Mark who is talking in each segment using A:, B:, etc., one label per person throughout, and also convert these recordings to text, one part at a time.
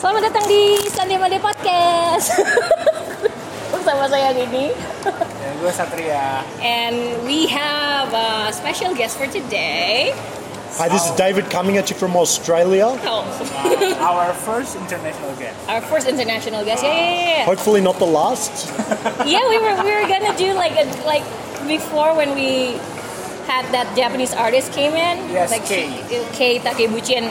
A: Selamat datang di Sunday Monday Podcast Bersama saya Dini
B: Ya, gue Satria.
A: And we have a special guest for today
C: Hi, this is David coming at you from Australia.
A: Oh, uh,
B: Our first international guest.
A: our first international guest Yeah, yeah, yeah,
C: Hopefully, not the last.
A: yeah. Yeah, we were, we were gonna do like a, like before when we had that Japanese artist came in
B: Yes,
A: like
B: Kei.
A: she- Kei Takebuchi and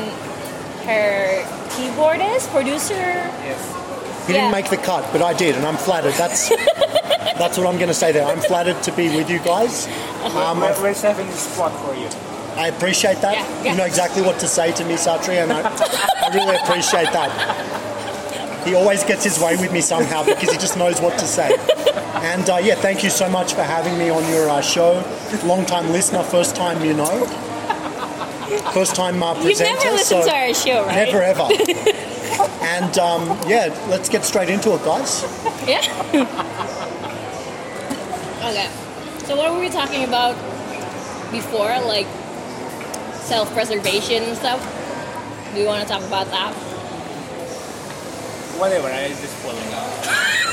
A: her keyboardist, producer
B: Yes.
C: He didn't make the cut, but I did, and I'm flattered. That's that's what I'm going to say there. I'm flattered to be with you guys. Um,
B: we're, we're saving the spot for you.
C: I appreciate that.
A: Yeah, yeah.
C: You know exactly what to say to me, Satri, and I, I really appreciate that. He always gets his way with me somehow because he just knows what to say. And uh, yeah, thank you so much for having me on your uh, show. Long time listener, first time you know. First time uh,
A: You've
C: presenter.
A: never listened
C: so
A: to our show, right?
C: Never ever. and um, yeah, let's get straight into it, guys.
A: Yeah. okay. So what were we talking about before, like self-preservation and stuff? Do you want to talk about that?
B: Whatever, I just following up.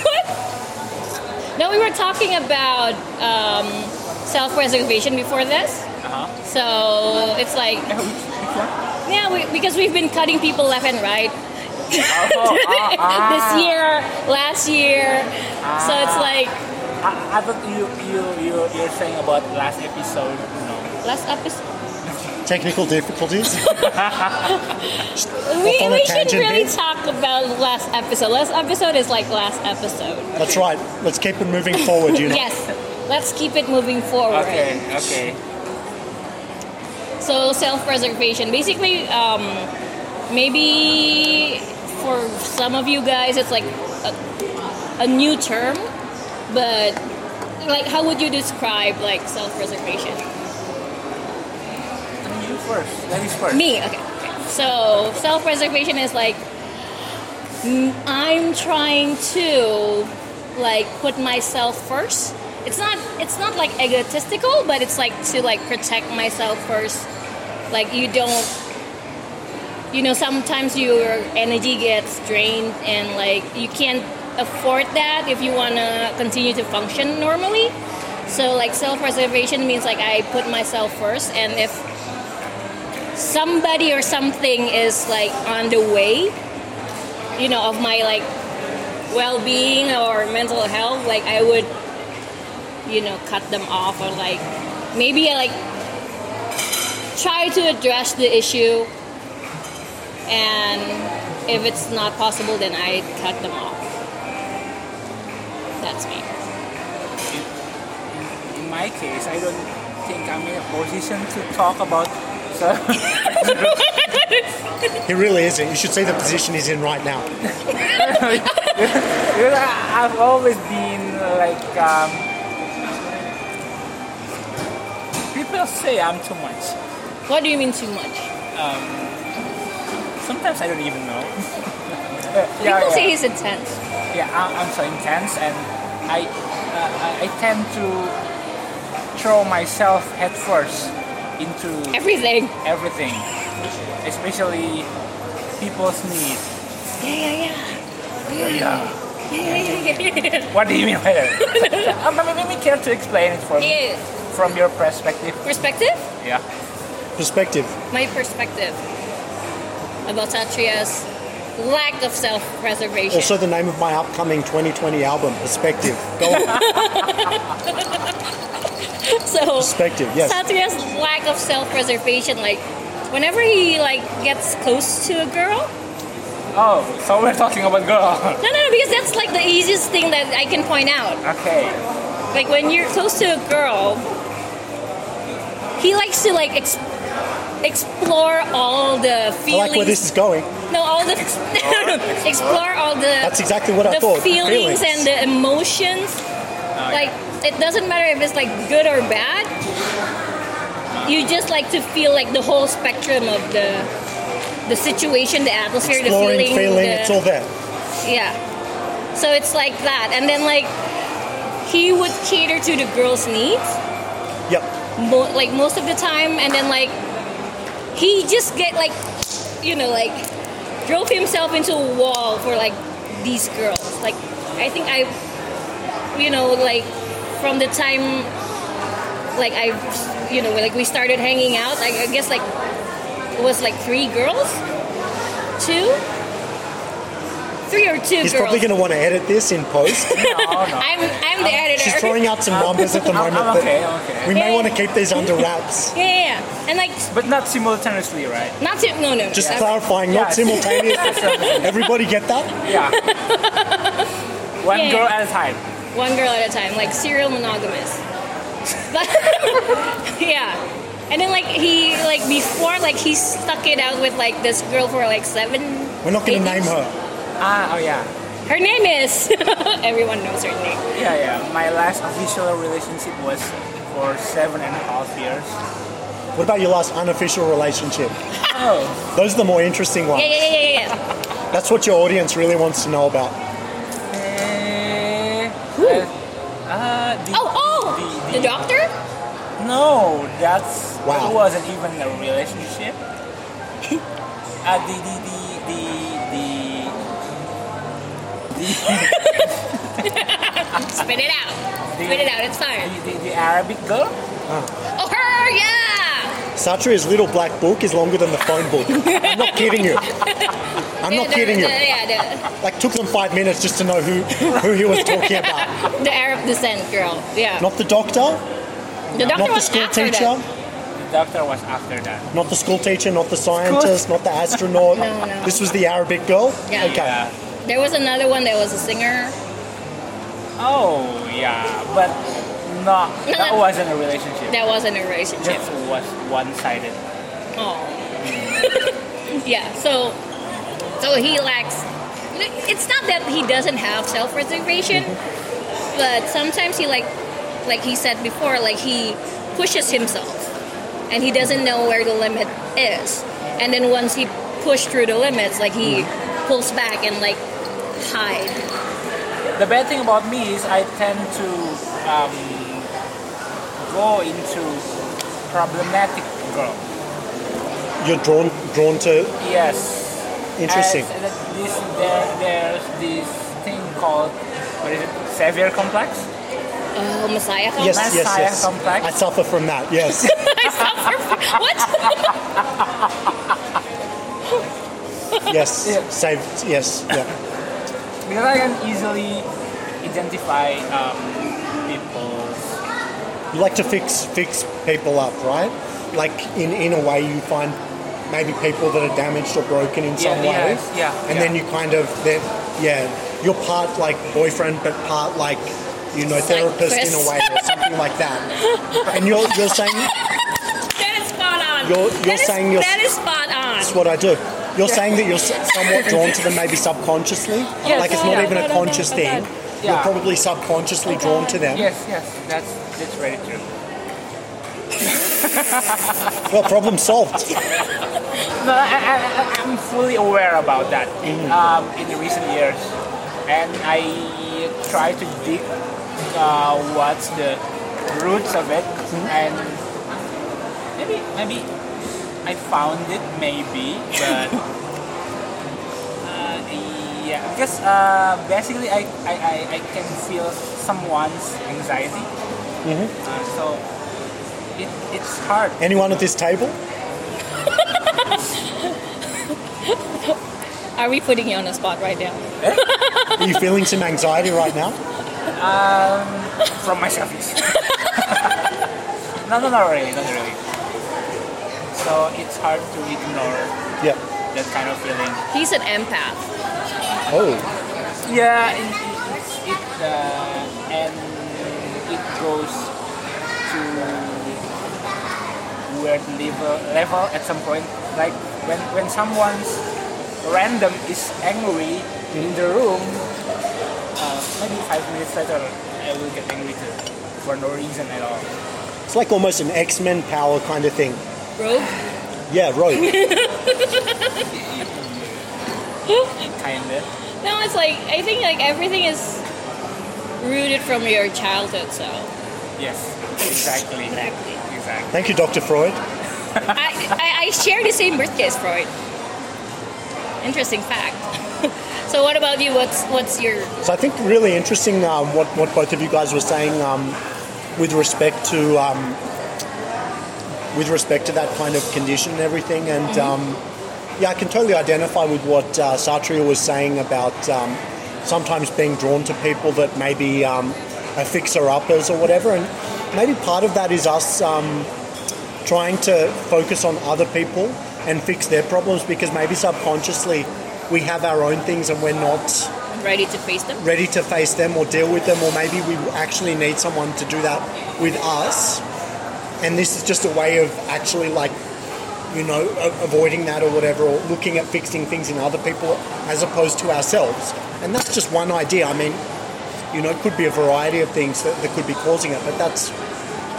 B: What?
A: No, we were talking about um, self-preservation before this.
B: Uh-huh.
A: So it's like,
B: Yeah, which, which one?
A: yeah, we, because we've been cutting people left and right
B: Oh, ah, ah.
A: this year, last year. So it's like
B: I, I thought you, you, you, you're saying about last episode. No.
A: last episode.
C: Technical difficulties.
A: We, we should
C: tangent
A: really
C: here.
A: talk about last episode. Last episode is like last episode.
C: That's right. Let's keep it moving forward. You know.
A: Yes, let's keep it moving forward.
B: Okay, okay.
A: So self-preservation, basically, um, maybe for some of you guys, it's like a, a new term, but like, how would you describe like self-preservation?
B: You first. Ladies first.
A: Me, okay. So self-preservation is like I'm trying to like put myself first. It's not it's not like egotistical, but it's like to like protect myself first. Like you don't you know sometimes your energy gets drained and like you can't afford that if you want to continue to function normally. So like self-preservation means like I put myself first and if somebody or something is like on the way you know of my like well-being or mental health like i would you know cut them off or like maybe like try to address the issue and if it's not possible then i cut them off that's me
B: In my case, I don't think I'm in a position to talk about. So,
C: He really isn't. You should see the position he's in right now.
B: I- I've always been like um, people say I'm too much.
A: What do you mean too much
B: Sometimes I don't even know.
A: people say he's intense
B: yeah, I- I'm so intense, and I uh, I- tend to throw myself headfirst into
A: everything
B: everything, especially people's needs.
A: yeah yeah yeah
B: Yeah.
A: yeah yeah yeah, yeah.
B: What do you mean by that? um, maybe care to explain it from
A: yeah.
B: from your perspective.
A: perspective
B: Yeah.
C: Perspective.
A: my perspective about Satria's lack of self-preservation.
C: Also, the name of my upcoming 2020 album, Perspective. Go on.
A: so
C: Perspective, yes.
A: Satria's lack of self-preservation, like whenever he like gets close to a girl,
B: Oh, so we're talking about girl.
A: no, no, no, because that's like the easiest thing that I can point out.
B: okay.
A: Like when you're close to a girl, he likes to like ex- explore all the
C: I
A: feelings.
C: like where this is going.
A: No, all the explore all the
C: That's exactly what I
A: the
C: thought.
A: feelings, and the emotions. like it doesn't matter if it's like good or bad. You just like to feel like the whole spectrum of the the situation, the atmosphere,
C: Exploring,
A: the feeling.
C: feeling,
A: the-
C: it's all there.
A: yeah. So it's like that, and then like he would cater to the girl's needs,
C: Yep.
A: mo- like most of the time, and then like he just get like, you know, like drove himself into a wall for like these girls. Like I think I, you know, like from the time, like I, you know, like we started hanging out. Like I guess like it was like three girls, two, three or two
C: He's
A: girls.
C: probably going to want to edit this in post.
B: No, no.
A: I'm I'm the editor.
C: She's throwing out some numbers at the
B: I'm-
C: moment.
B: I'm okay, I'm okay.
C: We may
A: Yeah.
C: want to keep these under wraps.
A: yeah, yeah, yeah, and like
B: But not simultaneously, right?
A: not to, no no.
C: Just
A: no.
C: clarifying, not
B: Yeah.
C: simultaneous. Everybody get that?
B: Yeah. One
A: Yeah.
B: girl at a time.
A: one girl at a time, like serial monogamous. But yeah, and then like he like before like he stuck it out with like this girl for like seven.
C: We're not going
A: eight
C: to name
A: years.
C: her.
B: Ah, oh yeah.
A: Her name is. Everyone knows her name.
B: Yeah, yeah. My last official relationship was for seven and a half years.
C: What about your last unofficial relationship?
B: Oh.
C: Those are the more interesting ones.
A: Yeah, yeah, yeah, yeah, yeah.
C: That's what your audience really wants to know about.
B: Eh,
A: Who?
B: uh, uh, the,
A: Oh, oh, the doctor.
B: No, that's
C: Wow.
B: that wasn't even a relationship. uh, the the the the the,
A: Spit it out. Spit it out. It's fine.
B: the, the, the Arabic girl.
A: Oh, her, yeah.
C: Satria's little black book is longer than the phone book. I'm not kidding you. I'm
A: Yeah,
C: not
A: the-
C: kidding you.
A: the- Yeah,
C: Like took them five minutes just to know who, who he was talking about.
A: the, the Arab descent girl. Yeah.
C: Not the doctor,
A: the doctor
C: not the
A: was
C: school
A: after
C: teacher,
A: that.
B: The doctor was after that.
C: not the school teacher, not the scientist, not the astronaut.
A: No, no.
C: This was the Arabic girl.
A: Yeah.
C: Okay.
B: Yeah.
A: There was another one that was a singer.
B: Oh yeah, but not
A: No,
B: that wasn't a relationship.
A: That wasn't a relationship.
B: Just was one-sided.
A: Oh. yeah. So, so he lacks. It's not that he doesn't have self-preservation, mm-hmm. but sometimes he like, like he said before, like he pushes himself, and he doesn't know where the limit is. And then once he pushed through the limits, like he mm-hmm. pulls back and like hide.
B: The bad thing about me is I tend to um, go into problematic girl.
C: You're drawn drawn to
B: Yes.
C: interesting.
B: As- as this, there, there's this thing called what is it? Savior complex.
A: Oh, Messiah. complex?
C: Yes, yes,
B: Messiah
C: yes.
B: complex.
C: I suffer from that. Yes.
A: I suffer from- what?
C: yes.
B: Yeah.
C: Save. Yes. Yeah.
B: Because I can easily identify um, people's.
C: You like to fix fix people up, right? Like in in a way you find maybe people that are damaged or broken in some
B: Yeah,
C: way,
B: yes, yeah,
C: and
B: yeah.
C: then you kind of then yeah, you're part like boyfriend, but part like you know therapist in a way or something like that. And you're you're saying
A: That is spot on.
C: You're- you're
A: That is-
C: saying you're-
A: that is spot on.
C: that's what I do. You're saying that you're somewhat drawn to them maybe subconsciously,
B: Yes,
C: like it's not
B: yeah.
C: even a conscious thing.
B: Yeah.
C: You're probably subconsciously drawn to them.
B: Yes, yes, that's that's very true.
C: Well, problem solved.
B: No, I, I'm fully aware about that um, in the recent years, and I try to dig uh, what's the roots of it, and maybe maybe I found it maybe, but uh, yeah, because uh, basically I, I, I, I can feel someone's anxiety, uh, so it, it's hard.
C: Anyone at this table?
A: Are we putting you on the spot right now?
C: Are you feeling some anxiety right now?
B: from myself. yes. no, no, not really, not really. So it's hard to ignore
C: Yeah.
B: that kind of feeling.
A: He's an empath.
C: Oh.
B: Yeah, it, it, it's it uh, and it goes to weird level level at some point. Like when when someone's random is angry in the room, uh, maybe five minutes later I will get angry too for no reason at all.
C: It's like almost an X Men power kind of thing.
A: Rogue?
C: Yeah, Rogue.
B: Kinda.
A: No, it's like I think like everything is rooted from your childhood. So
B: Yes, exactly.
A: exactly.
B: Exactly.
C: Thank you, Dr. Freud.
A: I, I I share the same birthday as Freud. interesting fact. so what about you? What's what's your
C: So I think really interesting um, what what both of you guys were saying um, with respect to um, with respect to that kind of condition and everything, and um, yeah, I can totally identify with what uh, Satria was saying about um, sometimes being drawn to people that maybe um, are fixer uppers or whatever, and maybe part of that is us um, trying to focus on other people and fix their problems because maybe subconsciously we have our own things and we're not
A: ready to face them?
C: ready to face them or deal with them, or maybe we actually need someone to do that with us. And this is just a way of actually, like, you know, avoiding that or whatever, or looking at fixing things in other people as opposed to ourselves. And that's just one idea. I mean, you know, it could be a variety of things that, that could be causing it, but that's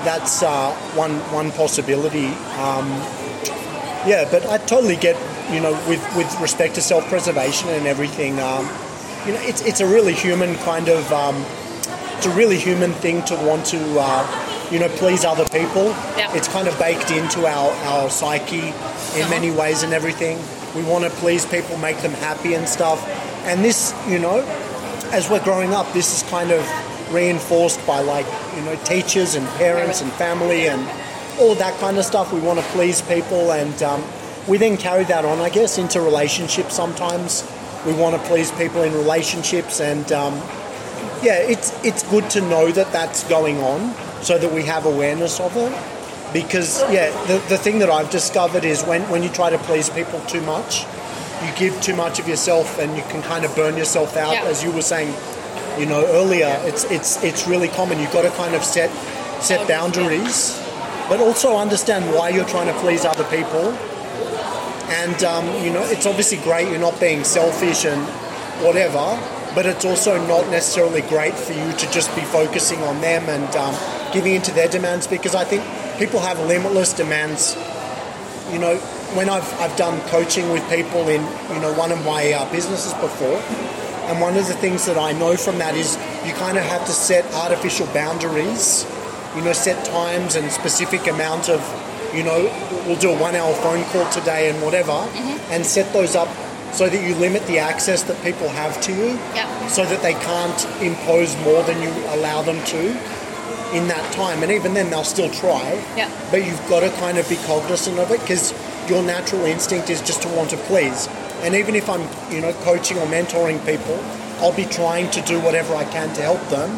C: that's uh, one one possibility. Um, yeah, but I totally get, you know, with, with respect to self-preservation and everything, um, you know, it's, it's a really human kind of, um, it's a really human thing to want to, uh, you know, please other people. It's kind of baked into our, our psyche in many ways and everything. We want to please people, make them happy and stuff. And this, you know, as we're growing up, this is kind of reinforced by like, you know, teachers and parents and family and all that kind of stuff. We want to please people, and um, we then carry that on, I guess, into relationships. Sometimes we want to please people in relationships, and um, yeah, it's it's good to know that that's going on, so that we have awareness of it. Because yeah, the, the thing that I've discovered is when, when you try to please people too much, you give too much of yourself, and you can kind of burn yourself out,
A: Yeah.
C: as you were saying, you know, earlier. It's it's it's really common. You've got to kind of set set boundaries but also understand why you're trying to please other people. And um, you know, it's obviously great you're not being selfish and whatever, but it's also not necessarily great for you to just be focusing on them and um, giving into their demands because I think people have limitless demands. You know, when I've, I've done coaching with people in you know one of my uh, businesses before, and one of the things that I know from that is you kind of have to set artificial boundaries you know, set times and specific amount of, you know, we'll do a one hour phone call today and whatever, and set those up so that you limit the access that people have to you
A: Yeah.
C: so that they can't impose more than you allow them to in that time. And even then, they'll still try.
A: Yeah.
C: But you've got to kind of be cognizant of it because your natural instinct is just to want to please. And even if I'm, you know, coaching or mentoring people, I'll be trying to do whatever I can to help them.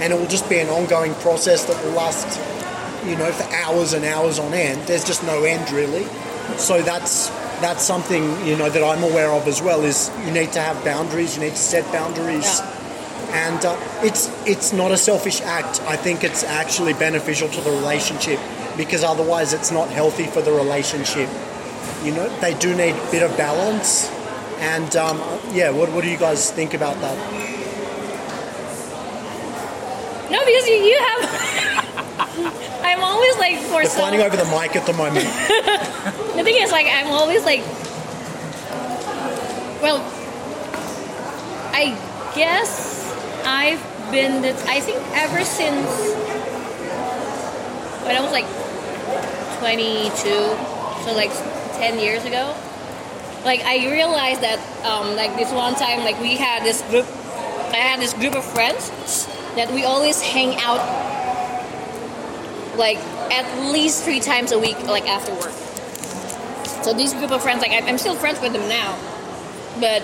C: And it will just be an ongoing process that will last, you know, for hours and hours on end. There's just no end really. So that's that's something you know that I'm aware of as well. Is you need to have boundaries. You need to set boundaries and uh, it's it's not a selfish act. I think it's actually beneficial to the relationship because otherwise it's not healthy for the relationship. You know, they do need a bit of balance. And um, yeah, what, what do you guys think about that?
A: No, because you, you have. I'm always like for
C: They're
A: some.
C: fighting over the mic at the moment.
A: The thing is, like, I'm always like, well, I guess I've been. The, I think ever since when I was like 22, so like 10 years ago. Like I realized that, um, like this one time, like we had this group. I had this group of friends that we always hang out like at least three times a week, like after work. So these group of friends, like I'm still friends with them now, but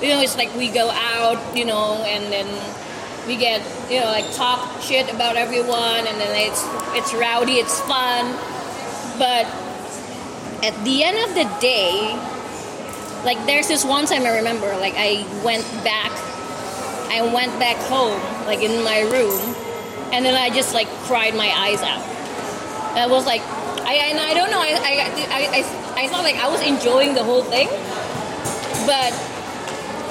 A: you know, it's like we go out, you know, and then we get you know like talk shit about everyone, and then it's it's rowdy, it's fun, but at the end of the day, like there's this one time I remember, like I went back, I went back home, like in my room, and then I just like cried my eyes out. I was like, I and I don't know, I I, I, I, I thought like I was enjoying the whole thing, but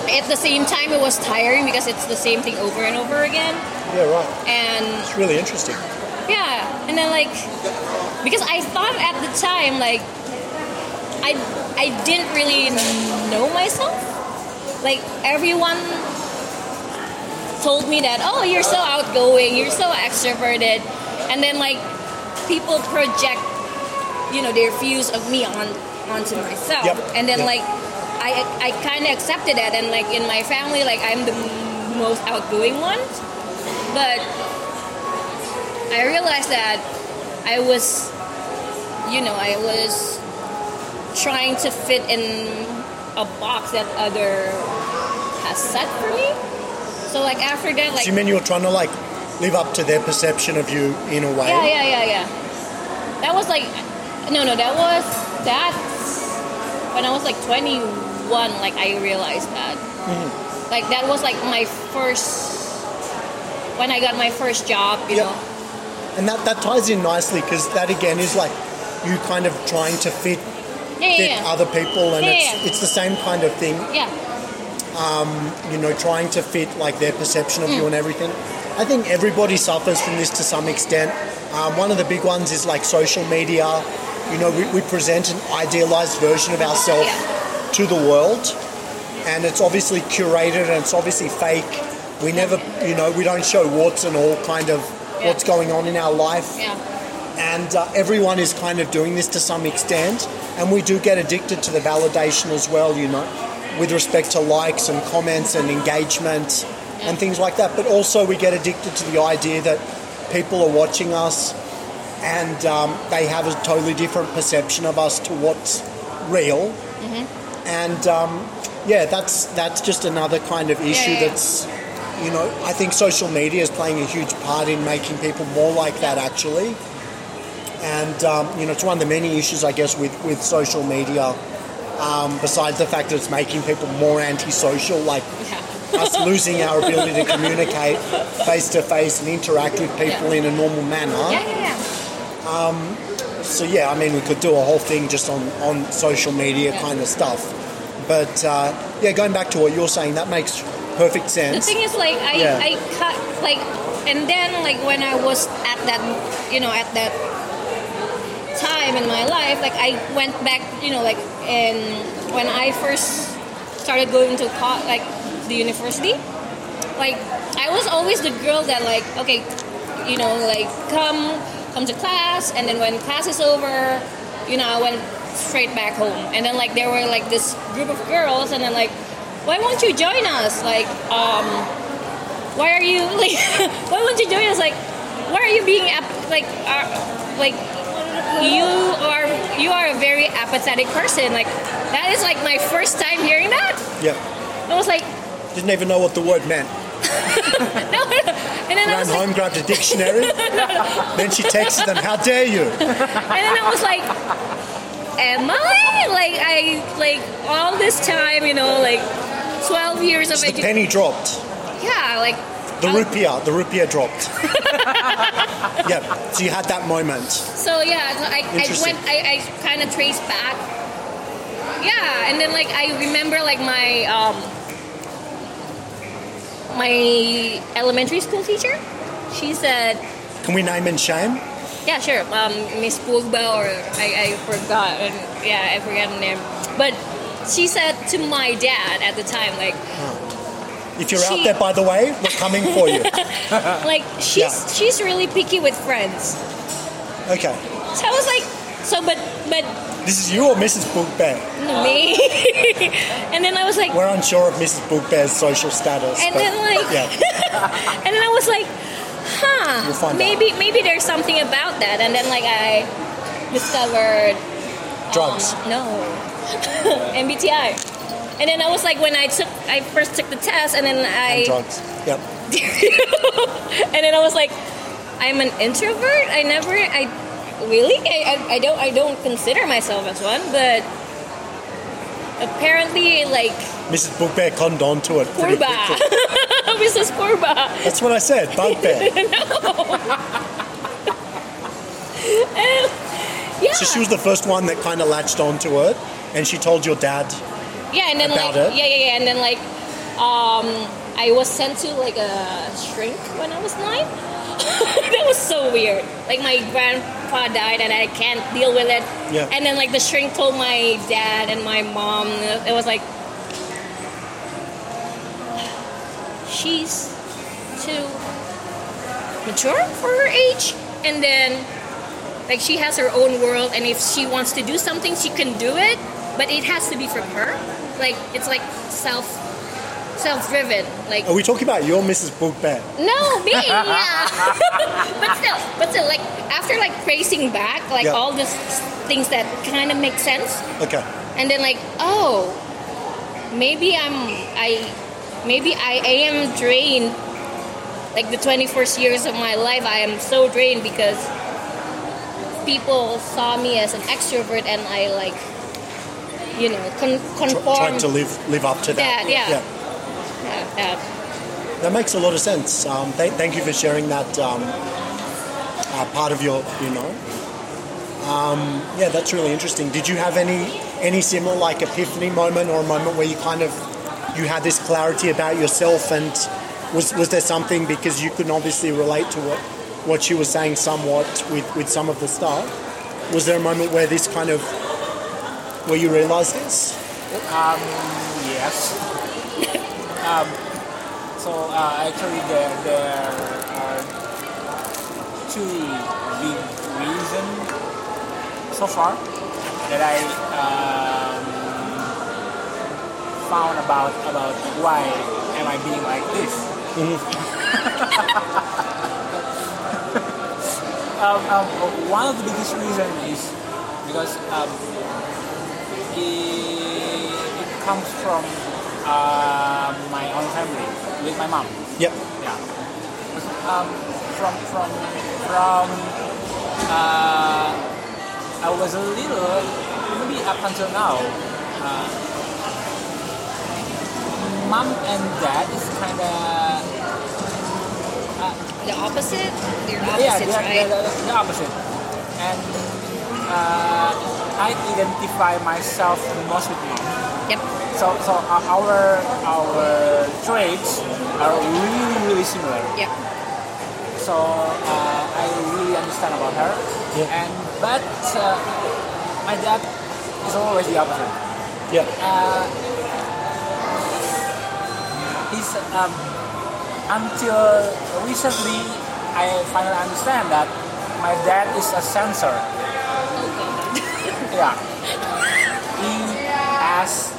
A: at the same time it was tiring because it's the same thing over and over again,
C: yeah, right.
A: and
C: It's really interesting.
A: yeah, and then like because I thought at the time like I I didn't really know myself. Like everyone told me that oh you're so outgoing, you're so extroverted, and then like people project you know their views of me on onto myself,
C: Yep,
A: and then
C: yep.
A: like I I kind of accepted that, and like in my family, like I'm the most outgoing one, but I realized that I was, you know, I was trying to fit in a box that other has set for me. So like after that, like
C: Do you mean you were trying to like live up to their perception of you in a way?
A: yeah, yeah, yeah, yeah. That was like, no, no, that was that when I was like 21. Like I realized that,
C: Mm-hmm.
A: like that was like my first when I got my first job. You
C: Yep.
A: know,
C: And that, that ties in nicely because that again is like you kind of trying to fit
A: yeah,
C: fit
A: yeah.
C: other people and
A: Yeah,
C: it's it's the same kind of thing
A: yeah.
C: you know trying to fit like their perception of you
A: Mm.
C: and everything i think everybody suffers from this to some extent. Um, one of the big ones is like social media. You know we, we present an idealized version of ourselves
A: Yeah.
C: to the world and it's obviously curated and it's obviously fake. We never you know we don't show warts and all kind of
A: Yeah.
C: what's going on in our life.
A: Yeah,
C: and uh, everyone is kind of doing this to some extent and we do get addicted to the validation as well you know with respect to likes and comments and engagement and things like that but also we get addicted to the idea that people are watching us and um, they have a totally different perception of us to what's real and um, yeah that's that's just another kind of issue
A: yeah, yeah.
C: that's you know i think social media is playing a huge part in making people more like that actually and um, you know it's one of the many issues I guess with with social media. Um, besides the fact that it's making people more antisocial, like. Us losing our ability to communicate face to face and interact with people
A: Yeah.
C: in a normal manner.
A: Yeah, yeah, yeah.
C: Um, So yeah, I mean we could do a whole thing just on on social media
A: Yeah.
C: kind of stuff. But uh, yeah, going back to what you're saying, that makes perfect sense.
A: The thing is, like, I,
C: Yeah.
A: I cut, like, and then, like, when I was at that, you know, at that time in my life, like, I went back, you know, like, and when I first started going to, co- like, the university, like, I was always the girl that, like, okay, you know, like, come, come to class, and then when class is over, you know, I went straight back home. And then, like, there were, like, this group of girls, and then, like, why won't you join us? Like, um, why are you like? why won't you join us? Like, why are you being ap- like, uh, like, you are you are a very apathetic person. Like, that is like my first time hearing that.
C: Yeah,
A: I was like,
C: didn't even know what the word meant.
A: no, and then I
C: Ran
A: was like,
C: home, grabbed a dictionary. then she texted them, "How dare you!"
A: and then I was like, am I like I like all this time? You know, like twelve years of
C: The
A: education.
C: penny dropped.
A: Yeah, like
C: The
A: I-
C: rupiah, the rupiah dropped. yeah, so you had that moment.
A: So yeah, so I, I went, I, I kind of traced back. Yeah, and then like I remember like my um, my elementary school teacher. She said,
C: Can we name and shame?
A: "Yeah, sure, um, Miss Purba, or I, I forgot, and yeah, I forgot the name." But she said to my dad at the time, like,
C: If you're out there, by the way, we're coming for you.
A: like she's
C: Yeah.
A: she's really picky with friends.
C: Okay.
A: So I was like, so but but
C: This is you or Mrs. Bookbear?
A: me, and then I was like,
C: We're unsure of Mrs. Bookbear's social status.
A: And
C: but
A: then, like-
C: yeah,
A: And then I was like, huh,
C: You'll find
A: maybe maybe there's something about that. And then like I discovered
C: drugs.
A: um, no MBTI. And then I was like, when I took, I first took the test, and then
C: and
A: I,
C: drugs. Yep.
A: and then I was like, I'm an introvert. I never, I really, I, I, I don't, I don't consider myself as one, but apparently, like
C: Mrs. Bookbear conned on to it pretty
A: Purba,
C: quickly.
A: Mrs. Purba.
C: That's what I said, bugbear.
A: Yeah.
C: So she was the first one that kind of latched onto it, and she told your dad.
A: Yeah, and then
C: about
A: like
C: it?
A: yeah, yeah, yeah, and then like um, I was sent to like a shrink when I was nine. that was so weird. Like my grandpa died, and I can't deal with it.
C: Yeah.
A: And then like the shrink told my dad and my mom. It was like she's too mature for her age, and then like she has her own world, and if she wants to do something, she can do it, but it has to be from her. like it's like self self-driven. Like
C: Are we talking about your Mrs. Book Bear?
A: no, me, yeah. but still, but still, like after like tracing back, like
C: Yeah.
A: all these things that kind of make sense,
C: Okay.
A: and then like oh, maybe I'm I, maybe I, I am drained. Like the 21st years of my life, I am so drained because people saw me as an extrovert, and I like, you know, con- conform.
C: trying to live live up to that.
A: That, yeah.
C: yeah.
A: Yeah.
C: That makes a lot of sense. Um, th- thank you for sharing that um, uh, part of your, you know. Um, yeah, that's really interesting. Did you have any any similar like epiphany moment or a moment where you kind of you had this clarity about yourself and was was there something because you could obviously relate to what what she was saying somewhat with with some of the stuff. Was there a moment where this kind of where you realized this?
B: Yes. Um, so uh, actually, there there are two big reasons so far that I um, found about about why am I being like this. um, um, one of the biggest reasons is because um, it, it comes from uh, my own family with my mom.
C: Yep.
B: Yeah. Um, from from from uh, I was a little maybe up until now. Uh, mom and dad is kind of
A: The opposite? They're
B: yeah,
A: opposites,
B: they're,
A: right?
B: they're the, the opposite. And uh, I identify myself the most with mom.
A: Yep.
B: So, so our our traits are really really similar.
A: Yep.
B: So uh, I really understand about her.
C: Yeah.
B: And but uh, my dad is always the opposite.
C: Yep.
B: Uh, he's um, until recently I finally understand that my dad is a
A: sensor. God.
B: Yeah. E S T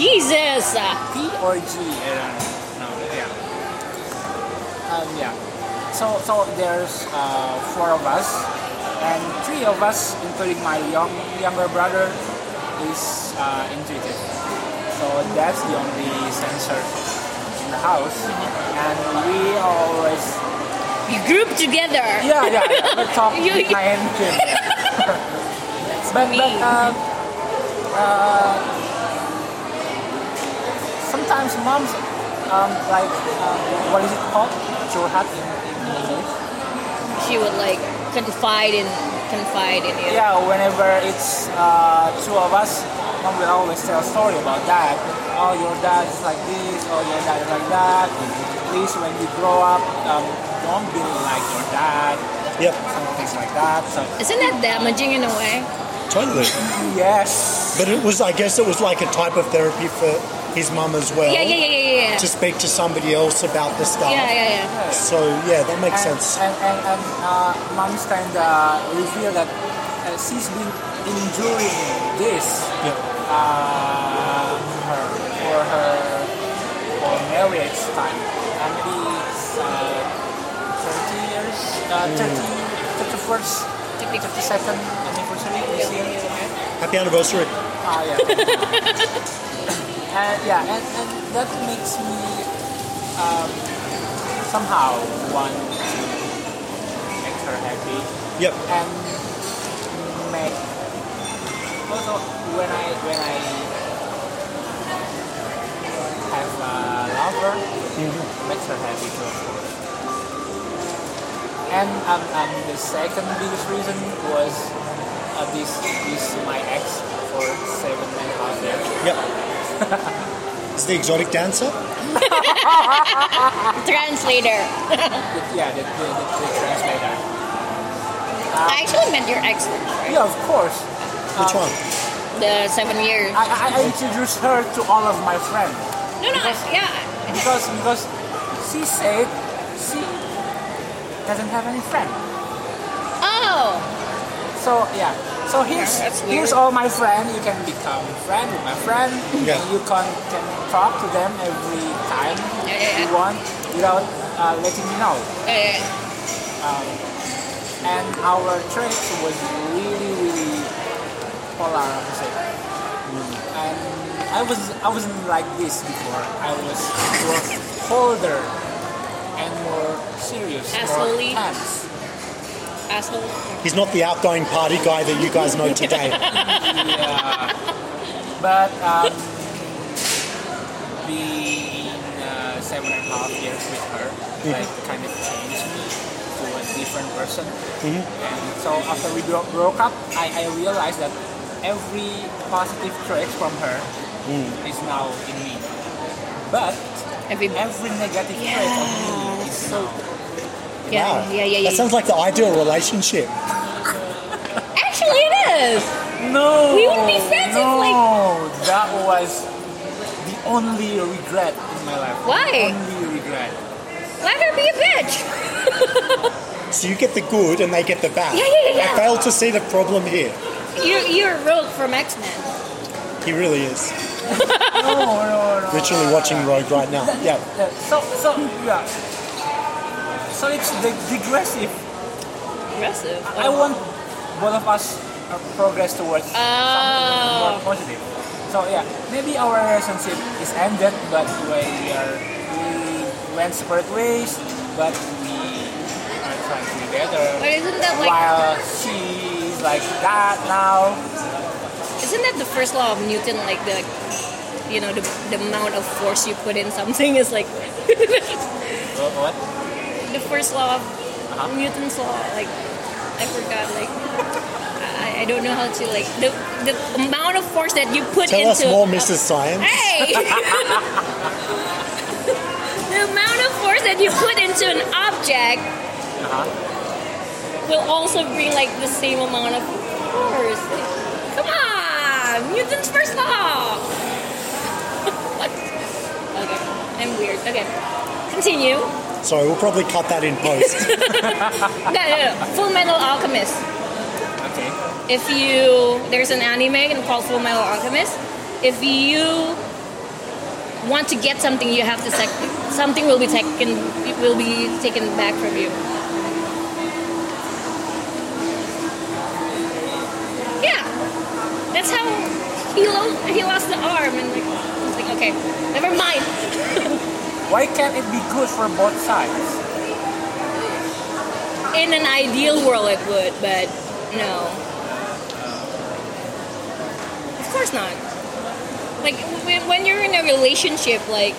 A: Jesus!
B: P or G? Don't know. Yeah. Um, yeah. So so there's uh, four of us, and three of us, including my young younger brother, is uh, intuitive. So that's the only sensor in the house, and we always
A: You group together.
B: yeah yeah, yeah we talk
A: You-
B: behind him. but
A: me.
B: but um, uh, sometimes moms um, like um, what is it called? Curhat in, in English.
A: She would like confide in confide in you.
B: Yeah, whenever it's uh, two of us, mom will always tell a story about that. Oh, your dad is like this. Oh, your dad is like that. Please, when you grow up, um, don't be like your dad.
C: Yep.
B: Some things like that. So
A: Isn't that damaging in a way?
C: Totally.
B: yes.
C: But it was, I guess, it was like a type of therapy for his mum as well.
A: Yeah, yeah, yeah, yeah, yeah.
C: To speak to somebody else about the stuff.
A: Yeah, yeah, yeah.
C: So yeah, that makes
B: and,
C: sense.
B: And, and, and uh, mom's kind of reveal that uh, she's been enduring this
C: Yeah.
B: uh, her, for her for marriage time. And maybe it's uh, 30 years, uh, 30, 31st, 32nd anniversary this year.
C: Happy anniversary.
B: Ah, yeah. and yeah, and, and that makes me um, somehow want to make her happy
C: Yep.
B: and make also when I when I have a lover makes her happy too of course. And um, um, the second biggest reason was uh, this this my ex for seven and a half years.
C: Yep. Is the exotic dancer?
A: Translator.
B: Yeah, the, the, the, the translator.
A: I actually met your ex, right?
B: Yeah, of course.
C: Which one?
A: The seven years.
B: I, I, I introduced her to all of my friends
A: No, no, yeah.
B: because because she said she doesn't have any friend.
A: Oh,
B: So yeah, So here's
A: That's weird.
B: here's all my friend. You can become friend with my friend.
C: Yeah.
B: And you can can talk to them every time
A: Yeah, yeah,
B: you want without uh, letting me know.
A: Yeah, yeah,
B: And our trip was really really polar, I would say. And I was I wasn't like this before. I was more colder and more serious,
A: Asshole-y.
B: more tense.
A: Asshole.
C: He's not the outgoing party guy that you guys know today. yeah.
B: But um, being uh, seven and a half years with her, like kind of changed me to a different person. And so after we broke, broke up, I, I realized that every positive trait from her is now in me. But
A: Every,
B: every negative trait of me is now.
A: Yeah,
C: Wow.
A: yeah, yeah, yeah.
C: That sounds like the ideal relationship.
A: Actually, it is.
B: No!
A: We wouldn't be friends if,
B: no,
A: like-
B: that was the only regret in my life.
A: Why?
B: The only regret.
A: Let her be a bitch.
C: So you get the good and they get the bad.
A: Yeah, yeah, yeah, yeah.
C: I fail to see the problem here.
A: You're, you're Rogue from X Men.
C: He really is.
B: No, no, no.
C: Literally watching Rogue right now. Yeah.
B: Yeah, so, so, yeah. So it's digressive.
A: Aggressive.
B: I want both of us uh, progress towards
A: Oh.
B: something more positive. So yeah, maybe our relationship is ended, but we are we went separate ways, but we are trying together.
A: But isn't that like
B: while she's like that now.
A: isn't that the first law of Newton? Like the you know the, the amount of force you put in something is like
B: what?
A: The first law of
B: Uh-huh.
A: Newton's law. Like I forgot. Like I, I don't know how to like the the amount of force that you put
C: Tell us more, Mrs. Science.
A: Hey! the amount of force that you put into an object
B: Uh-huh.
A: will also bring like the same amount of force. Come on! Newton's first law! what? Okay. I'm weird. Okay. Continue.
C: Sorry, we'll probably cut that in post.
A: No, no, no. Full Metal Alchemist.
B: Okay.
A: If you there's an anime called Full Metal Alchemist. If you want to get something, you have to sec- something will be taken will be taken back from you. Yeah, that's how he lo- he lost the arm and like it's like okay, never mind.
B: Why can't it be good for both sides?
A: In an ideal world, it would, but no. Of course not. Like when, you're in a relationship, like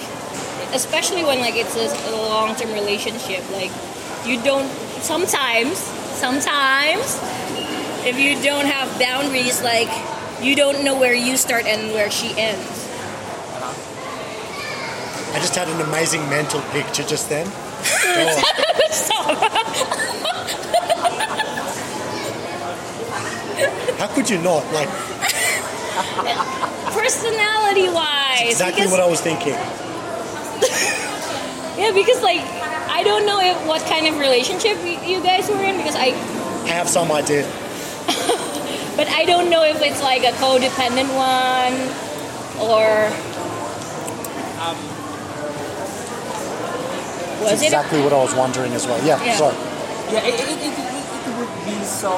A: especially when like it's a long-term relationship, like you don't. Sometimes, sometimes, if you don't have boundaries, like you don't know where you start and where she ends.
C: I just had an amazing mental picture just then. Oh,
A: Stop.
C: how could you not? Like,
A: Personality-wise,
C: exactly
A: because-
C: what I was thinking.
A: Yeah, because like I don't know if, what kind of relationship you guys were in because I,
C: I have some idea.
A: but I don't know if it's like a codependent one or
B: Um,
A: was
C: That's
A: it?
C: exactly what I was wondering as well. Yeah,
A: Yeah.
C: sorry.
B: Yeah, it, it, it, it, it would be so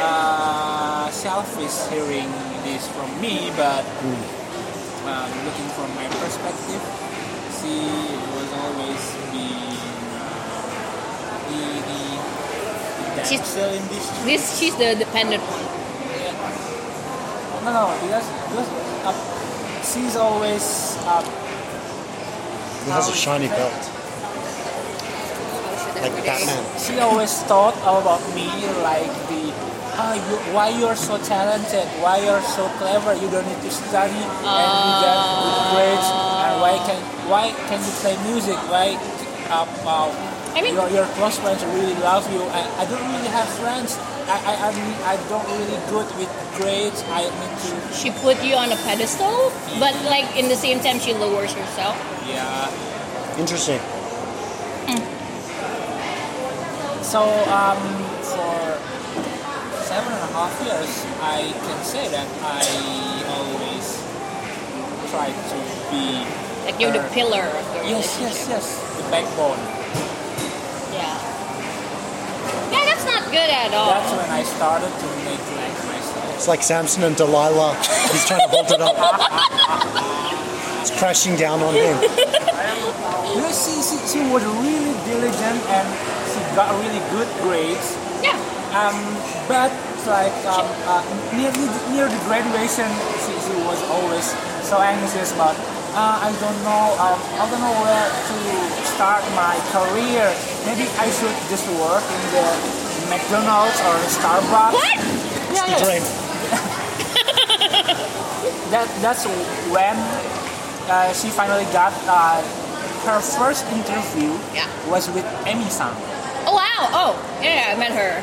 B: uh, selfish hearing this from me, but um, looking from my perspective, she was always been uh, the, the, the
A: She's-
B: in this.
A: This she's the dependent one.
B: No, no, because, because uh, she's always uh,
C: He has a shiny belt, like Batman.
B: she always thought about me like the ah, you, why you're so talented? Why you're so clever? You don't need to study and you get good grades. And why can why can you play music? Why uh, uh,
A: I mean-
B: your, your close friends really love you? I, I don't really have friends. I, I, I'm, I don't really good with grades. I need to
A: She put you on a pedestal, but like in the same time she lowers herself.
B: Yeah
C: Interesting.
B: so um, for seven and a half years, I can say that I always try to be.
A: Like you're the pillar of the
B: Yes, yes,
A: relationship.
B: yes. The backbone.
A: Yeah. Yeah, that's not good at all.
B: That's when I started to neglect myself.
C: It's like Samson and Delilah. He's trying to hold it up. It's crashing down on him.
B: You know, she, she, she was really diligent and she got really good grades.
A: yeah.
B: Um, but like um, uh, near, near the graduation, she, she was always so anxious about. Uh, I don't know. Um, I don't know where to start my career. Maybe I should just work in the McDonald's or Starbucks.
A: What?
B: Yeah,
C: The
B: yeah.
C: dream.
B: That that's when uh, she finally got uh, her first interview.
A: Yeah.
B: Was with Amy San.
A: Oh wow. Oh yeah, I met her.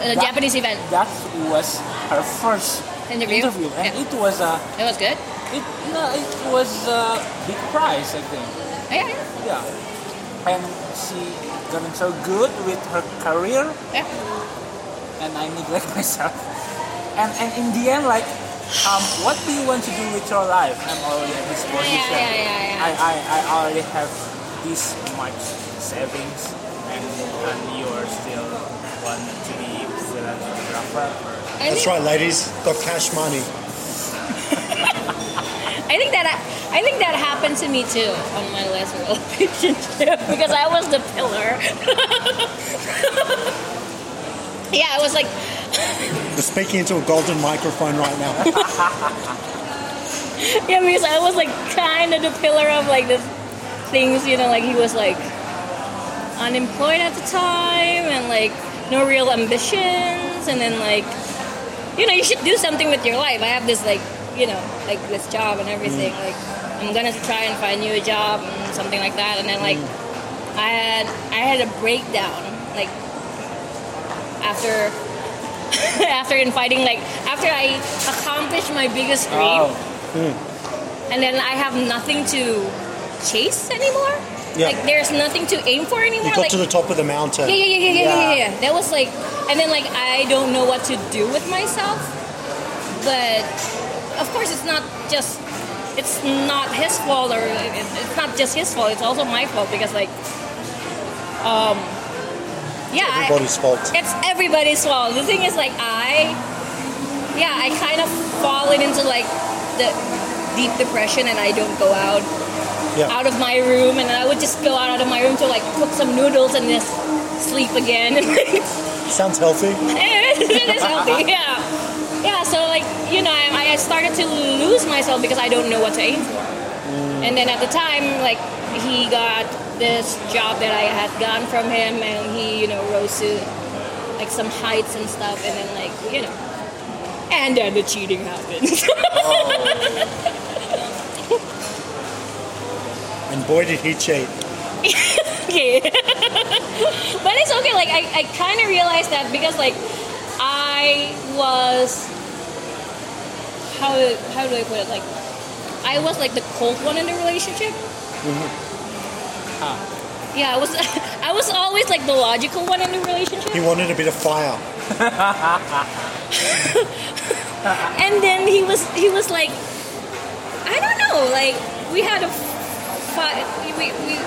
A: At a
B: That-
A: Japanese event.
B: That was her first
A: Interview?
B: interview, and
A: Yeah.
B: it was a
A: It was good.
B: it, no, it was a big prize, I think.
A: Yeah, yeah.
B: Yeah, and she gotten so good with her career,
A: yeah.
B: and I neglect myself. And and in the end, like, um, what do you want to do with your life? I'm already at this position.
A: yeah, yeah, yeah.
B: I, I, I already have this much savings, and and you are still want to be freelance photographer.
C: That's right, ladies. Got cash money.
A: I think that I think that happened to me too on my last relationship because I was the pillar. yeah, I was like,
C: We're speaking into a golden microphone right now.
A: yeah, because I was like kind of the pillar of like the things, you know, like he was like unemployed at the time and like no real ambitions, and then like, you know, you should do something with your life. I have this like, you know, like this job and everything. Mm. Like, I'm gonna try and find you a job and something like that, and then like, mm. I had I had a breakdown like after. after inviting like after I accomplished my biggest dream
B: oh,
A: and then I have nothing to chase anymore.
C: Yeah.
A: Like there's nothing to aim for anymore.
C: You got
A: like,
C: to the top of the mountain.
A: yeah, yeah, yeah, yeah, yeah, yeah,
B: Yeah.
A: yeah. That was like, and then like I don't know what to do with myself. But of course, it's not just it's not his fault or it's not just his fault. It's also my fault because like, um, yeah, I-
C: Everybody's fault.
A: it's everybody's fault. The thing is, like, I, yeah, I kind of fallen into like the deep depression, and I don't go out
C: Yeah.
A: out of my room, and I would just go out of my room to like cook some noodles and just sleep again.
C: Sounds healthy.
A: it is healthy, yeah, yeah. So like, you know, I, I started to lose myself because I don't know what to aim for. Mm. And then at the time, like, he got this job that I had gotten from him, and he, you know, rose to like some heights and stuff, and then like, you know, and then the cheating happens.
C: And boy, did he cheat.
A: yeah. but it's okay. Like, I, I kind of realized that because like I was how how do I put it? Like, I was like the cold one in the relationship. Mm-hmm. Yeah, I was. I was always like the logical one in the relationship.
C: He wanted a bit of fire.
A: and then he was he was like i don't know like we had a fight we, we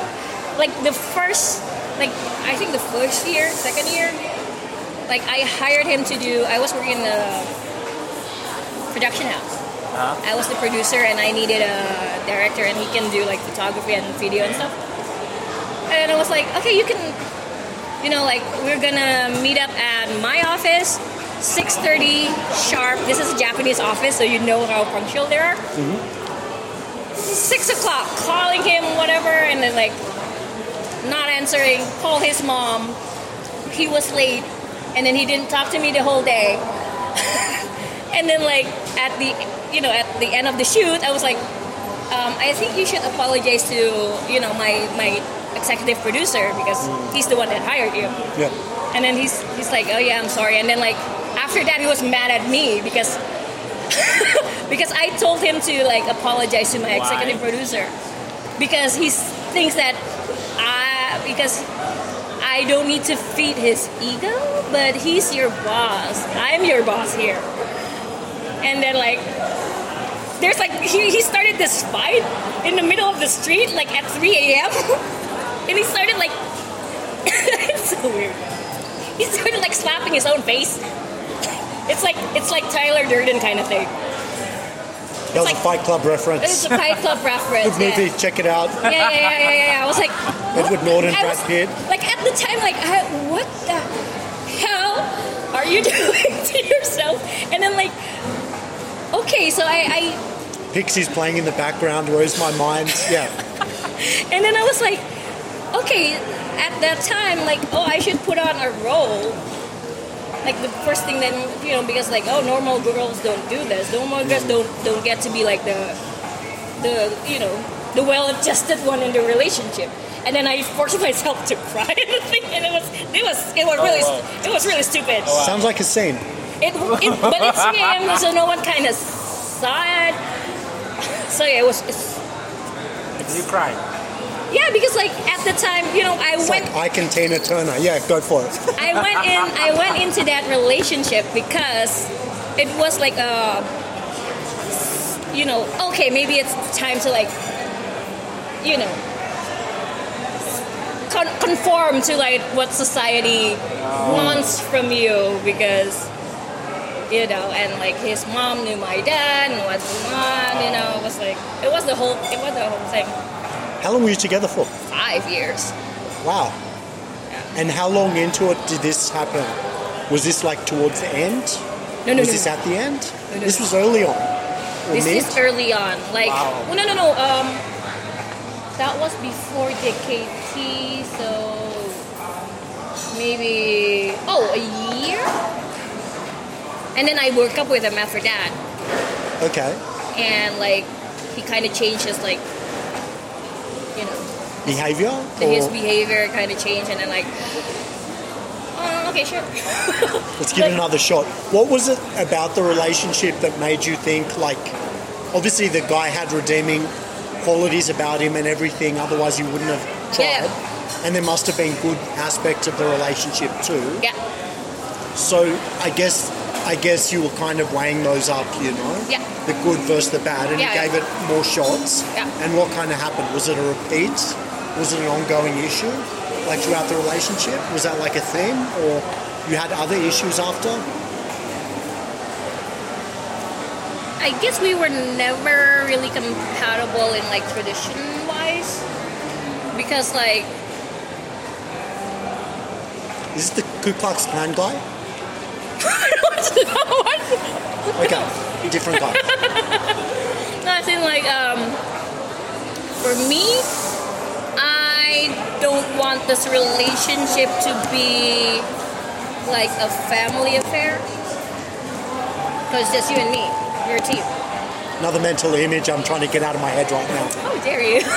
A: like the first like i think the first year second year like i hired him to do i was working in the production house
B: Uh-huh.
A: i was the producer and i needed a director and he can do like photography and video and stuff and i was like okay you can you know like we're gonna meet up at my office 6.30 sharp. This is a japanese office so you know how punctual they are. Six o'clock calling him whatever and then like not answering call his mom. He was late and then he didn't talk to me the whole day. And then like at the you know at the end of the shoot i was like um, i think you should apologize to you know my my executive producer because he's the one that hired you
C: Yeah.
A: and then he's he's like, oh yeah, I'm sorry. And then like after that, he was mad at me because because I told him to like apologize to my
B: Why?
A: executive producer because he thinks that I because I I don't need to feed his ego, but he's your boss. I'm your boss here. And then like there's like he, he started this fight in the middle of the street like at 3 a.m. and he started like it's so weird. He started like slapping his own face. It's like it's like Tyler Durden kind of thing.
C: That was
A: like-
C: a Fight Club reference.
A: It's
C: reference.
A: a Fight Club reference.
C: Good movie.
A: Yeah.
C: Check it out.
A: Yeah, yeah, yeah, yeah, yeah. I was like,
C: Edward Norton,
A: I
C: Brad
A: was,
C: Pitt.
A: Like at the time, like, I, what the hell are you doing to yourself? And then like, okay, so I, I
C: Pixies playing in the background. Where's my mind? Yeah.
A: and then I was like, okay, at that time, like, oh, I should put on a role. Like the first thing then, you know, because like, oh, normal girls don't do this. Normal girls don't don't get to be like the, the you know, the well-adjusted one in the relationship. And then I forced myself to cry in the thing, and it was it was it was oh, really
B: wow.
A: it was really stupid.
C: Oh, Sounds like a scene.
A: It, it but it's 3 a.m. so no one kind of saw it. So yeah, it was. It's,
B: You cried.
A: Yeah, because like at the time, you know, I
C: It's
A: went
C: like Ike and Tina Turner. Yeah, go for it.
A: I went in I went into that relationship because it was like a you know, okay, maybe it's time to like you know con- conform to like what society wants from you because you know, and like his mom knew my dad and what's going on, you know, it was like it was the whole it was the whole thing.
C: How long were you together for?
A: Five years.
C: Wow. And how long into it did this happen? Was this like towards the end?
A: No, no,
C: was
A: no.
C: this at the end?
A: no,
C: this
A: no.
C: was early on.
A: This
C: mid?
A: is early on. Like,
B: Wow.
A: oh, no, no, no. Um, that was before the KT, so maybe oh a year. And then I worked up with him after that,
C: Okay.
A: and like he kind of changed his like,
C: Behavior?
A: his behavior kind of changed, and then like, oh, okay, sure.
C: let's give it another shot. What was it about the relationship that made you think like obviously the guy had redeeming qualities about him and everything, otherwise you wouldn't have tried.
A: Yeah.
C: And there must have been good aspects of the relationship too.
A: yeah,
C: So I guess I guess you were kind of weighing those up, you know?
A: Yeah.
C: The good versus the bad, and
A: Yeah,
C: you gave
A: yeah.
C: it more shots.
A: Yeah.
C: And what kind of happened? Was it a repeat? Was it an ongoing issue? Like throughout the relationship? Was that like a theme? Or you had other issues after?
A: I guess we were never really compatible in like tradition wise because like
C: Is this the Ku Klux Klan guy? Okay. Different guy.
A: No, I think like um for me don't want this relationship to be like a family affair because just you and me you're a team
C: Another mental image I'm trying to get out of my head right now.
A: how dare you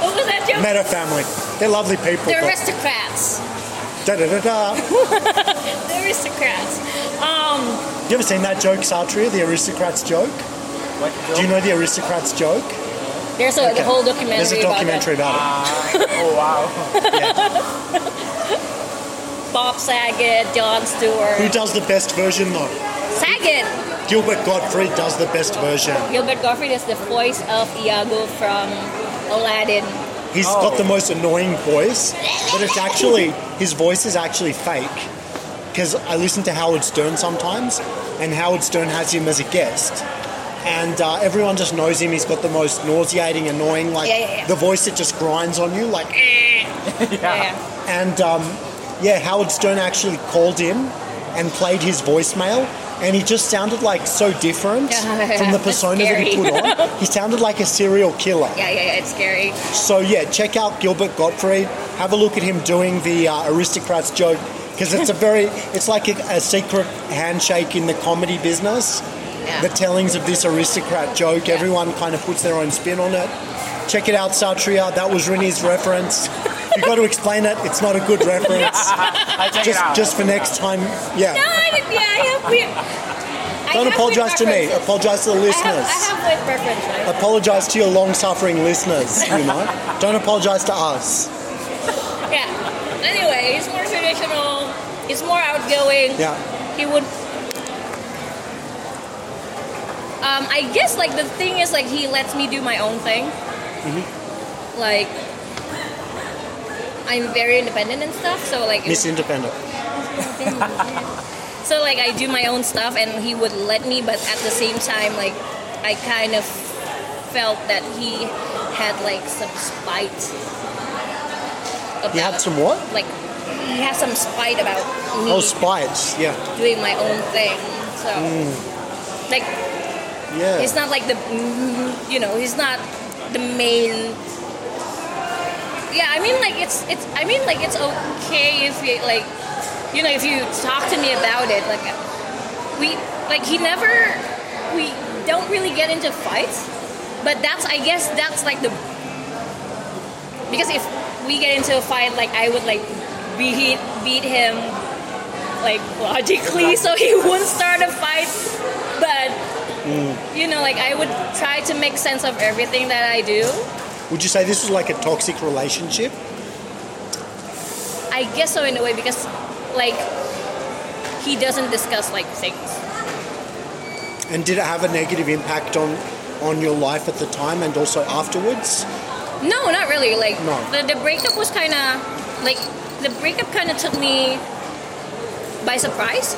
A: what was that joke
C: Meta family. They're lovely people.
A: they're
C: but
A: aristocrats
C: da da da da.
A: they're aristocrats um
C: You ever seen that joke, Satria? The aristocrats joke?
B: What? joke?
C: Do you know the aristocrats joke?
A: There's a
C: Okay.
A: whole documentary
C: There's a documentary
A: about
C: about it.
B: Ah, oh wow.
A: Bob Saget Jon Stewart
C: Who does the best version though?
A: Saget
C: Gilbert Gottfried does the best version.
A: Gilbert Gottfried is the voice of Iago from Aladdin.
C: He's
B: Oh.
C: got the most annoying voice, but it's actually his voice is actually fake. Because I listen to Howard Stern sometimes, and Howard Stern has him as a guest, and uh, everyone just knows him. He's got the most nauseating, annoying, like
A: Yeah, yeah, yeah.
C: the voice that just grinds on you, like. "Eh."
A: Yeah.
C: And um, yeah, Howard Stern actually called him and played his voicemail, and he just sounded like so different from the persona that he put on. He sounded like a serial killer.
A: Yeah, yeah, yeah, it's scary.
C: So yeah, check out Gilbert Gottfried. Have a look at him doing the uh, aristocrats joke because it's a very, it's like a, a secret handshake in the comedy business.
A: Yeah.
C: The tellings of this aristocrat joke,
A: Yeah.
C: everyone kind of puts their own spin on it. Check it out, Satria. That was Rinny's reference. You've got to explain it. It's not a good reference.
B: I
C: just, just for next time. Yeah.
A: No, I didn't, yeah, I have weird.
C: Don't apologize to me. Apologize to the
A: I
C: listeners.
A: have, I have weird preferences.
C: Apologize to your long-suffering listeners. You know. Don't apologize to us.
A: Yeah, Anyway, he's more traditional. He's more outgoing.
C: Yeah.
A: He would. Um, I guess like the thing is like he lets me do my own thing.
C: Mm-hmm.
A: Like I'm very independent and stuff. So like
C: Miss Independent.
A: so like I do my own stuff and he would let me, but at the same time like I kind of felt that he had like some spite. About,
C: You had some what?
A: like he has some spite about me
C: Oh, spites. Yeah.
A: doing my own thing. So like
C: Yeah.
A: he's not like the you know he's not the main. Yeah, I mean like it's it's I mean like it's okay if you like you know if you talk to me about it like we like he never we don't really get into fights but that's I guess that's like the because if we get into a fight like I would like beat beat him like logically so he wouldn't start a fight but Mm. you know like I would try to make sense of everything that I do
C: Would you say this was like a toxic relationship?
A: I guess so in a way because like he doesn't discuss like things
C: And did it have a negative impact on on your life at the time and also afterwards?
A: No, not really. Like
C: No.
A: the, the breakup was kind of like the breakup kind of took me by surprise.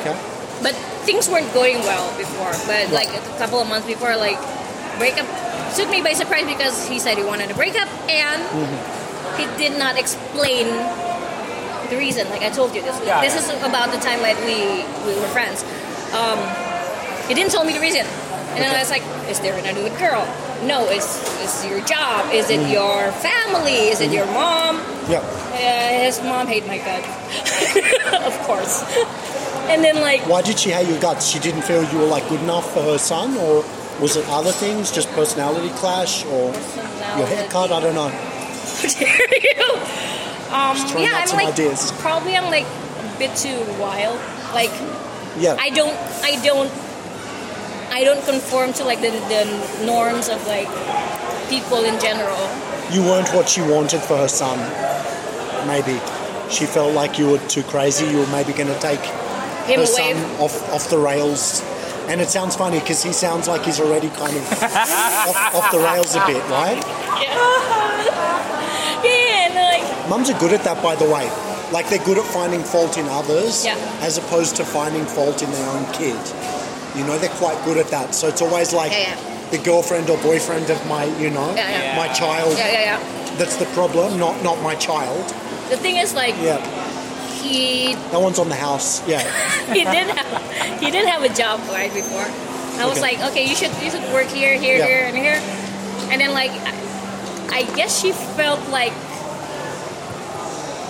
C: Okay.
A: But things weren't going well before. But like a couple of months before, like breakup took me by surprise because he said he wanted to break up and he did not explain the reason. Like I told you, this
B: Yeah,
A: this
B: yeah.
A: is about the time that we we were friends. Um, he didn't tell me the reason, and then I was like, "Is there another girl? No. Is is your job? Is it your family? Is it your mom?
C: Yeah.
A: Uh, his mom hate my gut, of course. And then like
C: Why did she hate your guts? She didn't feel you were like good enough for her son, or was it other things, just personality clash, or your haircut? I don't know.
A: dare you? Um, yeah, I'm
C: some
A: like
C: ideas.
A: probably I'm like a bit too wild. Like
C: Yeah.
A: I don't I don't I don't conform to like the, the norms of like people in general.
C: you weren't what she wanted for her son. Maybe she felt like you were too crazy. You were maybe going to take
A: Him
C: her son off off the rails. And it sounds funny because he sounds like he's already kind of off, off the rails a bit, right?
A: Yeah, and like
C: Mums are good at that, by the way. Like they're good at finding fault in others,
A: Yeah.
C: as opposed to finding fault in their own kid. You know, they're quite good at that. So it's always like
A: Yeah, yeah.
C: the girlfriend or boyfriend of my, you know,
A: Yeah, yeah.
C: my child.
A: yeah, yeah, yeah.
C: That's the problem, not not my child.
A: The thing is like
C: Yeah,
A: he
C: that one's on the house. Yeah,
A: he did have he did have a job right before. I was
C: Okay.
A: like, okay, you should you should work here, here,
C: Yeah.
A: here, and here. And then like, I, I guess she felt like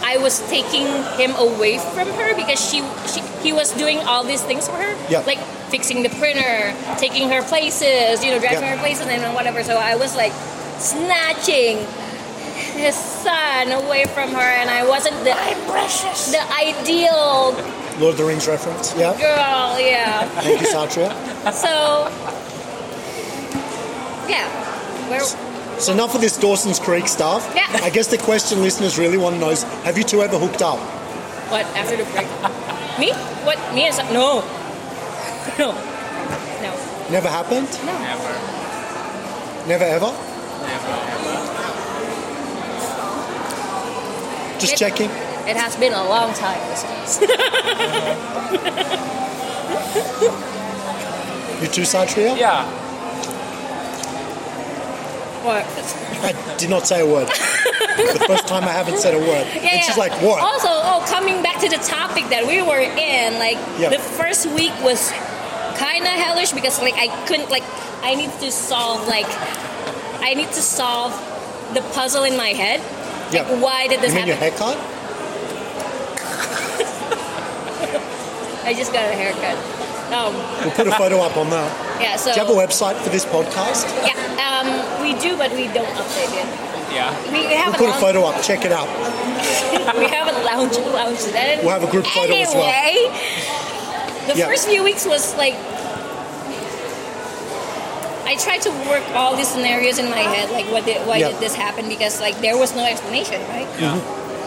A: I was taking him away from her because she, she he was doing all these things for her,
C: Yeah.
A: like fixing the printer, taking her places, you know, driving
C: Yeah.
A: her places, and whatever. So I was like snatching his son away from her, and I wasn't the I'm
B: Precious.
A: the ideal
C: Lord of the Rings reference. Yeah,
A: girl. Yeah.
C: thank you, Satria.
A: So, yeah, where
C: So enough of this Dawson's Creek stuff.
A: Yeah.
C: I guess the question listeners really want to know is: Have you two ever hooked up?
A: what after the break? Me? What? Me and some- no, no, no,
C: Never happened.
A: no.
B: Never.
C: Never ever. Just
A: It-
C: checking.
A: It has been a long time. listeners.
C: You too, Satria.
B: Yeah.
A: What?
C: I did not say a word. the first time I haven't said a word.
A: Yeah,
C: and
A: yeah.
C: she's like, what?
A: Also, oh, coming back to the topic that we were in, like
C: Yeah.
A: the first week was kind of hellish because like I couldn't like I need to solve like I need to solve the puzzle in my head. Like
C: Yeah.
A: why did this
C: you mean your haircut?
A: I just got a haircut. Um,
C: We'll put a photo up on that.
A: yeah. So
C: Do you have a website for this podcast?
A: Yeah, um, we do, but we don't update it.
B: Yeah.
A: We, we haven't
C: We'll put a photo up. Check it out.
A: we haven't launched launched it. And
C: We'll have a group photo as well.
A: Anyway, the
C: Yeah.
A: first few weeks was like I tried to work all these scenarios in my head, like what did, why
C: Yeah.
A: did this happen? Because like there was no explanation, right?
B: Yeah.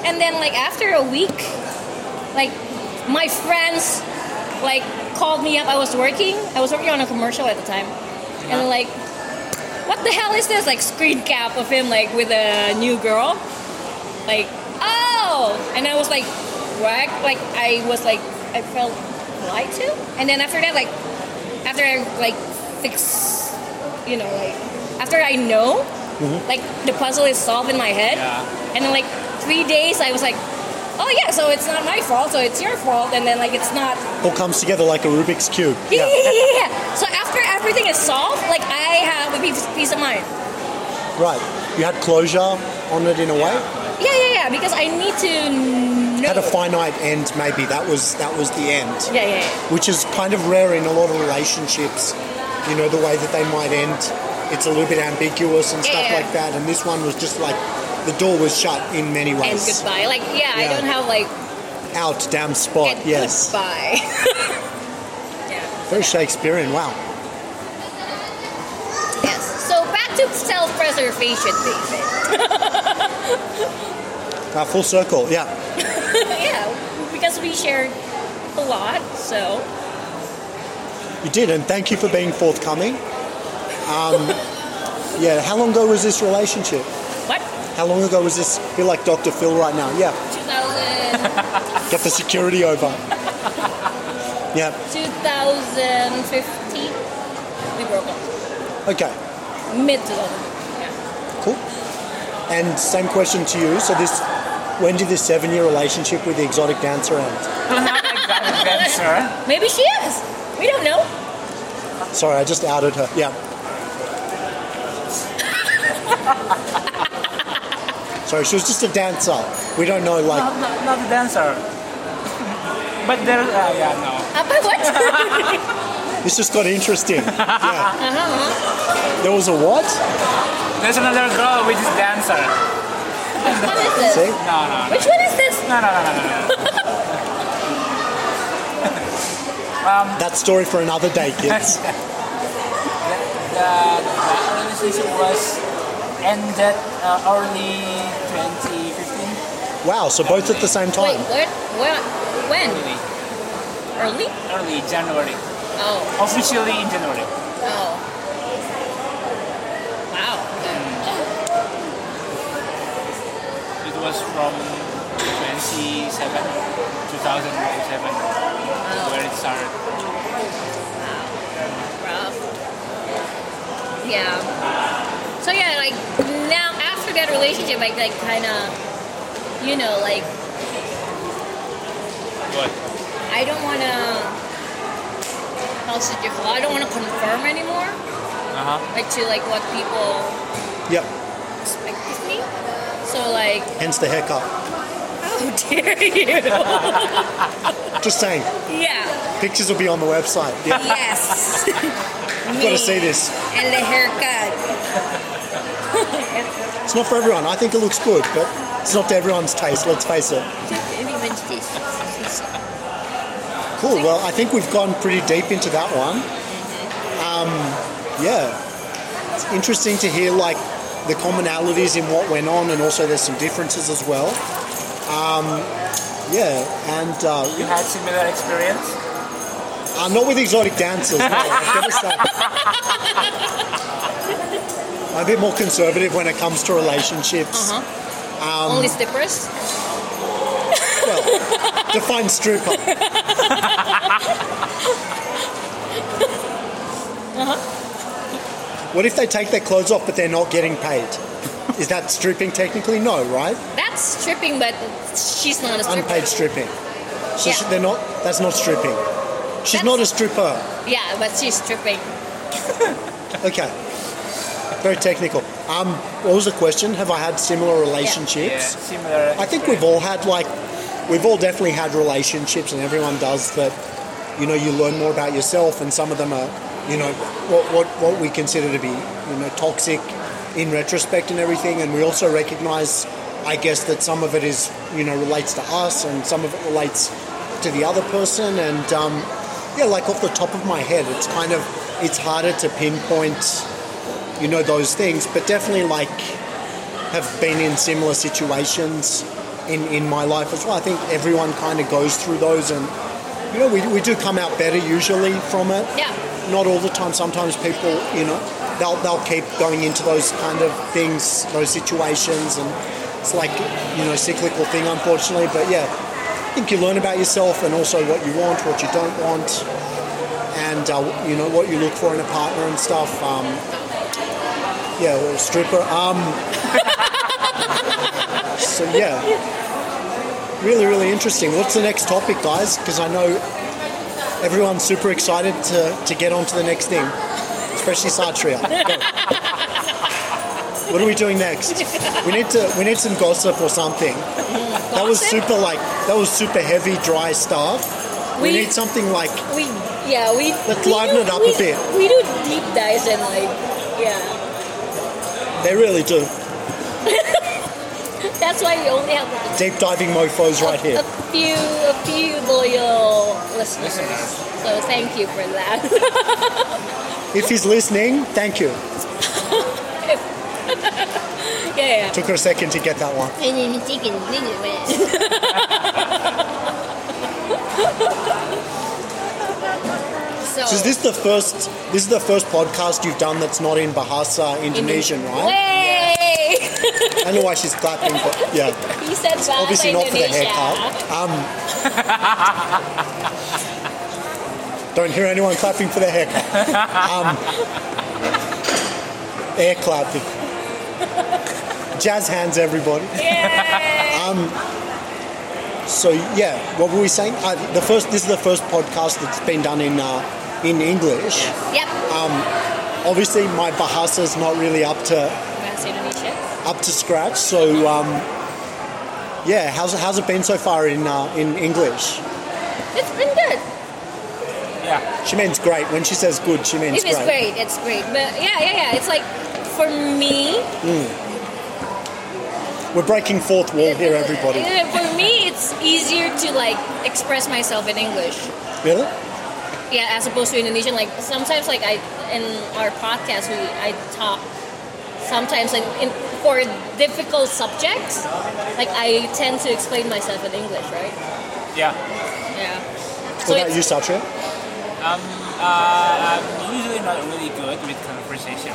A: And then like after a week, like my friends like called me up. I was working. I was working on a commercial at the time, and like, "What the hell is this?" Like screen cap of him like with a new girl. Like, oh, and I was like, what? Like I was like, I felt lied to, and then after that, like, after I like fix, you know, like after I know, mm-hmm. like the puzzle is solved in my head,
B: Yeah.
A: and then like three days, I was like, oh yeah, so it's not my fault, so it's your fault, and then like it's not
C: All comes together like a Rubik's cube.
A: yeah, yeah, yeah, yeah. So after everything is solved, like I have a peace, peace of mind.
C: Right. You had closure on it in a way.
A: Yeah, yeah, yeah. Because I need to know.
C: Had a finite end. Maybe that was that was the end.
A: yeah, yeah, yeah.
C: which is kind of rare in a lot of relationships. You know, the way that they might end, it's a little bit ambiguous and stuff
A: yeah.
C: like that. And this one was just like the door was shut in many ways.
A: And goodbye. Like, yeah, I don't have like
C: Out, damn spot.
A: and
C: yes.
A: goodbye. yeah.
C: Very Shakespearean. Wow.
A: Yes. So back to self-preservation, David.
C: Uh, full circle. Yeah.
A: yeah, because we shared a lot. So
C: You did, and thank you for being forthcoming. Um, yeah. How long ago was this relationship?
A: what?
C: How long ago was this? Feel like Dr. Phil right now. Yeah.
A: 2000,
C: Get the security over. Yeah.
A: 2015. We broke up.
C: Okay.
A: Mid 2000. Yeah.
C: Cool. And same question to you. So this, when did this seven-year relationship with the exotic dancer end?
B: Not exactly dancer.
A: Maybe she is. We don't know.
C: Sorry, I just outed her. Yeah. Sorry, she was just a dancer. We don't know, like,
B: Not, not, not a dancer. But there, uh, yeah, no.
A: Uh, but what?
C: this just got interesting. Yeah.
A: uh-huh.
C: There was a what?
B: There's another girl which is dancer.
A: Which one is this?
C: See?
B: No, no, no,
A: Which one is this?
B: no, no, no, no, no.
C: That story for another day, kids.
B: the, the relationship was ended uh, early 2015.
C: Wow, so both at the same
A: Wait,
C: time.
A: what? When? When?
B: Early,
A: Early?
B: early January.
A: Oh.
B: Officially in January.
A: Oh. Wow.
B: It was from 27, 2007, where it started.
A: Rough. Yeah. So yeah, like now after that relationship, I like kind of, you know, like
B: What?
A: I don't want to. How should you call? I don't want to confirm anymore,
B: Uh huh.
A: like to like what people
C: Yep.
A: expect of me. So like,
C: Hence the haircut.
A: how dare you?
C: Just saying.
A: yeah.
C: Pictures will be on the website. Yeah.
A: Yes.
C: You've got to see this.
A: And the haircut.
C: It's not for everyone. I think it looks good, but it's not to everyone's taste, let's face it.
A: Everyone's taste.
C: Cool. Well, I think we've gone pretty deep into that one. Um, yeah, it's interesting to hear like the commonalities in what went on, and also there's some differences as well. Um, yeah, and uh,
B: You had similar experience?
C: uh, not with exotic dancers. No, I've got to say. I'm a bit more conservative when it comes to relationships.
A: Uh-huh. Only strippers.
C: Well, define stripper. What if they take their clothes off but they're not getting paid? Is that stripping technically? No, right?
A: That's stripping, but she's not a stripper.
C: Unpaid stripping. So
A: Yeah.
C: she- they're not. That's not stripping. She's
A: That's-
C: not a stripper.
A: Yeah, but she's stripping.
C: Okay. Very technical. Um, what was the question? Have I had similar relationships?
B: Yeah,
C: relationships?
B: similar.
C: I think we've all had like, we've all definitely had relationships, and everyone does that. You know, you learn more about yourself, and some of them are, you know, what what, what we consider to be, you know, toxic in retrospect and everything. And we also recognize, I guess, that some of it is, you know, relates to us, and some of it relates to the other person. And um, yeah, like off the top of my head, it's kind of it's harder to pinpoint, you know, those things, but definitely like have been in similar situations in, in my life as well. I think everyone kind of goes through those, and you know, we, we do come out better usually from it.
A: Yeah.
C: Not all the time. Sometimes people, you know, they'll they'll keep going into those kind of things, those situations, and it's like you know, cyclical thing, unfortunately. But yeah, I think you learn about yourself and also what you want, what you don't want, and uh, you know what you look for in a partner and stuff. Um, yeah, a stripper. Um, so yeah, really, really interesting. What's the next topic, guys? Because I know everyone's super excited to, to get on to the next thing, especially Satria. What are we doing next? We need to we need some gossip or something. That was super like that was super heavy, dry stuff. We,
A: We-
C: need something like
A: We yeah we
C: Let's
A: we
C: liven
A: do-
C: it up
A: we,
C: a bit.
A: We do deep dives and like yeah.
C: they really do.
A: That's why we only have like,
C: Deep diving mofos right
A: a
C: here.
A: A few a few loyal listeners. So thank you for that.
C: If he's listening, thank you.
A: yeah, yeah.
C: Took her a second to get that one.
A: so,
C: So is this the first? This is the first podcast you've done that's not in Bahasa Indonesian, right?
A: Way!
C: I don't know why she's clapping, but yeah,
A: he said Bahasa
C: obviously not for the haircut. Um, don't hear anyone clapping for the haircut. Um, air clapping. Jazz hands, everybody.
A: Yeah.
C: So yeah, what were we saying? Uh, the first. This is the first podcast that's been done in uh, in English.
A: yep.
C: Obviously, my Bahasa is not really up to
A: Bahasa Indonesia.
C: up to scratch. So, um, yeah, how's, how's it been so far in uh, in English?
A: It's been good.
B: Yeah.
C: She means great. When she says good, she means great.
A: It is great. It's great. But yeah, yeah, yeah. It's like for me, hmm.
C: We're breaking fourth wall here, everybody.
A: For me, it's easier to like express myself in English.
C: Really?
A: Yeah, as opposed to Indonesian. Like sometimes, like I in our podcast, we I talk sometimes like in, for difficult subjects. Like I tend to explain myself in English, right?
B: Yeah.
A: Yeah.
C: What about you, Satria?
B: Um, uh, I'm usually not really good with conversation,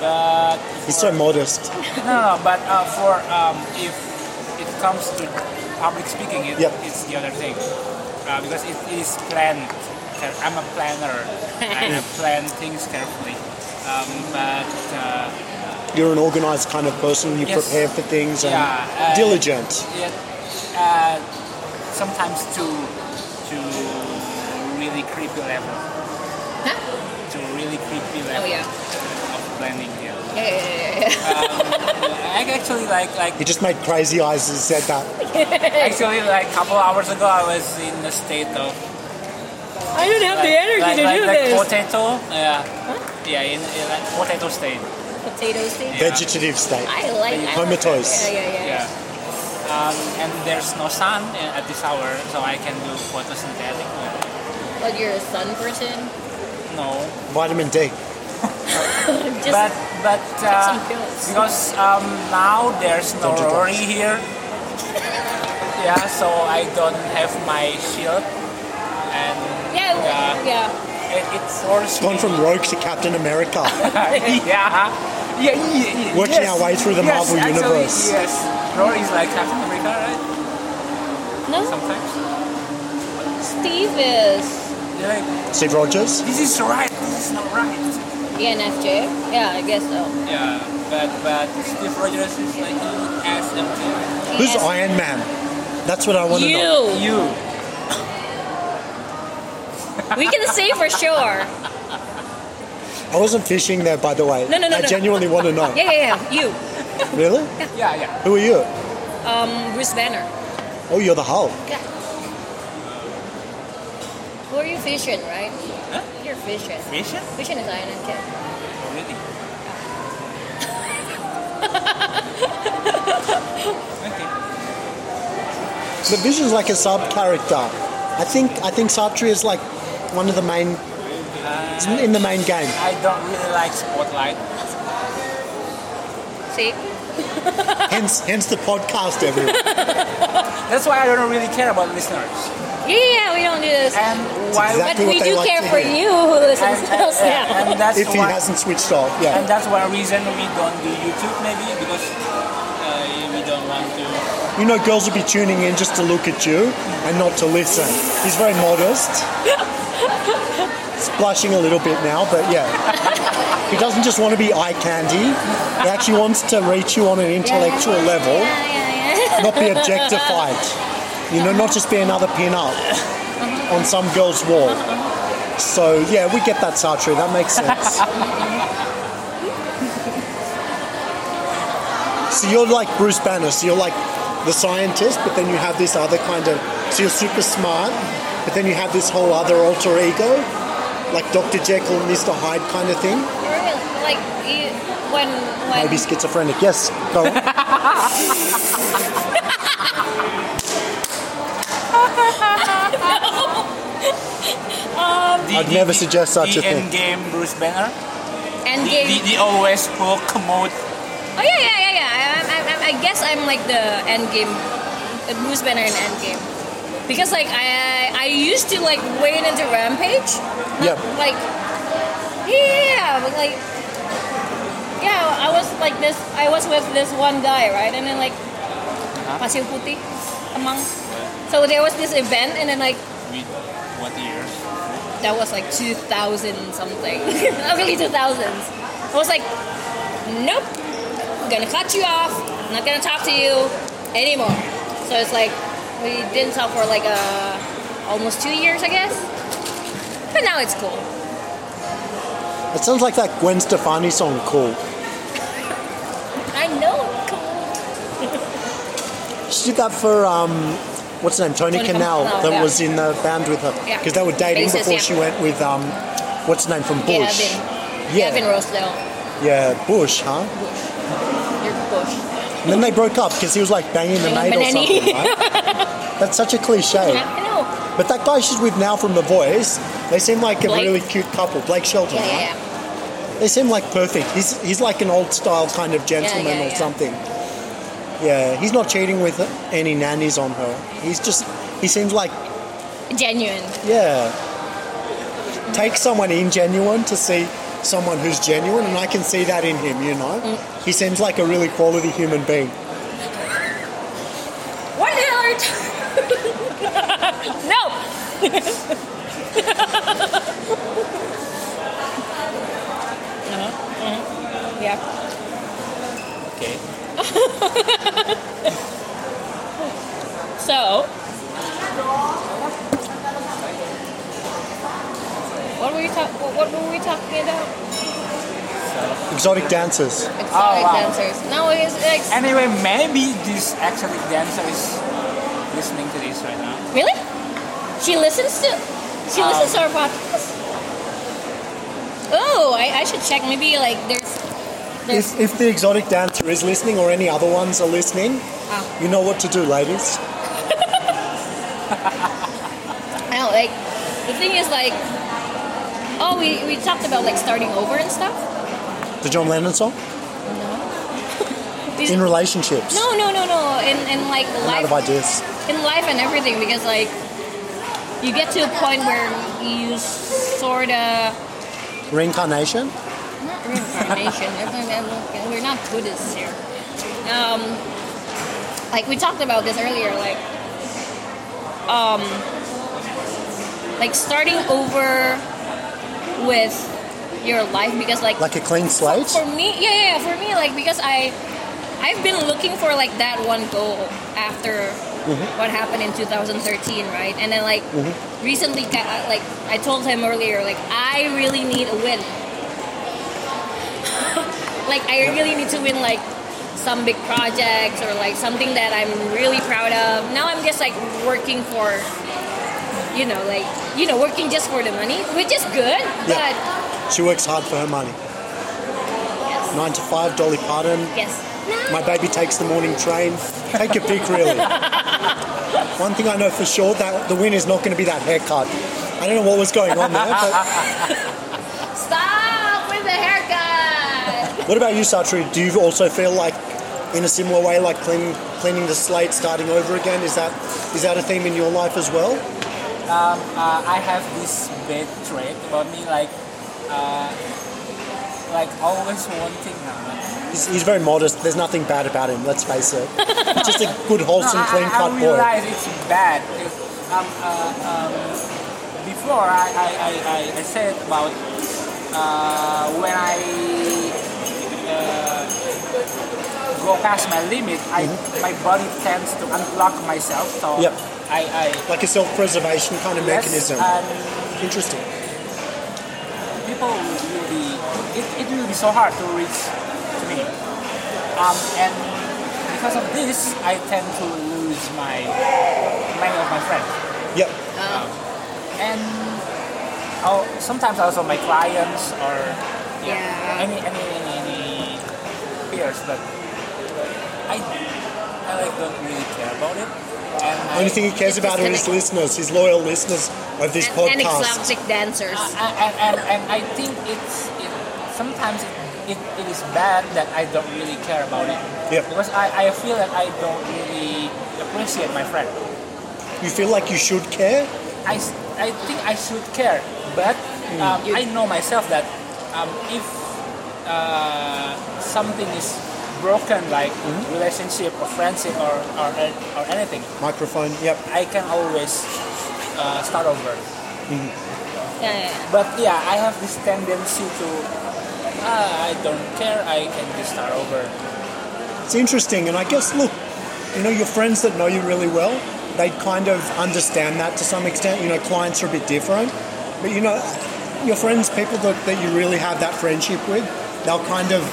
B: but
C: He's so modest.
B: no, no. But uh, for um, if it comes to public speaking, it,
C: Yep.
B: it's the other thing uh, because it is planned. I'm a planner. I plan things carefully. Um, but uh,
C: You're an organized kind of person. You
B: Yes.
C: prepare for things and
B: Yeah, uh,
C: diligent.
B: it, uh, sometimes to to really creepy level,
A: Huh?
B: to really creepy level
A: Oh yeah.
B: of planning. Yeah.
A: Yeah, yeah, yeah, yeah.
B: I actually like like
C: He just made crazy eyes and said that.
B: actually like a couple hours ago I was in a state of
A: I don't have the energy
B: like,
A: to
B: like,
A: do
B: like
A: this.
B: potato. Yeah. Yeah, in, in like potato state.
A: Potato state.
B: Yeah.
C: Vegetative state.
A: I like I
C: Comatose.
A: Yeah, yeah, yeah.
B: Yeah. Um, and there's no sun uh, at this hour, so I can do photosynthetic.
A: But you're a sun person.
B: No,
C: Vitamin D.
B: But but uh, because um, now there's no
C: Don't
B: Rory here. Yeah, so I don't have my shield, and
A: yeah,
B: Yeah.
A: yeah.
B: it, it forced
C: Gone from Rogue to Captain America.
B: yeah. Yeah, yeah,
C: Working
B: yes.
C: our way through the
B: yes,
C: Marvel
B: actually,
C: universe.
B: Yes, Rory is like Captain America, right?
A: No,
B: Sometimes.
A: Steve is
B: You're
C: Steve Rogers.
B: this is right. This is not right.
A: ENFJ. Yeah, I guess so.
B: Yeah, but but Steve Rogers is like SMT.
C: Who's
A: Yes.
C: Iron Man? That's what I want to
A: You.
C: know.
B: You.
A: We can say for sure.
C: I wasn't fishing there, by the way.
A: No, no, no,
C: I
A: no.
C: genuinely want to know.
A: Yeah, yeah, yeah. You.
C: Really?
B: Yeah, yeah.
C: Who are you?
A: Um, Bruce Banner.
C: Oh, you're the Hulk.
A: Yeah. Who are you fishing, right?
B: Huh?
A: You're fishing.
B: Vision?
A: Fishing is INFJ.
B: Oh, really? okay.
C: The Vision's like a sub character. I think I think Satri is like one of the main it's in the main game.
B: I don't really like Spotlight.
A: See?
C: hence, hence the podcast, everyone.
B: That's why I don't really care about listeners.
A: Yeah, yeah, we don't do this.
B: And why?
C: exactly
A: but we do
C: like
A: care for
C: hear.
A: you who listens
B: and,
A: to us
B: and-
A: now.
B: and that's
C: If he
B: why.
C: hasn't switched off, yeah.
B: And that's one reason we don't do YouTube, maybe because uh, we don't want to.
C: You know, girls will be tuning in just to look at you and not to listen. He's very modest. He's blushing a little bit now, but yeah. He doesn't just want to be eye candy. He actually wants to reach you on an intellectual level,
A: Yeah, yeah, yeah.
C: not be objectified. You know, not just be another pin-up on some girl's wall. So yeah, we get that, Satria. That makes sense. So you're like Bruce Banner. So you're like the scientist, but then you have this other kind of. So you're super smart, but then you have this whole other alter ego, like Dr. Jekyll and Mr. Hyde kind of thing.
A: Like you, when when
C: Maybe schizophrenic. Yes, go on.
B: The,
C: I'd never suggest such
B: the
C: a thing.
B: end game Bruce Banner.
A: and
B: The,
A: game.
B: the, the always hook mode.
A: Oh yeah, yeah, yeah, yeah. I, I, I, I guess I'm like the end game, the Bruce Banner in end game, because like I I used to like wade into Rampage.
C: Yeah.
A: Like yeah, but like yeah, I was like this. I was with this one guy, right? And then like uh-huh. Pasir Putih, among. So there was this event, and then like
B: With what years?
A: that was like 2000 something, early 2000s. I was like, nope, I'm gonna cut you off. I'm not gonna talk to you anymore. So it's like we didn't talk for like uh, almost two years, I guess. But now it's cool.
C: It sounds like that Gwen Stefani song, Cool.
A: I know. Cool.
C: She did that for um, what's her name, Tony,
A: Tony
C: Kanal,
A: Kanal,
C: that
A: yeah.
C: was in the band with her
A: Yeah.
C: because they were dating
A: Bassist,
C: before
A: yeah.
C: she went with um, what's her name from Bush. Yeah.
A: Gavin Rossdale.
C: Yeah, Bush, huh?
A: You're Bush.
C: And then they broke up because he was like banging the maid or something, right? That's such a cliche.
A: I know.
C: But that guy she's with now from The Voice, they seem like a really cute couple. Blake Shelton,
A: Yeah,
C: right?
A: yeah, yeah.
C: They seem like perfect. He's he's like an old style kind of gentleman
A: yeah,
C: or
A: yeah.
C: something. Yeah, he's not cheating with any nannies on her. He's just he seems like
A: Genuine.
C: yeah. Take someone ingenuine to see someone who's genuine, and I can see that in him. You know,
A: Mm.
C: he seems like a really quality human being.
A: What the hell are you talking No! uh-huh. uh-huh. Yeah.
B: Okay.
A: So. What were we talking? What were we talking about?
C: Exotic dancers.
A: Exotic
B: wow.
A: dancers. No, it's like
B: Anyway, maybe this exotic dancer is listening to this right now.
A: really. She listens to. She
B: Um,
A: listens to our podcast. Oh, I, I should check. Maybe like there's.
C: If, if the exotic dancer is listening or any other ones are listening,
A: Ah.
C: you know what to do, ladies.
A: I like the thing is like. Oh, we, we talked about like starting over and stuff.
C: The John Lennon song?
A: These-
C: In relationships.
A: No, no, no, no. In in like
C: I'm out of
A: life,
C: ideas.
A: in life and everything, because like you get to a point where you sort of
C: Reincarnation?
A: Reincarnation. We're not Buddhists here. Um, like we talked about this earlier, like um, like starting over with your life because like
C: Like a clean slate?
A: for me yeah, yeah yeah for me like because i i've been looking for like that one goal after what happened in 2013 right and then like recently like i told him earlier like i really need a win like i really need to win like some big projects or like something that i'm really proud of now i'm just like working for you know like you know working just for the money which is good but
C: She works hard for her money.
A: yes
C: Nine to five, Dolly Parton.
A: yes
C: My baby takes the morning train. Take a pick, really. One thing I know for sure that the win is not going to be that haircut. I don't know what was going on there, but what about you, Satri? Do you also feel like in a similar way, like cleaning cleaning the slate, starting over again? Is that is that a theme in your life as well?
B: uh, I have this bad trait about me, like, uh, like always wanting. Uh,
C: He's, he's very modest. There's nothing bad about him. Let's face it. Just a good, wholesome,
B: I,
C: clean
B: I,
C: cut
B: I
C: boy.
B: realize it's bad. Um, uh, um, before I, I, I, I- I said about uh, when I uh, go past my limit, I my body tends to unblock myself. So
C: Mm-hmm. Yep.
B: I, I
C: Like a self-preservation kind of
B: yes,
C: mechanism.
B: and
C: Interesting.
B: people will be it, it will be so hard to reach to me um, and because of this I tend to lose my many of my friends
C: Yep.
B: and oh, sometimes also my clients or
A: Yeah.
B: any any any, any peers but I I like don't really care about it and I,
C: Only thing he cares about are his listeners, his loyal listeners of this
A: And, and
C: podcast.
A: exotic dancers.
B: and, and, and, and I think it's it, sometimes it, it, it is bad that I don't really care about it
C: Yep.
B: because I, I feel that I don't really appreciate my friend.
C: You feel like you should care?
B: I, I think I should care, but um, I know myself that um, if uh, something is broken, like relationship or friendship or, or, or anything,
C: Microphone. Yep.
B: I can always uh, start over.
A: yeah, yeah, yeah.
B: But yeah, I have this tendency to, ah, I don't care, I can just start over.
C: It's interesting, and I guess look, you know, your friends that know you really well, they kind of understand that to some extent. You know, clients are a bit different, but you know, your friends, people that, that you really have that friendship with, they'll kind of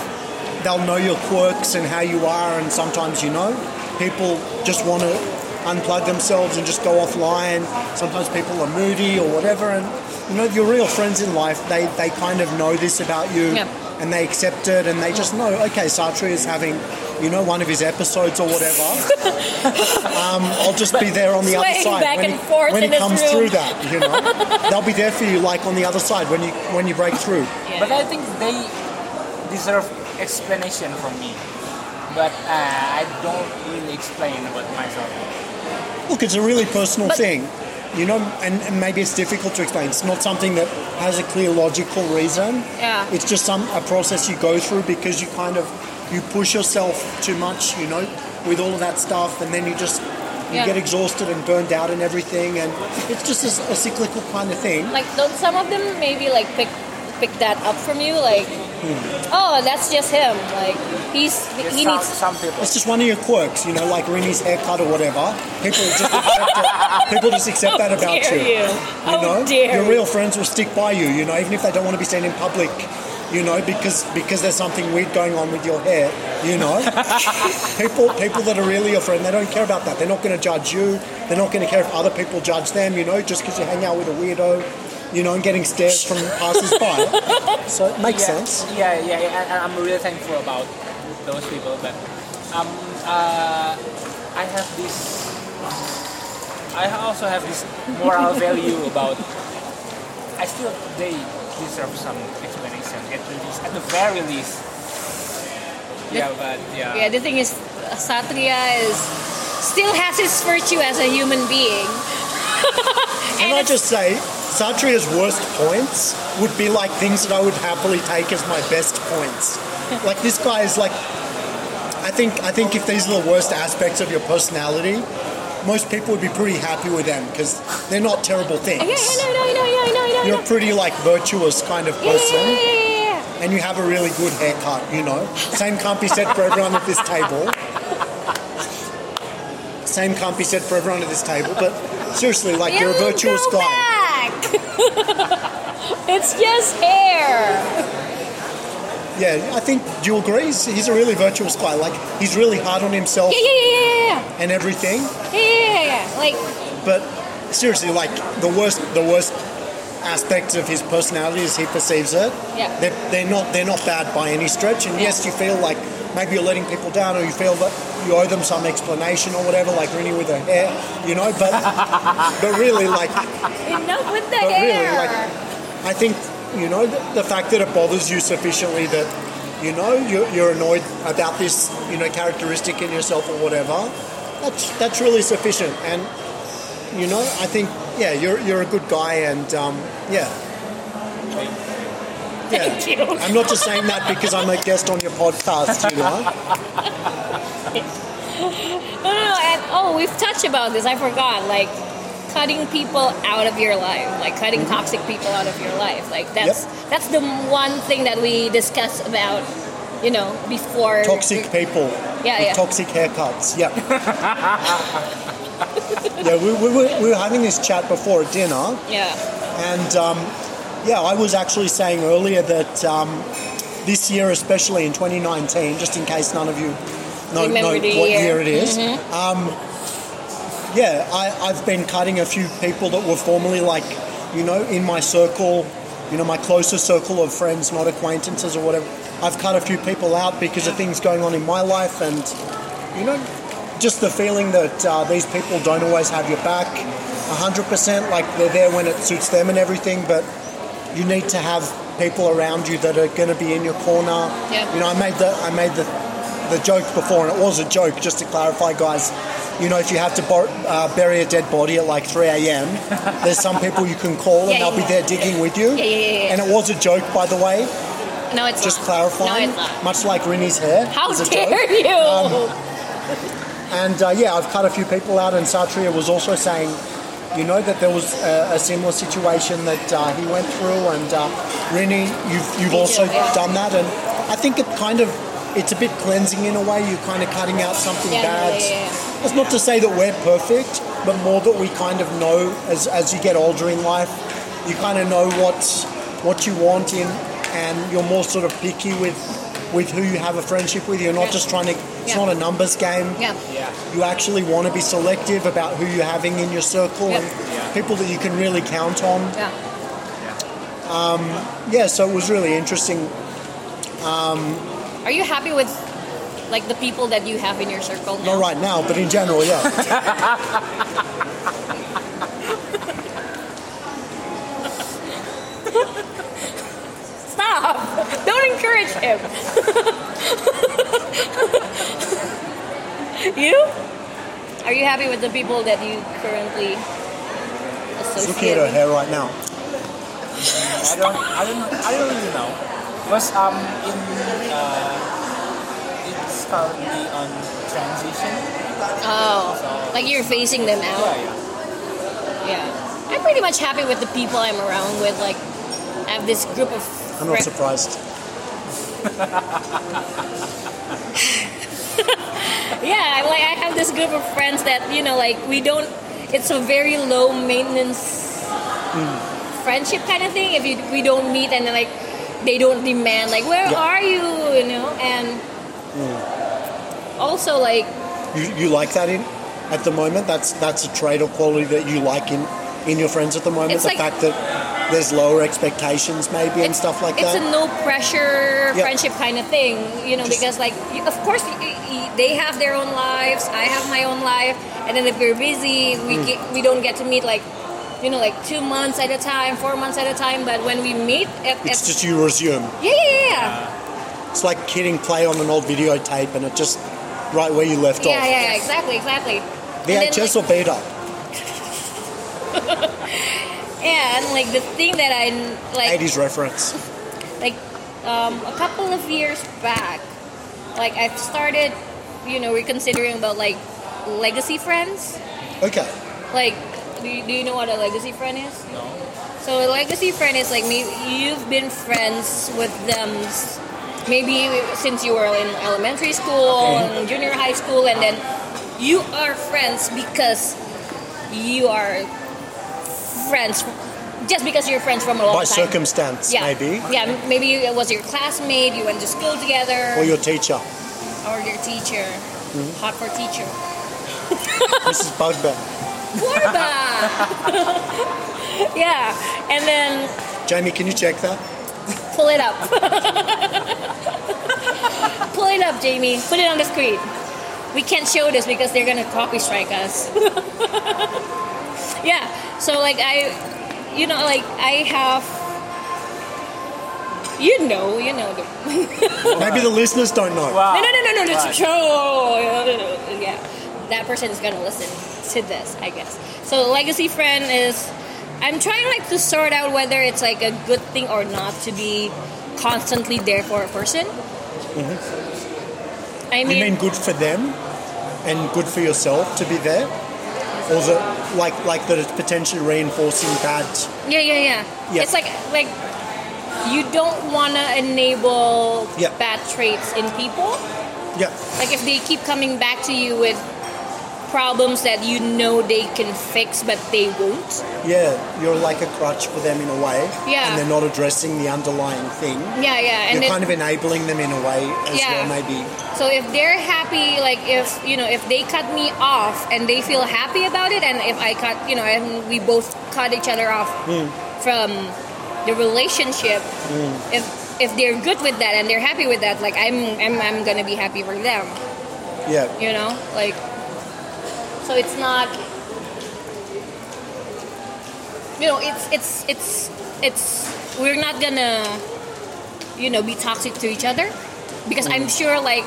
C: they'll know your quirks and how you are, and sometimes you know, people just want to unplug themselves and just go offline. Sometimes people are moody or whatever, and you know, your real friends in life, they they kind of know this about you.
A: Yep.
C: And they accept it, and they just know. Okay, Sartre is having, you know, one of his episodes or whatever. um, I'll just be there on the other side
A: back
C: when
A: and
C: he,
A: forth
C: when
A: in
C: he comes
A: room.
C: through that. You know, they'll be there for you, like on the other side when you when you break through.
A: Yeah.
B: But I think they deserve explanation from me. But uh, I don't really explain about myself.
C: Look, it's a really personal
A: But-
C: thing, you know, and, and maybe it's difficult to explain. It's not something that has a clear logical reason.
A: Yeah.
C: It's just some a process you go through because you kind of you push yourself too much, you know, with all of that stuff, and then you just you
A: Yeah.
C: get exhausted and burned out and everything, and it's just a, a cyclical kind of thing.
A: like don't some of them maybe like pick pick that up from you like
C: Hmm.
A: oh that's just him like he's
B: There's
A: he
B: some,
A: needs
B: some people.
C: It's just one of your quirks, you know, like Rini's haircut or whatever. People just accept it. People just accept that about
A: dare
C: you.
A: you,
C: You
A: how
C: know,
A: dare
C: your real friends will stick by you. You know, even if they don't want to be seen in public. You know, because because there's something weird going on with your hair. You know, people people that are really your friend, they don't care about that. They're not going to judge you. They're not going to care if other people judge them. You know, just because you hang out with a weirdo, you know, and getting stares from passers-by. So it makes
B: yeah,
C: sense.
B: Yeah, yeah, yeah, and I'm really thankful about those people. But um, uh, I have this. I also have this moral value about. I still they deserve some explanation at least, at the very least. Yeah, but yeah.
A: yeah the thing is Satria is still has his virtue as a human being
C: Can
A: And
C: I just say, Satria's worst points would be like things that I would happily take as my best points. Like this guy is like, I think I think if these are the worst aspects of your personality, most people would be pretty happy with them because they're not terrible things.
A: yeah, yeah, no, no, no, no, no, no,
C: You're a pretty like virtuous kind of
A: yeah, yeah,
C: person,
A: yeah, yeah, yeah.
C: and you have a really good haircut. You know, same can't be said for everyone at this table. Same can't be said for everyone at this table, but seriously, like you're a virtuous guy.
A: it's just hair
C: Yeah, I think. Do you agree? He's, he's a really virtuous guy. Like he's really hard on himself
A: yeah, yeah, yeah, yeah, yeah.
C: and everything.
A: Yeah, yeah, yeah, yeah. Like,
C: But seriously, like the worst, the worst aspects of his personality as he perceives it.
A: Yeah.
C: They're, they're not they're not bad by any stretch. And yes, you feel like maybe you're letting people down, or you feel that you owe them some explanation or whatever, like Rini with her hair, you know. But but really, like
A: enough with the
C: But really, like- I think you know the, the fact that it bothers you sufficiently that you know, you're, you're annoyed about this, you know, characteristic in yourself or whatever, that's that's really sufficient. And you know, I think yeah, you're you're a good guy, and um, yeah. Yeah.
A: Thank you.
C: I'm not just saying that because I'm a guest on your podcast, you know.
A: No, no, no, and oh, we've touched about this. I forgot. Like cutting people out of your life, like cutting
C: Mm-hmm.
A: toxic people out of your life. Like that's that's the one thing that we discuss about. You know, before
C: Toxic people
A: Yeah,
C: with
A: yeah.
C: toxic haircuts. Yeah. yeah, we, we, were, we were having this chat before dinner,
A: Yeah,
C: and um, yeah, I was actually saying earlier that um, this year, especially in 2019, just in case none of you know, know what
A: year.
C: year it is, um, yeah, I, I've been cutting a few people that were formerly like, you know, in my circle, you know, my closer circle of friends, not acquaintances or whatever. I've cut a few people out because of things going on in my life, and you know, just the feeling that uh, these people don't always have your back, hundred percent. Like they're there when it suits them and everything, but you need to have people around you that are going to be in your corner.
A: Yeah.
C: You know, I made the I made the the joke before, and it was a joke. Just to clarify, guys, you know, if you have to bor- uh, bury a dead body at like 3 a.m., there's some people you can call, and
A: Yeah,
C: they'll
A: yeah,
C: be there digging with you.
A: yeah, yeah, yeah.
C: And it was a joke, by the way.
A: no, it's
C: Just
A: not.
C: clarifying,
A: No, it's not.
C: much like Rini's hair.
A: How dare you?
C: Um, And uh, yeah, I've cut a few people out, and Satria was also saying, you know, that there was a, a similar situation that uh, he went through, and uh, Rini, you've you've also done that, and I think it kind of it's a bit cleansing in a way. You're kind of cutting out something
A: Yeah,
C: bad.
A: yeah, yeah.
C: It's not to say that we're perfect, but more that we kind of know as as you get older in life, you kind of know what's what you want in, and you're more sort of picky with with who you have a friendship with. You're not
A: Yeah.
C: just trying to. It's
A: Yeah.
C: not a numbers game
A: yeah,
B: Yeah.
C: you actually want to be selective about who you're having in your circle
A: Yep.
C: and people that you can really count on.
A: yeah.
C: Yeah, um, so it was really interesting.
A: Um, Are you happy with like the people that you have in your circle now?
C: Not right now, but in general, yeah.
A: Stop! Don't encourage him. you? Are you happy with the people that you currently
C: Just looking
A: associate
C: at her hair right now.
B: I don't, I don't, I don't really know. Because um, in uh, it's currently on transition.
A: Oh, like you're facing them
B: Yeah,
A: out.
B: yeah.
A: Yeah. I'm pretty much happy with the people I'm around with. Like, I have this group of.
C: I'm not surprised.
A: Yeah, I like I have this group of friends that you know, like we don't. It's a very low maintenance friendship kind of thing. If you we don't meet and then like they don't demand like where
C: Yeah.
A: are you, you know, and mm. also like
C: You, you like that in at the moment? That's that's a trait or quality that you like in in your friends at the moment. The
A: like-
C: fact that there's lower expectations maybe and stuff like
A: it's
C: that.
A: It's a no pressure
C: Yeah.
A: friendship kind of thing, you know,
C: Just-
A: because like of course they have their own lives, I have my own life, and then if we're busy, we
C: Mm.
A: get, we don't get to meet like you know like two months at a time, four months at a time. But when we meet, it,
C: it's just you resume.
A: yeah, yeah, yeah,
C: It's like hitting play on an old videotape and it just right where you left
A: yeah,
C: off.
A: yeah, yeah, exactly, exactly. And then,
C: VHS
A: like,
C: or beta?
A: and like the thing that I like
C: 80s reference.
A: like um, a couple of years back, like I've started, you know, reconsidering about like legacy friends.
C: Okay.
A: Like, do you, do you know what a legacy friend is?
B: No.
A: So a legacy friend is like maybe you've been friends with them maybe since you were in elementary school
C: Okay.
A: and junior high school, and then you are friends because you are friends just because you're friends from a long
C: By
A: time.
C: circumstance,
A: yeah,
C: maybe.
A: Yeah, maybe it was your classmate. You went to school together,
C: Or your teacher,
A: or your teacher.
C: Mm-hmm.
A: Hot for teacher.
C: Mrs. Bugbear.
A: Quarterback. yeah, and then
C: Jamie, can you check that?
A: pull it up. pull it up, Jamie. Put it on the screen. We can't show this because they're gonna copy strike us. yeah. So like I, you know, like I have You know, you know. The,
C: Maybe the listeners don't know.
B: Wow.
A: no, no, no, no, no,
B: Right.
A: it's. Yeah, that person is gonna listen to this, I guess. So legacy friend is, I'm trying like to sort out whether it's like a good thing or not to be constantly there for a person. Mm-hmm. I mean,
C: You
A: mean,
C: mean good for them and good for yourself to be there? Or is it like like that it's potentially reinforcing bad
A: yeah, yeah, yeah,
C: Yeah.
A: It's like like you don't wanna enable
C: Yeah.
A: bad traits in people.
C: Yeah.
A: Like if they keep coming back to you with problems that you know they can fix but they won't.
C: Yeah. You're like a crutch for them in a way.
A: Yeah.
C: And they're not addressing the underlying thing.
A: Yeah, yeah. And
C: You're
A: it-
C: kind of enabling them in a way as
A: Yeah.
C: well, maybe.
A: So if they're happy, like if you know, if they cut me off and they feel happy about it, and if I cut, you know, and we both cut each other off hmm. from the relationship, hmm. if if they're good with that and they're happy with that, like I'm, I'm, I'm gonna be happy for them,
C: Yeah.
A: you know, like. So it's not. You know, it's it's it's it's we're not gonna, you know, be toxic to each other, because I'm sure like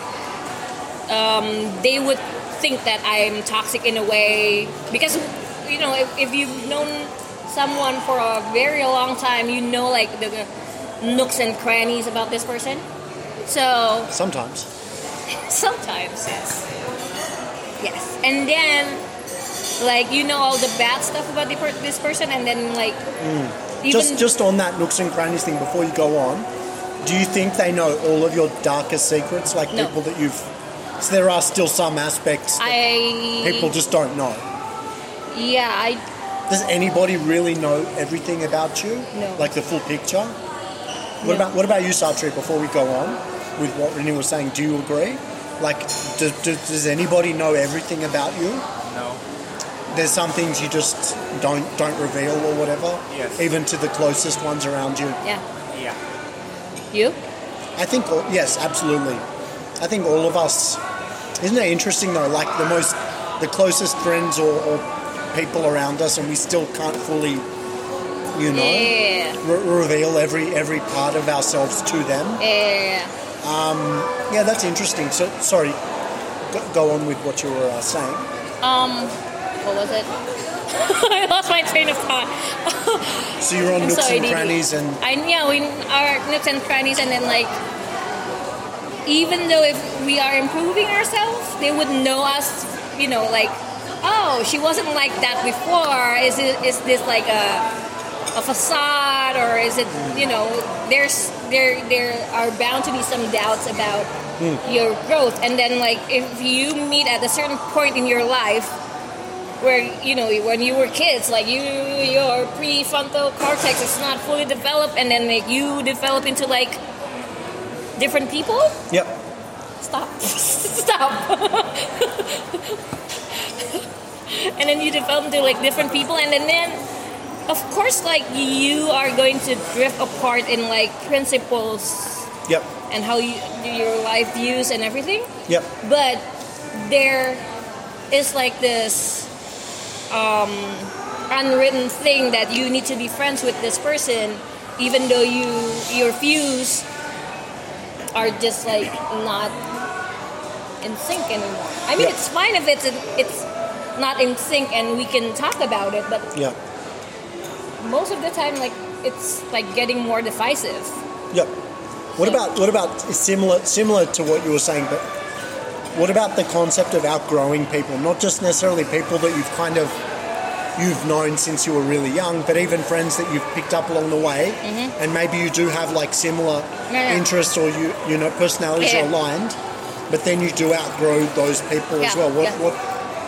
A: um, they would think that I'm toxic in a way because you know if, if you've known someone for a very long time, you know like the, the nooks and crannies about this person. So
C: Sometimes.
A: sometimes, yes, yes, and then like you know all the bad stuff about the per- this person, and then like mm. even
C: Just just on that nooks and crannies thing before you go on, do you think they know all of your darkest secrets? Like
A: No.
C: people that you've so there are still some aspects that
A: I
C: people just don't know.
A: yeah I
C: Does anybody really know everything about you?
A: No.
C: Like the full picture? What about what about you, Satri, before we go on with what Renee was saying, do you agree? Like do, do, does anybody know everything about you?
B: No.
C: There's some things you just don't don't reveal or whatever.
B: Yes.
C: Even to the closest ones around you.
A: yeah
B: Yeah.
A: you
C: I think yes, absolutely. I think all of us. Isn't it interesting though? Like the most, the closest friends or, or people around us, and we still can't fully, you know,
A: yeah
C: re- reveal every every part of ourselves to them.
A: yeah.
C: Yeah, that's interesting. So sorry, go, go on with what you were uh, saying.
A: Um, what was it? I lost my train of thought.
C: So you're on
A: I'm
C: nooks and crannies, and
A: I yeah, we are nooks and crannies, and then like, even though if we are improving ourselves, they would know us. You know, like, oh, she wasn't like that before. Is it is this like a a facade, or is it you know? There's there there are bound to be some doubts about hmm. your growth, and then like if you meet at a certain point in your life where you know when you were kids like you your prefrontal cortex is not fully developed and then like you develop into like different people?
C: Yep,
A: stop. Stop. And then you develop into like different people and then, then of course like you are going to drift apart in like principles
C: yep,
A: and how you do your life views and everything.
C: Yep,
A: but there is like this um, unwritten thing that you need to be friends with this person even though you your views are just like not in sync anymore. I mean
C: Yeah.
A: it's fine if it's it's not in sync and we can talk about it but
C: yep,
A: most of the time like it's like getting more divisive
C: yep. What about what about similar similar to what you were saying, but what about the concept of outgrowing people? Not just necessarily people that you've kind of you've known since you were really young, but even friends that you've picked up along the way, and maybe you do have like similar
A: Mm-hmm. Yeah, yeah.
C: interests or you you know personalities
A: Yeah.
C: are aligned, but then you do outgrow those people as well. What
A: yeah.
C: what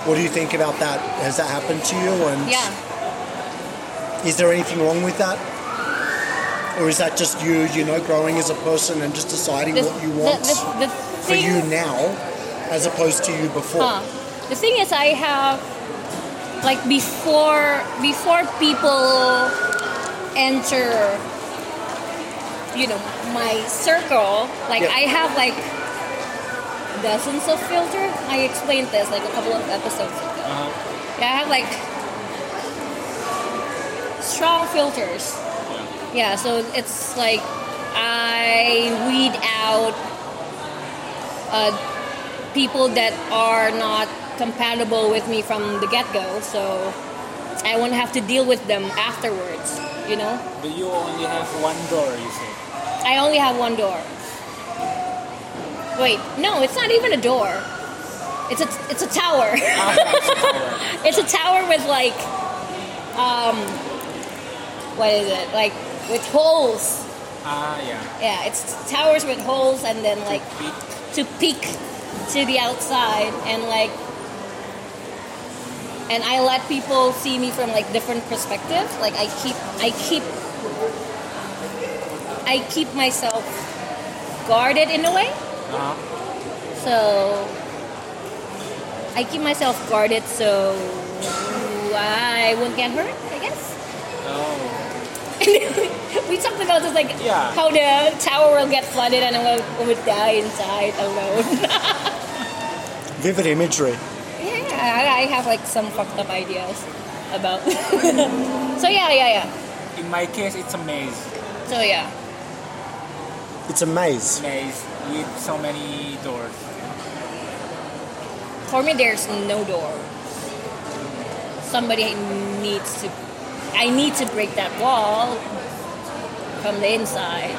C: what do you think about that? Has that happened to you? And
A: yeah
C: is there anything wrong with that? Or is that just you, you know, growing as a person and just deciding
A: The-
C: what you want
A: the- the
C: for you now as opposed to you before?
A: Huh. The thing is, I have like before before people enter, you know, my circle. Like
C: Yeah.
A: I have like dozens of filters. I explained this like a couple of episodes ago. Uh-huh. Yeah, I have like strong filters. Yeah, so it's like I weed out uh, people that are not compatible with me from the get go, so I won't have to deal with them afterwards. You know,
B: But you only have one door, you say.
A: I only have one door. Wait, no, it's not even a door. It's a it's a tower.
B: Ah, that's the tower.
A: it's a tower with like, um, what is it? Like with holes.
B: Ah, yeah.
A: Yeah, it's towers with holes and then like to peek to the outside and like and I let people see me from like different perspectives. Like I keep I keep I keep myself guarded in a way.
B: Uh-huh.
A: So I keep myself guarded so I won't get hurt, I guess.
B: Oh.
A: we talked about this like
B: Yeah.
A: how the tower will get flooded and I would die inside alone.
C: Vivid imagery.
A: Yeah, I I have like some fucked up ideas about. so yeah, yeah, yeah.
B: In my case, it's a maze.
A: So yeah,
C: It's a maze.
B: Maze with so many doors.
A: for me there's no door. Somebody needs to. I need to break that wall from the inside.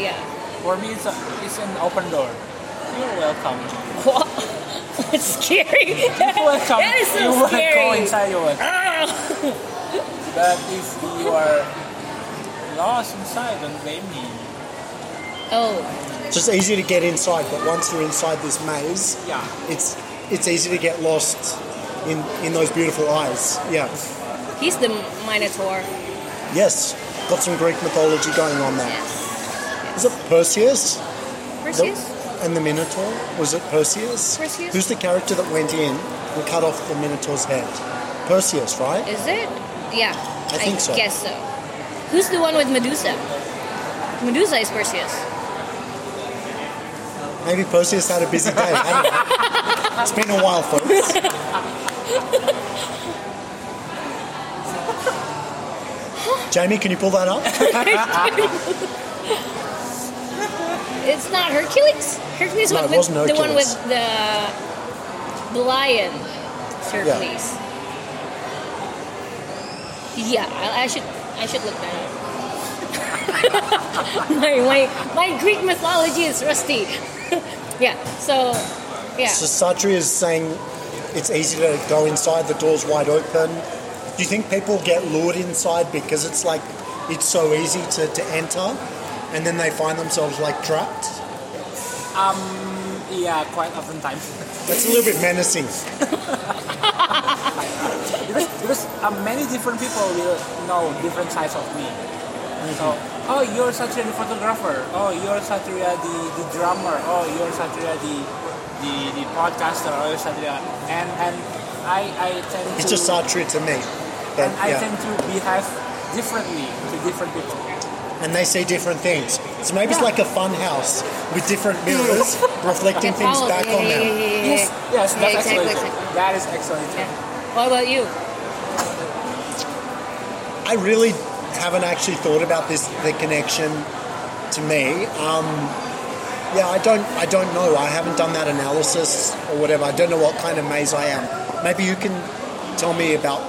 A: Yeah.
B: For me, it's, a, it's an open door. You're welcome.
A: What? It's scary.
B: You're welcome.
A: that is so
B: you will
A: scary.
B: go inside you will.
A: Ah!
B: But if you are lost inside, don't blame me.
A: Oh,
C: It's just easy to get inside, but once you're inside this maze,
B: Yeah.
C: it's it's easy to get lost in in those beautiful eyes. Yeah.
A: He's the Minotaur.
C: Yes. Got some Greek mythology going on there.
A: Yes.
C: Is it Perseus?
A: Perseus?
C: And the Minotaur? Was it Perseus?
A: Perseus?
C: Who's the character that went in and cut off the Minotaur's head? Perseus, right?
A: Is it? Yeah.
C: I think so.
A: guess so. Who's the one with Medusa? Medusa is Perseus.
C: Maybe Perseus had a busy day. I. It's been a while, folks. Jamie, can you pull that up?
A: It's not Hercules. Hercules
C: No,
A: was
C: it wasn't
A: with, the one with the the lion. Hercules. Yeah, I, I should I should look that up. my, my my Greek mythology is rusty. yeah. So yeah.
C: So Satri is saying it's easy to go inside, the door's wide open. Do you think people get lured inside because it's like it's so easy to, to enter and then they find themselves like trapped?
B: Um, yeah, quite often times.
C: That's a little bit menacing.
B: because because uh, many different people will know different sides of me. So, oh, you're Satria the photographer. Oh, you're Satria the, the drummer. Oh, you're Satria the the, the podcaster. Oh, you're Satria, and and I I tend
C: It's
B: to
C: just Satri to me. But,
B: and I
C: yeah.
B: tend to behave differently to different people.
C: and they see different things. So maybe it's like a fun house with different mirrors reflecting
A: Yeah,
C: things back
A: yeah,
C: on
A: yeah,
C: them.
A: yeah, yeah, yeah,
B: Yes, yes, that's
A: Yeah, exactly,
B: excellent.
A: exactly.
B: That is excellent.
A: Yeah. What about you?
C: I really haven't actually thought about this the connection to me. Um, yeah, I don't I don't know. I haven't done that analysis or whatever. I don't know what kind of maze I am. Maybe you can tell me about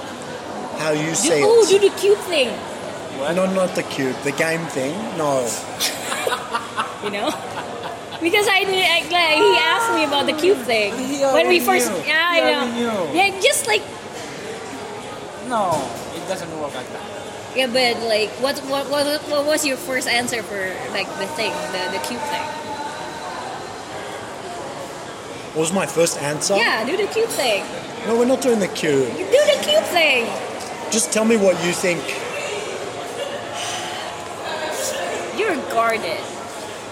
C: how you
A: Do,
C: see
A: oh, do the cute thing.
B: What?
C: No, not the cube, the game thing. No.
A: you know? Because I, knew- I like, he asked me about the cube thing
B: He
A: when we first.
B: knew.
A: Yeah,
B: He
A: I know. Yeah, just like
B: No, it doesn't work like that.
A: yeah, but like, what what what, what was your first answer for like the thing, the the cube thing?
C: What was my first answer?
A: Yeah, do the cube thing.
C: No, we're not doing the cube.
A: Do the cube thing.
C: Just tell me what you think
A: You're guarded.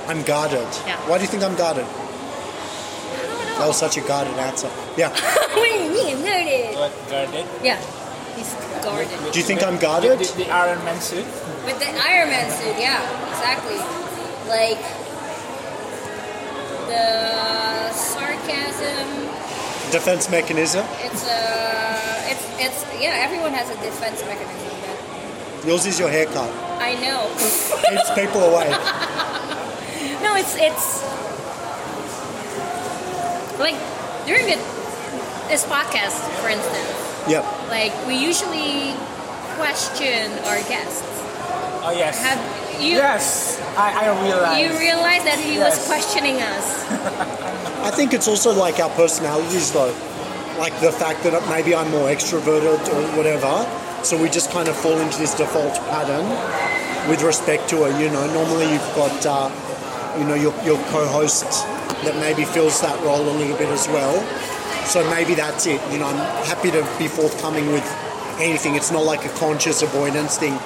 C: I'm guarded.
A: Yeah.
C: Why do you think I'm guarded? That was such a guarded answer. Yeah.
A: Wait, me guarded.
B: What guarded?
A: Yeah, he's guarded.
C: Do you think I'm guarded?
B: The, the Iron Man suit.
A: With the Iron Man suit, yeah, exactly. Like the sarcasm.
C: Defense mechanism.
A: It's uh, it's it's yeah. Everyone has a defense mechanism. But
C: Yours is your haircut.
A: I I know.
C: it's people away.
A: No, it's it's like during the, this podcast, for instance,
C: Yep.
A: like we usually question our guests.
B: Oh yes.
A: Have you
B: yes, I, I realize.
A: you realize that he was questioning us?
C: I think it's also like our personalities, though. Like the fact that maybe I'm more extroverted or whatever. So we just kind of fall into this default pattern with respect to it. You know, normally you've got, uh, you know, your, your co-host that maybe fills that role a little bit as well. So maybe that's it. You know, I'm happy to be forthcoming with anything. It's not like a conscious avoidance thing.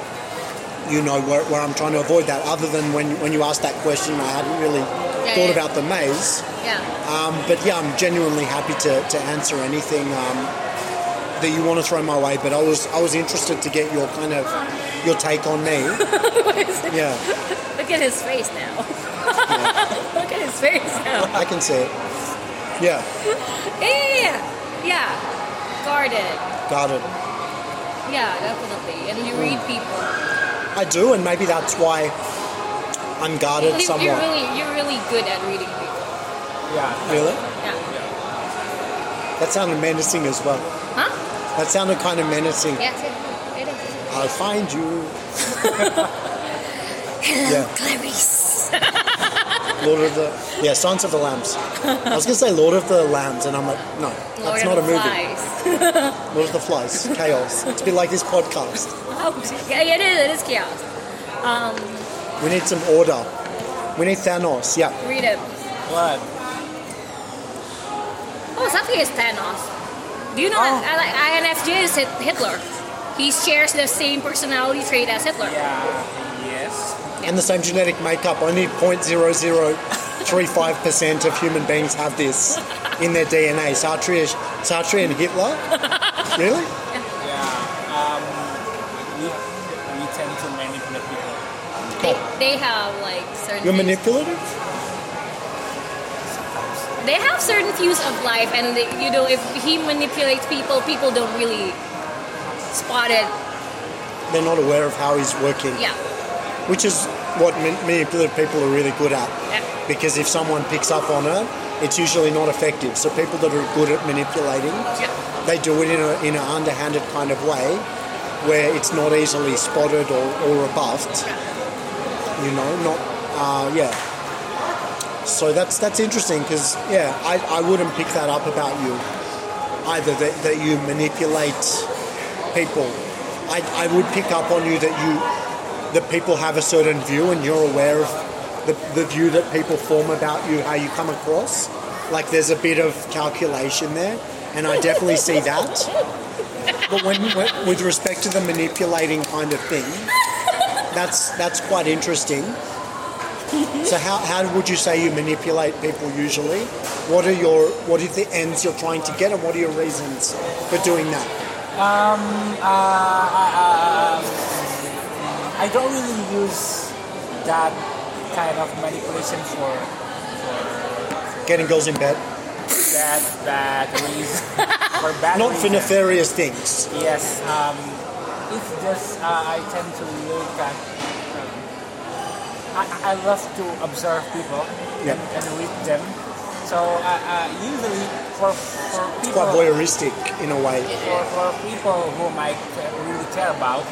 C: You know, where, where I'm trying to avoid that. Other than when when you asked that question, I hadn't really
A: Yeah,
C: thought
A: yeah.
C: about the maze.
A: Yeah.
C: Um, but yeah, I'm genuinely happy to, to answer anything um, that you want to throw my way. But I was I was interested to get your kind of your take on me. Yeah,
A: Look at his face now. Look at his face now.
C: I can see it. Yeah,
A: Yeah, yeah, yeah. Yeah. Guarded.
C: it.
A: Yeah, definitely. And you read people.
C: I do, and maybe that's why I'm guarded
A: You- You're really, you're really good at reading people.
B: Yeah.
C: Really?
A: Yeah.
C: That sounded menacing as well.
A: Huh?
C: That sounded kind of menacing.
A: Yes, it, it is.
C: I'll find you.
A: Hello,
C: Yeah.
A: Clarice.
C: Lord of the yeah, Sons of the Lambs. I was gonna say Lord of the Lambs, and I'm like, no,
A: Lord
C: that's not a movie.
A: Flies.
C: Lord of the Flies, chaos. It's a bit like this podcast.
A: Oh, yeah, it is. It is chaos. Um,
C: We need some order. We need Thanos. Yeah.
A: read it.
B: What?
A: Oh, Sasuke is Thanos. Do you know
B: Oh.
A: that I- INFJ is Hitler? He shares the same personality trait as Hitler.
B: Yeah. Yes.
C: And the same genetic makeup. Only 0.0035% of human beings have this in their DNA. Sartre, Sartre and Hitler? Really?
A: They, they have like certain.
C: You're
A: views.
C: manipulative?
A: They have certain views of life, and they, you know, if he manipulates people, people don't really spot it.
C: They're not aware of how he's working.
A: Yeah.
C: Which is what manipulative people are really good at.
A: Yeah.
C: Because if someone picks up on it, it's usually not effective. So people that are good at manipulating,
A: Yeah.
C: they do it in a in an underhanded kind of way where it's not easily spotted or, or rebuffed. You know, not uh, yeah. So that's that's interesting because yeah, I, I wouldn't pick that up about you either that, that you manipulate people. I, I would pick up on you that you that people have a certain view and you're aware of the, the view that people form about you, how you come across. Like there's a bit of calculation there, and I definitely see that. But when, when with respect to the manipulating kind of thing, that's that's quite interesting. So how, how would you say you manipulate people usually? What are your what are the ends you're trying to get, and what are your reasons for doing that?
B: Uh, I don't really use that kind of manipulation for for
C: Getting girls in bed,
B: that bad reason. for bad
C: not for nefarious things.
B: Yes, um, just uh, I tend to look at. Um, I, I love to observe people
C: Yeah.
B: and, and read them. So uh, uh, usually for for
C: It's quite voyeuristic in a way.
B: for, for people whom I really care about,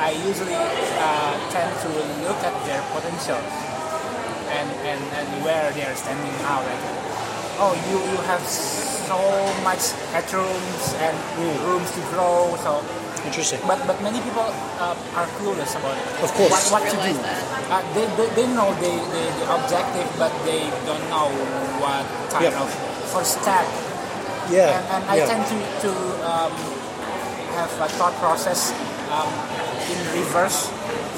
B: I usually uh, tend to look at their potential and, and, and where they are standing now. Like, oh, you, you have so much headrooms and rooms to grow. So,
C: Interesting.
B: but but many people uh, are clueless about it.
C: Of course.
B: what, what to do. Uh, they, they, they know they, they, the objective, but they don't know what kind
C: Yeah.
B: of first step
C: Yeah.
B: and, and I
C: yeah.
B: tend to, to um, have a thought process um, in reverse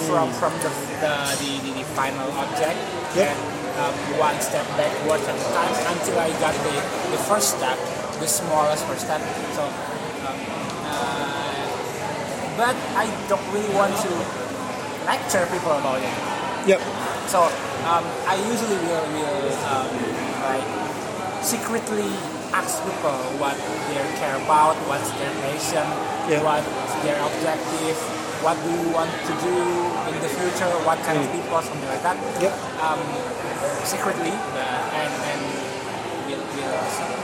B: from from the the, the, the, the final object
C: Yep.
B: and um, one step backward at a time until I got the, the first step, the smallest first step. So, um, uh, but I don't really want to lecture people about it.
C: Yep.
B: So um, I usually will, will um, like secretly ask people what they care about, what's their passion,
C: Yeah.
B: what's their objective, what do you want to do in the future, what kind of people, something like that.
C: Yep.
B: Um, secretly, and and we'll, we'll,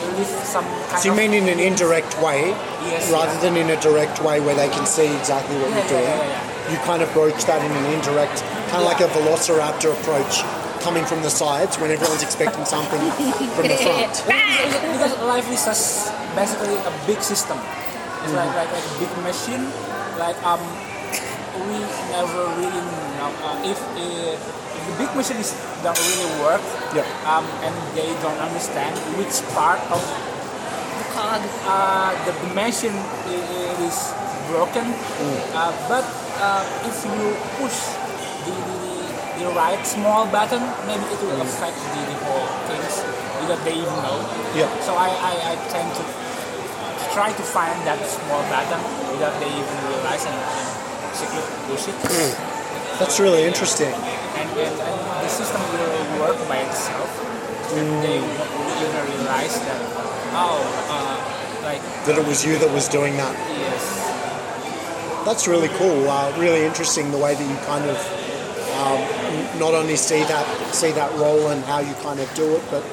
B: we'll leave some kind
C: So you
B: of
C: mean in an indirect way,
B: Yes,
C: rather
B: yeah.
C: than in a direct way where they can see exactly what
B: Yeah,
C: you're
B: yeah,
C: doing?
B: yeah,
C: You kind of broach that in an indirect, kind of like a velociraptor approach, coming from the sides when everyone's expecting something from the front.
B: because, because life is just basically a big system. It's like,
C: Mm-hmm.
B: like like a big machine. Like um, we never really know uh, if, uh, if the big machine is don't really work.
C: Yep.
B: Um, and they don't understand which part of
A: Cog.
B: uh, the, the machine i- i- is broken. Uh, but uh, if you push the, the, the, the right small button, maybe it will affect the, the whole things without they even know.
C: Yeah.
B: So I, I, I tend to try to find that small button without they even realize and, and secretly push it.
C: That's really interesting.
B: And, and, and the system will work by itself. And they even realize that, oh, uh, like,
C: That it was you that was doing that.
B: yes.
C: That's really cool. Uh, really interesting the way that you kind of um, not only see that see that role and how you kind of do it, but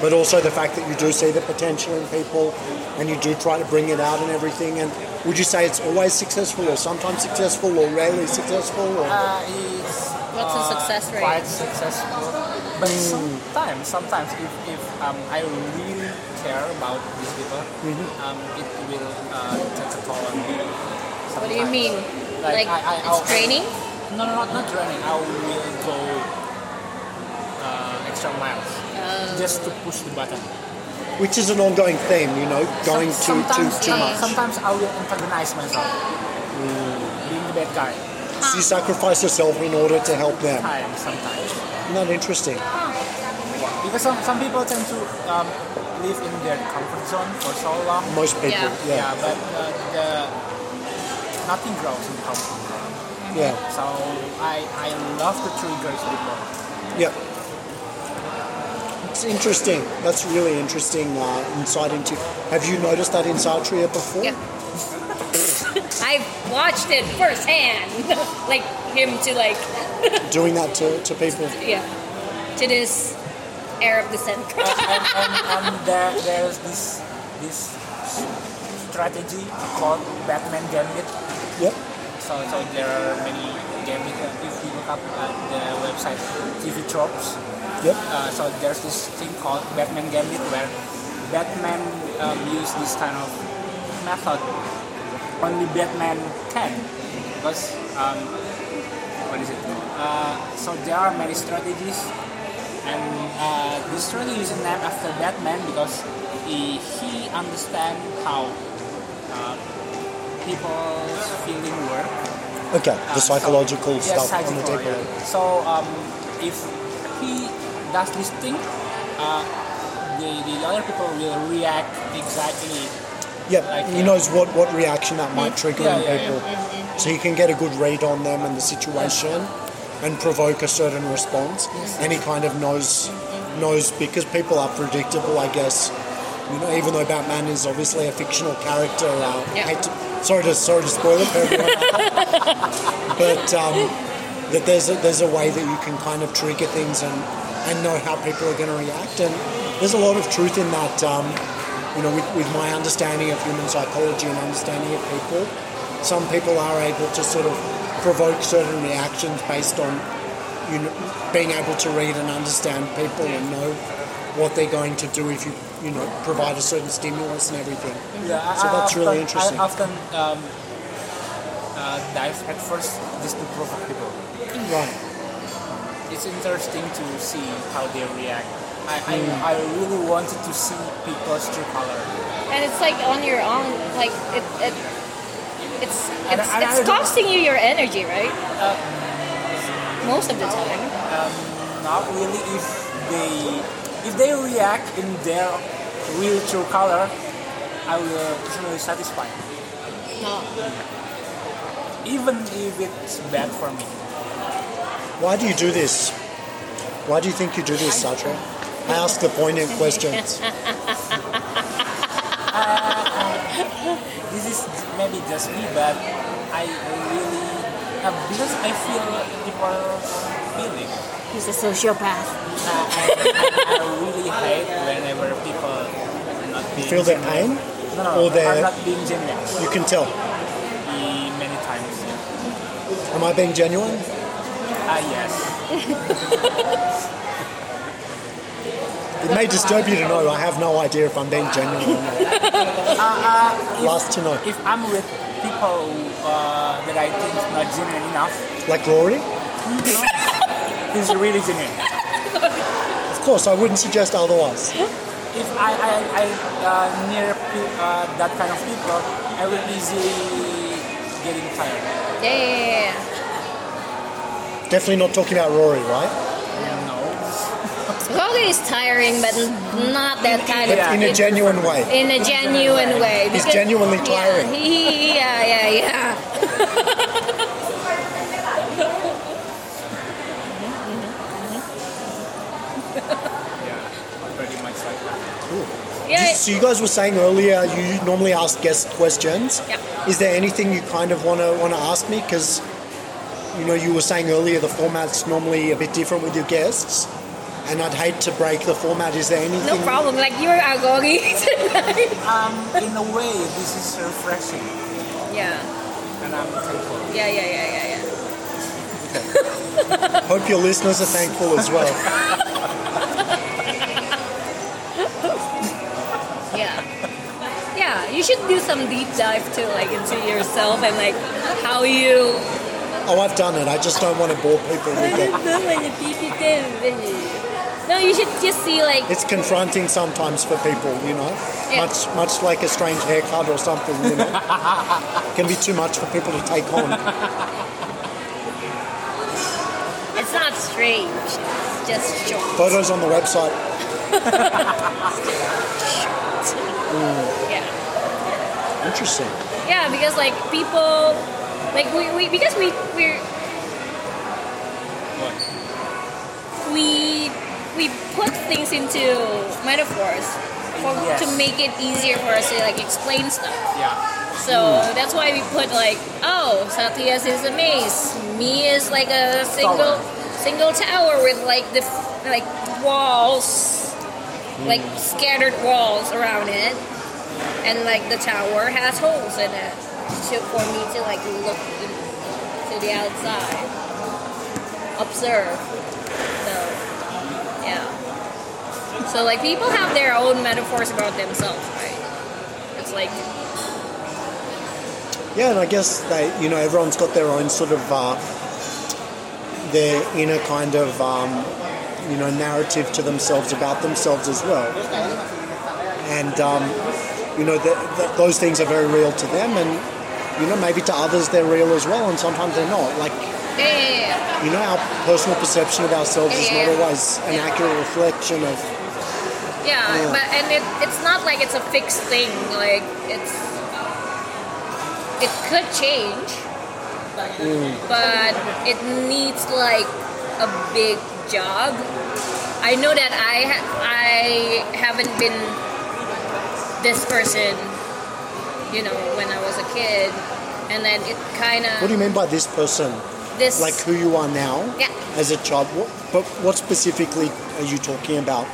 C: but also the fact that you do see the potential in people and you do try to bring it out and everything. And would you say it's always successful, or sometimes successful, or rarely successful? Or
B: Uh,
A: What's the
B: uh,
A: success rate?
B: Quite successful, but sometimes, sometimes if, if um, I really care about these people, um, it will uh, take a toll on me.
A: What do you mean?
B: Like,
A: Like,
B: I- I-
A: it's
B: I'll-
A: training?
B: No, no, not, not training. I will go uh, extra miles just to push the button.
C: which is an ongoing theme, you know, going
B: Some-
C: too too too
B: some-
C: much.
B: Sometimes I will antagonize myself, being the bad guy.
C: So you sacrifice yourself in order to help them.
B: Time sometimes.
C: Isn't that interesting?
B: Because some, some people tend to um, live in their comfort zone for so long.
C: Most people,
A: Yeah.
C: yeah,
B: Yeah, but uh, the, nothing grows in comfort zone.
C: yeah,
B: So I, I love to trigger people.
C: yeah. It's interesting. That's really interesting uh, insight into. Have you noticed that in Satria before?
A: Yeah. I've watched it firsthand. like him to like,
C: Doing that to, to people.
A: yeah, to this Arab descent.
B: and, and, and there, there's this this strategy called Batman Gambit.
C: Yep.
B: So, so there are many gambit. If you look up at the website TV Tropes,
C: Yep.
B: uh, so there's this thing called Batman Gambit where Batman um, use this kind of method. Only Batman can because um, what is it? Uh, so there are many strategies, and uh, this strategy is named after Batman because he he understand how uh, people's feeling work.
C: Okay.
B: Uh,
C: The psychological
B: so,
C: stuff
B: yeah,
C: on the
B: psychological,
C: deeper
B: yeah. So um, if he does this thing, uh, the, the other people will react exactly.
C: Yeah,
B: Like,
C: he knows what, what reaction that might trigger
B: Yeah,
C: in
B: yeah,
C: people. So he can get a good read on them and the situation and provoke a certain response. And he kind of knows knows because people are predictable, I guess. You know, even though Batman is obviously a fictional character. Uh,
A: Yeah.
C: hate to, sorry to sorry to spoil it for everyone. but um, that there's a, there's a way that you can kind of trigger things and, and know how people are going to react. And there's a lot of truth in that. Um, you know, with, with my understanding of human psychology and understanding of people, some people are able to sort of provoke certain reactions based on you know, being able to read and understand people and know what they're going to do if you you know provide a certain stimulus and everything.
B: Yeah,
C: So
B: I- I
C: that's really
B: often-
C: interesting.
B: I often um, uh, dive at first just to provoke people.
C: Right.
B: It's interesting to see how they react. I. I, I really wanted to see people's true color.
A: and it's like on your own, like it, it it's it's,
B: I- I
A: it's costing you your energy, right? Most of the time.
B: Um, not really if they if they react in their real true color, I will truly satisfied.
A: No.
B: Even if it's bad for me.
C: Why do you do this? Why do you think you do this, Satra? I ask the poignant questions.
B: This is maybe just me, but I really uh, because I feel people feeling.
A: He's a sociopath.
B: Uh, I, I, I really hate whenever people not being
C: Feel their pain?
B: No, no,
C: Or
B: are
C: their-
B: not being genuine.
C: You can tell.
B: E- Many times.
C: Am I being genuine?
B: Ah, yes.
C: It may disturb you to know I have no idea if I'm being genuine or not. Last to know.
B: If I'm with people uh, that I think is not genuine enough,
C: Like Rory?
B: he's really genuine.
C: Of course, I wouldn't suggest otherwise.
B: If I, I, I uh, near pe- uh, that kind of people, I will easily getting tired.
A: Yeah, yeah, yeah,
C: Definitely not talking about Rory, right?
A: Is tiring, but not that kind
C: But
A: of.
C: in a genuine way.
A: in a genuine way.
C: He's
A: because-
C: genuinely tiring.
A: Yeah, he, yeah, yeah, yeah.
B: Yeah, pretty much like that.
A: Yeah,
C: So you guys were saying earlier you normally ask guest questions.
A: Yeah.
C: Is there anything you kind of want to want to ask me? Because you know you were saying earlier the format's normally a bit different with your guests, and I'd hate to break the format. Is there anything?
A: no problem. Like you're Agori tonight.
B: Um, in a way, this is refreshing,
A: yeah,
B: and I'm thankful.
A: yeah, yeah, yeah, yeah, yeah.
C: Hope your listeners are thankful as well.
A: Yeah. Yeah, you should do some deep dive too, like into yourself and like how you.
C: Oh, I've done it. I just don't want to bore people with it.
A: No, you should just see like
C: It's confronting sometimes for people, you know.
A: Yeah.
C: Much, much like a strange haircut or something, you know. Can be too much for people to take on.
A: it's not strange, it's just short.
C: Photos on the website. Hmm.
A: Yeah.
C: Interesting.
A: Yeah, because like people, like we, we because we we're
B: What?
A: we we put things into metaphors for,
B: Yes.
A: to make it easier for us to like explain stuff.
B: Yeah.
A: So hmm. that's why we put like, oh, Satria's is a maze. Me is like a single single tower with like the like walls, hmm. like scattered walls around it, and like the tower has holes in it, so for me to like look in, to the outside, observe. So yeah. So like people have their own metaphors about themselves, right? It's like
C: Yeah, and I guess they, you know, everyone's got their own sort of uh, their inner kind of, um, you know, narrative to themselves about themselves as well. And um, you know, th th those things are very real to them, and you know, maybe to others they're real as well, and sometimes they're not. Like
A: yeah,
C: you know, our personal perception of ourselves is not always an accurate reflection of.
A: Yeah,
C: Yeah.
A: but and it, it's not like it's a fixed thing. Like it's it could change, hmm. but it needs like a big job. I know that I ha- I haven't been this person, you know, when I was a kid, and then it kind of
C: What do you mean by this person?
A: This
C: Like who you are now
A: Yeah.
C: as a child? What, but what specifically are you talking about?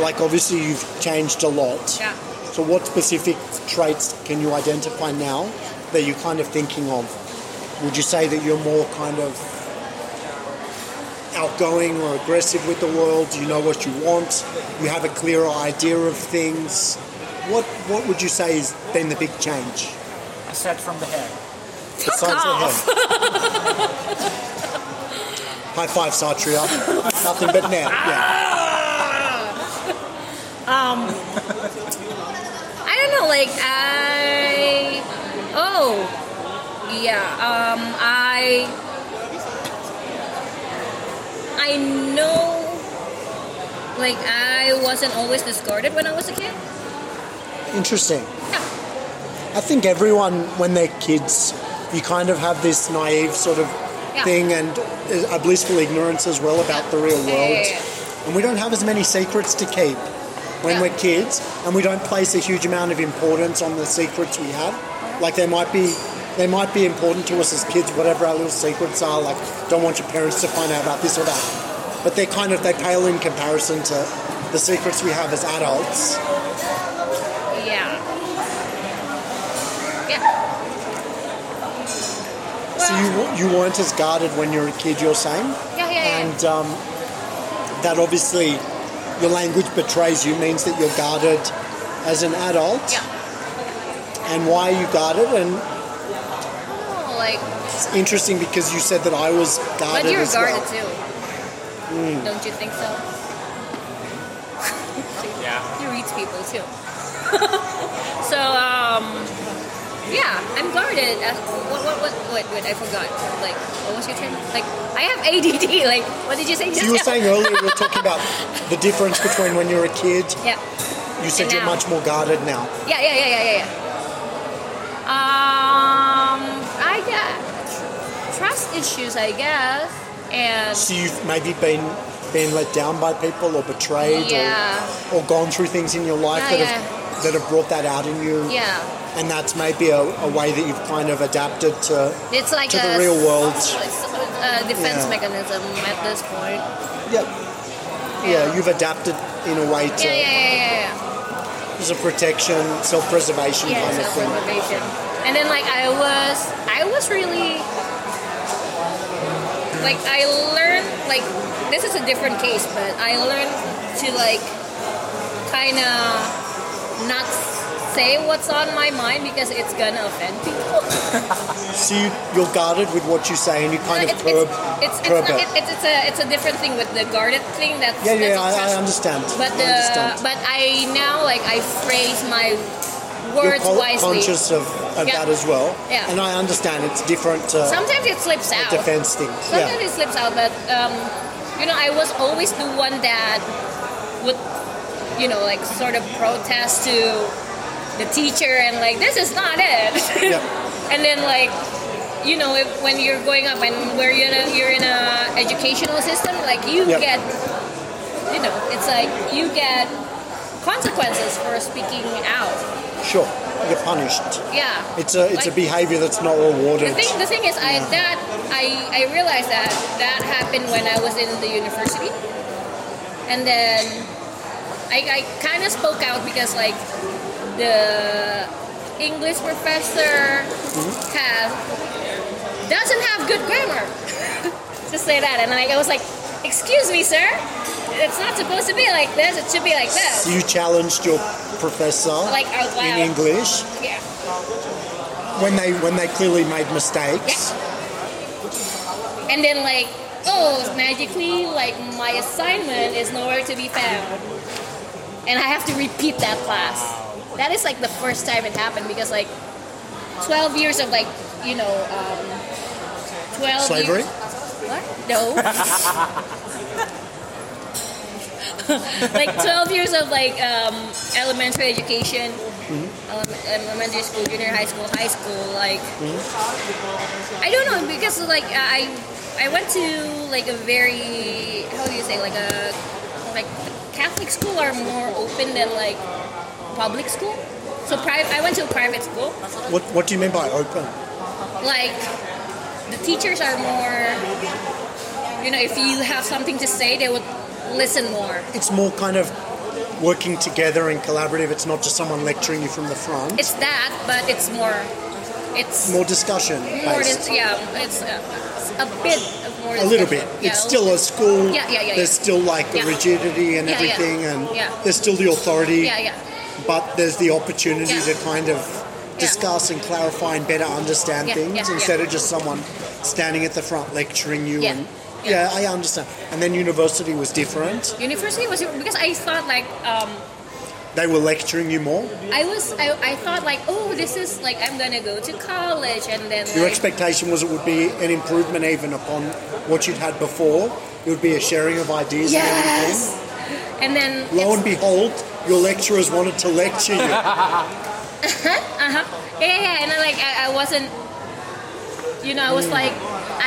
C: Like obviously you've changed a lot.
A: yeah.
C: So what specific traits can you identify now that you're kind of thinking of? Would you say that you're more kind of outgoing or aggressive with the world? Do you know what you want? You have a clearer idea of things? What what would you say has been the big change?
B: Aside from the hair.
C: The
A: off.
C: High five, Satria. Nothing but net. Yeah.
A: I don't know, like I oh yeah, um I I know like I wasn't always discarded when I was a kid.
C: Interesting.
A: Yeah.
C: I think everyone, when they're kids, you kind of have this naive sort of
A: Yeah.
C: thing and a blissful ignorance as well about the real world. And we don't have as many secrets to keep when we're kids, and we don't place a huge amount of importance on the secrets we have. Like there might be they might be important to us as kids, whatever our little secrets are. Like, don't want your parents to find out about this or that. But they kind of they pale in comparison to the secrets we have as adults.
A: Yeah. Yeah.
C: So you you weren't as guarded when you were a kid. You're saying,
A: Yeah, yeah, yeah.
C: and um, that obviously your language betrays you means that you're guarded as an adult.
A: yeah.
C: And why are you guarded? And
A: Oh, like,
C: it's interesting because you said that I was guarded
A: but you're
C: as
A: guarded
C: well.
A: too. Don't you think so?
B: Yeah.
A: He reads people too. so um, yeah, I'm guarded. As, what, what, what, wait, wait, I forgot. Like, what was your term? Like, I have ADD. Like, what did you say?
C: You were saying earlier we were talking about the difference between when you're a kid.
A: Yeah,
C: You said you're much more guarded now.
A: yeah, yeah, yeah, yeah, yeah. yeah. Um, I got trust issues, I guess, and
C: So you've maybe been been let down by people or betrayed
A: yeah,
C: or, or gone through things in your life
A: Yeah,
C: that have that have brought that out in you.
A: yeah.
C: And that's maybe a, a way that you've kind of adapted to
A: It's like
C: To
A: a
C: the real world.
A: It's a defense
C: Yeah.
A: mechanism at this point.
C: yeah. Yeah, you've adapted in a way to
A: Yeah, yeah, yeah, yeah. yeah.
C: a protection, self preservation
A: yeah,
C: kind of thing.
A: self-preservation. And then like I was, I was really like I learned like this is a different case, but I learned to like kind of not say what's on my mind because it's gonna offend people.
C: So you, you're guarded with what you say and you kind of
A: it's,
C: curb,
A: it's, it's,
C: curb
A: it's,
C: it.
A: it, it's, it's a it's a different thing with the guarded thing. That's
C: Yeah,
A: that's
C: yeah,
A: a
C: I, I understand.
A: But
C: I
A: the
C: understand.
A: but I now like I phrase my words
C: You're
A: wisely.
C: conscious of, of
A: Yeah.
C: that as well.
A: Yeah.
C: And I understand it's different to
A: Sometimes it slips out.
C: defense things.
A: Sometimes
C: Yeah.
A: it slips out, but um, you know, I was always the one that would, you know, like sort of protest to the teacher and like this is not it.
C: Yeah.
A: and then like, you know, if, when you're going up and where you're in a, you're in a educational system, like you
C: Yep.
A: get, you know, it's like you get consequences for speaking out.
C: Sure. You're punished.
A: Yeah.
C: It's a it's a behavior that's not rewarded.
A: The thing, the thing is, I mm. that I I realized that that happened when I was in the university, and then I, I kind of spoke out because like the English professor mm-hmm. has doesn't have good grammar. to say that, and like, I was like, "Excuse me, sir, it's not supposed to be like this. It should be like this."
C: you challenged your professor
A: Like out
C: in. English
A: Yeah.
C: when they when they clearly made mistakes.
A: And then like, oh, magically, like my assignment is nowhere to be found, and I have to repeat that class. That is like the first time it happened because like, twelve years of like, you know, um, twelve
C: Slavery?
A: Years, what? No. like 12 years of like um, elementary education ele- elementary school junior high school high school like I don't know because like I I went to like a very how do you say like a like Catholic school are more open than like public school. So private I went to a private school.
C: What what do you mean by open?
A: Like the teachers are more you know if you have something to say they would listen more.
C: It's more kind of working together and collaborative. It's not just someone lecturing you from the front.
A: It's that but it's more it's
C: more discussion
A: more
C: based.
A: than- yeah it's uh, a, a bit more
C: a little bit.
A: Yeah,
C: it's
A: a
C: still a school.
A: Yeah, yeah, yeah,
C: There's
A: yeah.
C: still like the rigidity and everything, and
A: Yeah.
C: there's still the authority.
A: yeah yeah
C: But there's the opportunity to kind of discuss and clarify and better understand things instead of just someone standing at the front lecturing you.
A: Yeah,
C: And
A: yeah.
C: yeah, I understand. And then university was different.
A: University was because I thought like um,
C: They were lecturing you more.
A: I was I, I thought like oh this is like I'm gonna go to college and then
C: Your
A: like,
C: expectation was it would be an improvement even upon what you'd had before. It would be a sharing of ideas and everything.
A: yes and then
C: Lo and behold, your lecturers wanted to lecture you.
A: uh-huh yeah yeah, yeah and then like I, I wasn't you know I was like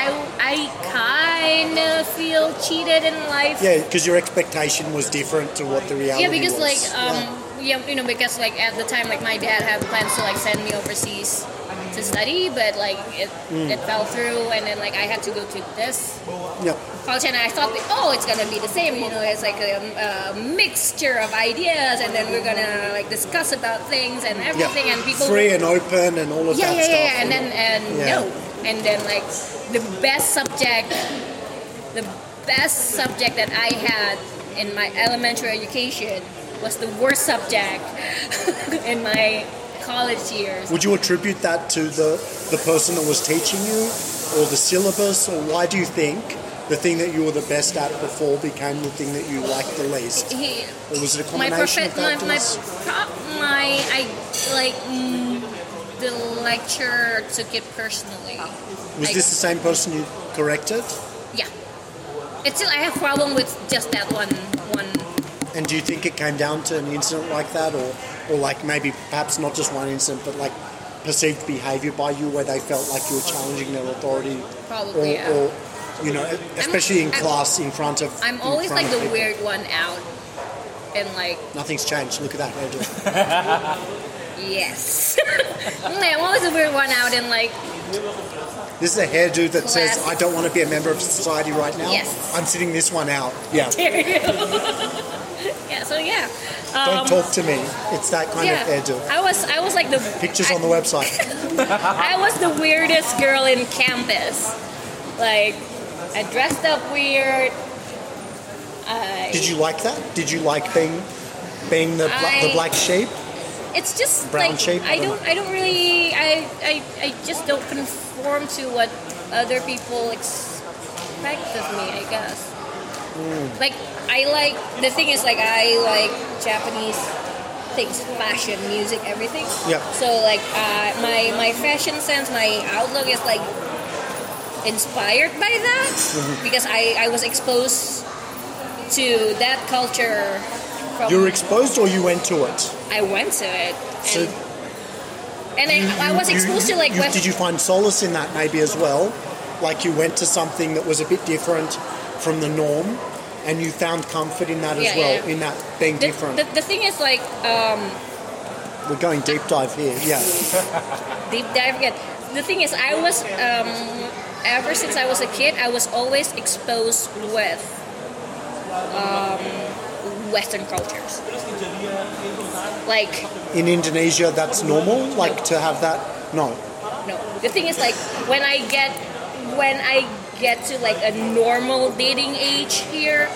A: I I kind of feel cheated in life
C: yeah, because your expectation was different to what the reality
A: yeah because
C: was.
A: like um yeah. you know because like at the time like my dad had plans to like send me overseas to study, but like it,
C: Mm.
A: it fell through, and then like I had to go to this
C: Yep.
A: college, and I thought, oh, it's gonna be the same. You know, it's like a, a mixture of ideas, and then we're gonna like discuss about things and everything,
C: Yeah.
A: and people
C: Free and open and all of
A: yeah,
C: that
A: yeah,
C: stuff.
A: yeah, and then and
C: Yeah.
A: no, and then like the best subject, the best subject that I had in my elementary education was the worst subject in my college years.
C: Would you attribute that to the, the person that was teaching you or the syllabus, or why do you think the thing that you were the best at before became the thing that you liked the least?
A: He,
C: Or was it a
A: my
C: combination
A: profe-
C: of
A: my my,
C: factors?
A: pro- my I like the lecturer took it personally.
C: was
A: like-
C: this the same person you corrected?
A: Yeah, it's still I have problem with just that one one
C: And do you think it came down to an incident like that, or, or like maybe perhaps not just one incident, but like perceived behaviour by you where they felt like you were challenging their authority, or,
A: probably. yeah.
C: or you know, especially in
A: I'm-
C: class in front of.
A: I'm always like the
C: people.
A: weird one out, and like
C: Nothing's changed. Look at that hairdo.
A: yes, Yeah, I'm always the weird one out, and like
C: This is a hairdo that says,
A: Class.
C: "I don't want to be a member of society right now."
A: Yes.
C: I'm sitting this one out. Yeah.
A: yeah. So yeah,
C: Don't um, talk to me. It's that kind
A: yeah.
C: of hairdo.
A: I was I was like the
C: Pictures
A: I,
C: on the website.
A: I was the weirdest girl in campus. Like I dressed up weird. I,
C: Did you like that? Did you like being being the bla- the black sheep?
A: It's just
C: Brown
A: like
C: shape? I don't
A: I don't really I, I I just don't conform to what other people expect of me. I guess.
C: Hmm.
A: Like I like the thing is like I like Japanese things, fashion, music, everything.
C: Yeah.
A: So like uh, my my fashion sense, my outlook is like inspired by that
C: Mm-hmm.
A: because I I was exposed to that culture. From,
C: You were exposed, or you went to it?
A: I went to it.
C: So
A: And, and I, I was
C: You-
A: exposed to like
C: you-. Did you find solace in that maybe as well? Like you went to something that was a bit different from the norm, and you found comfort in that as
A: Yeah,
C: well,
A: yeah.
C: in that being
A: the,
C: different.
A: the, the thing is like um,
C: We're going deep dive here. Yeah.
A: deep dive again. The thing is, I was um, ever since I was a kid, I was always exposed with um, Western cultures. Like
C: In Indonesia, that's normal. Like to have that. No.
A: no, the thing is like when I get when I get to like a normal dating age here.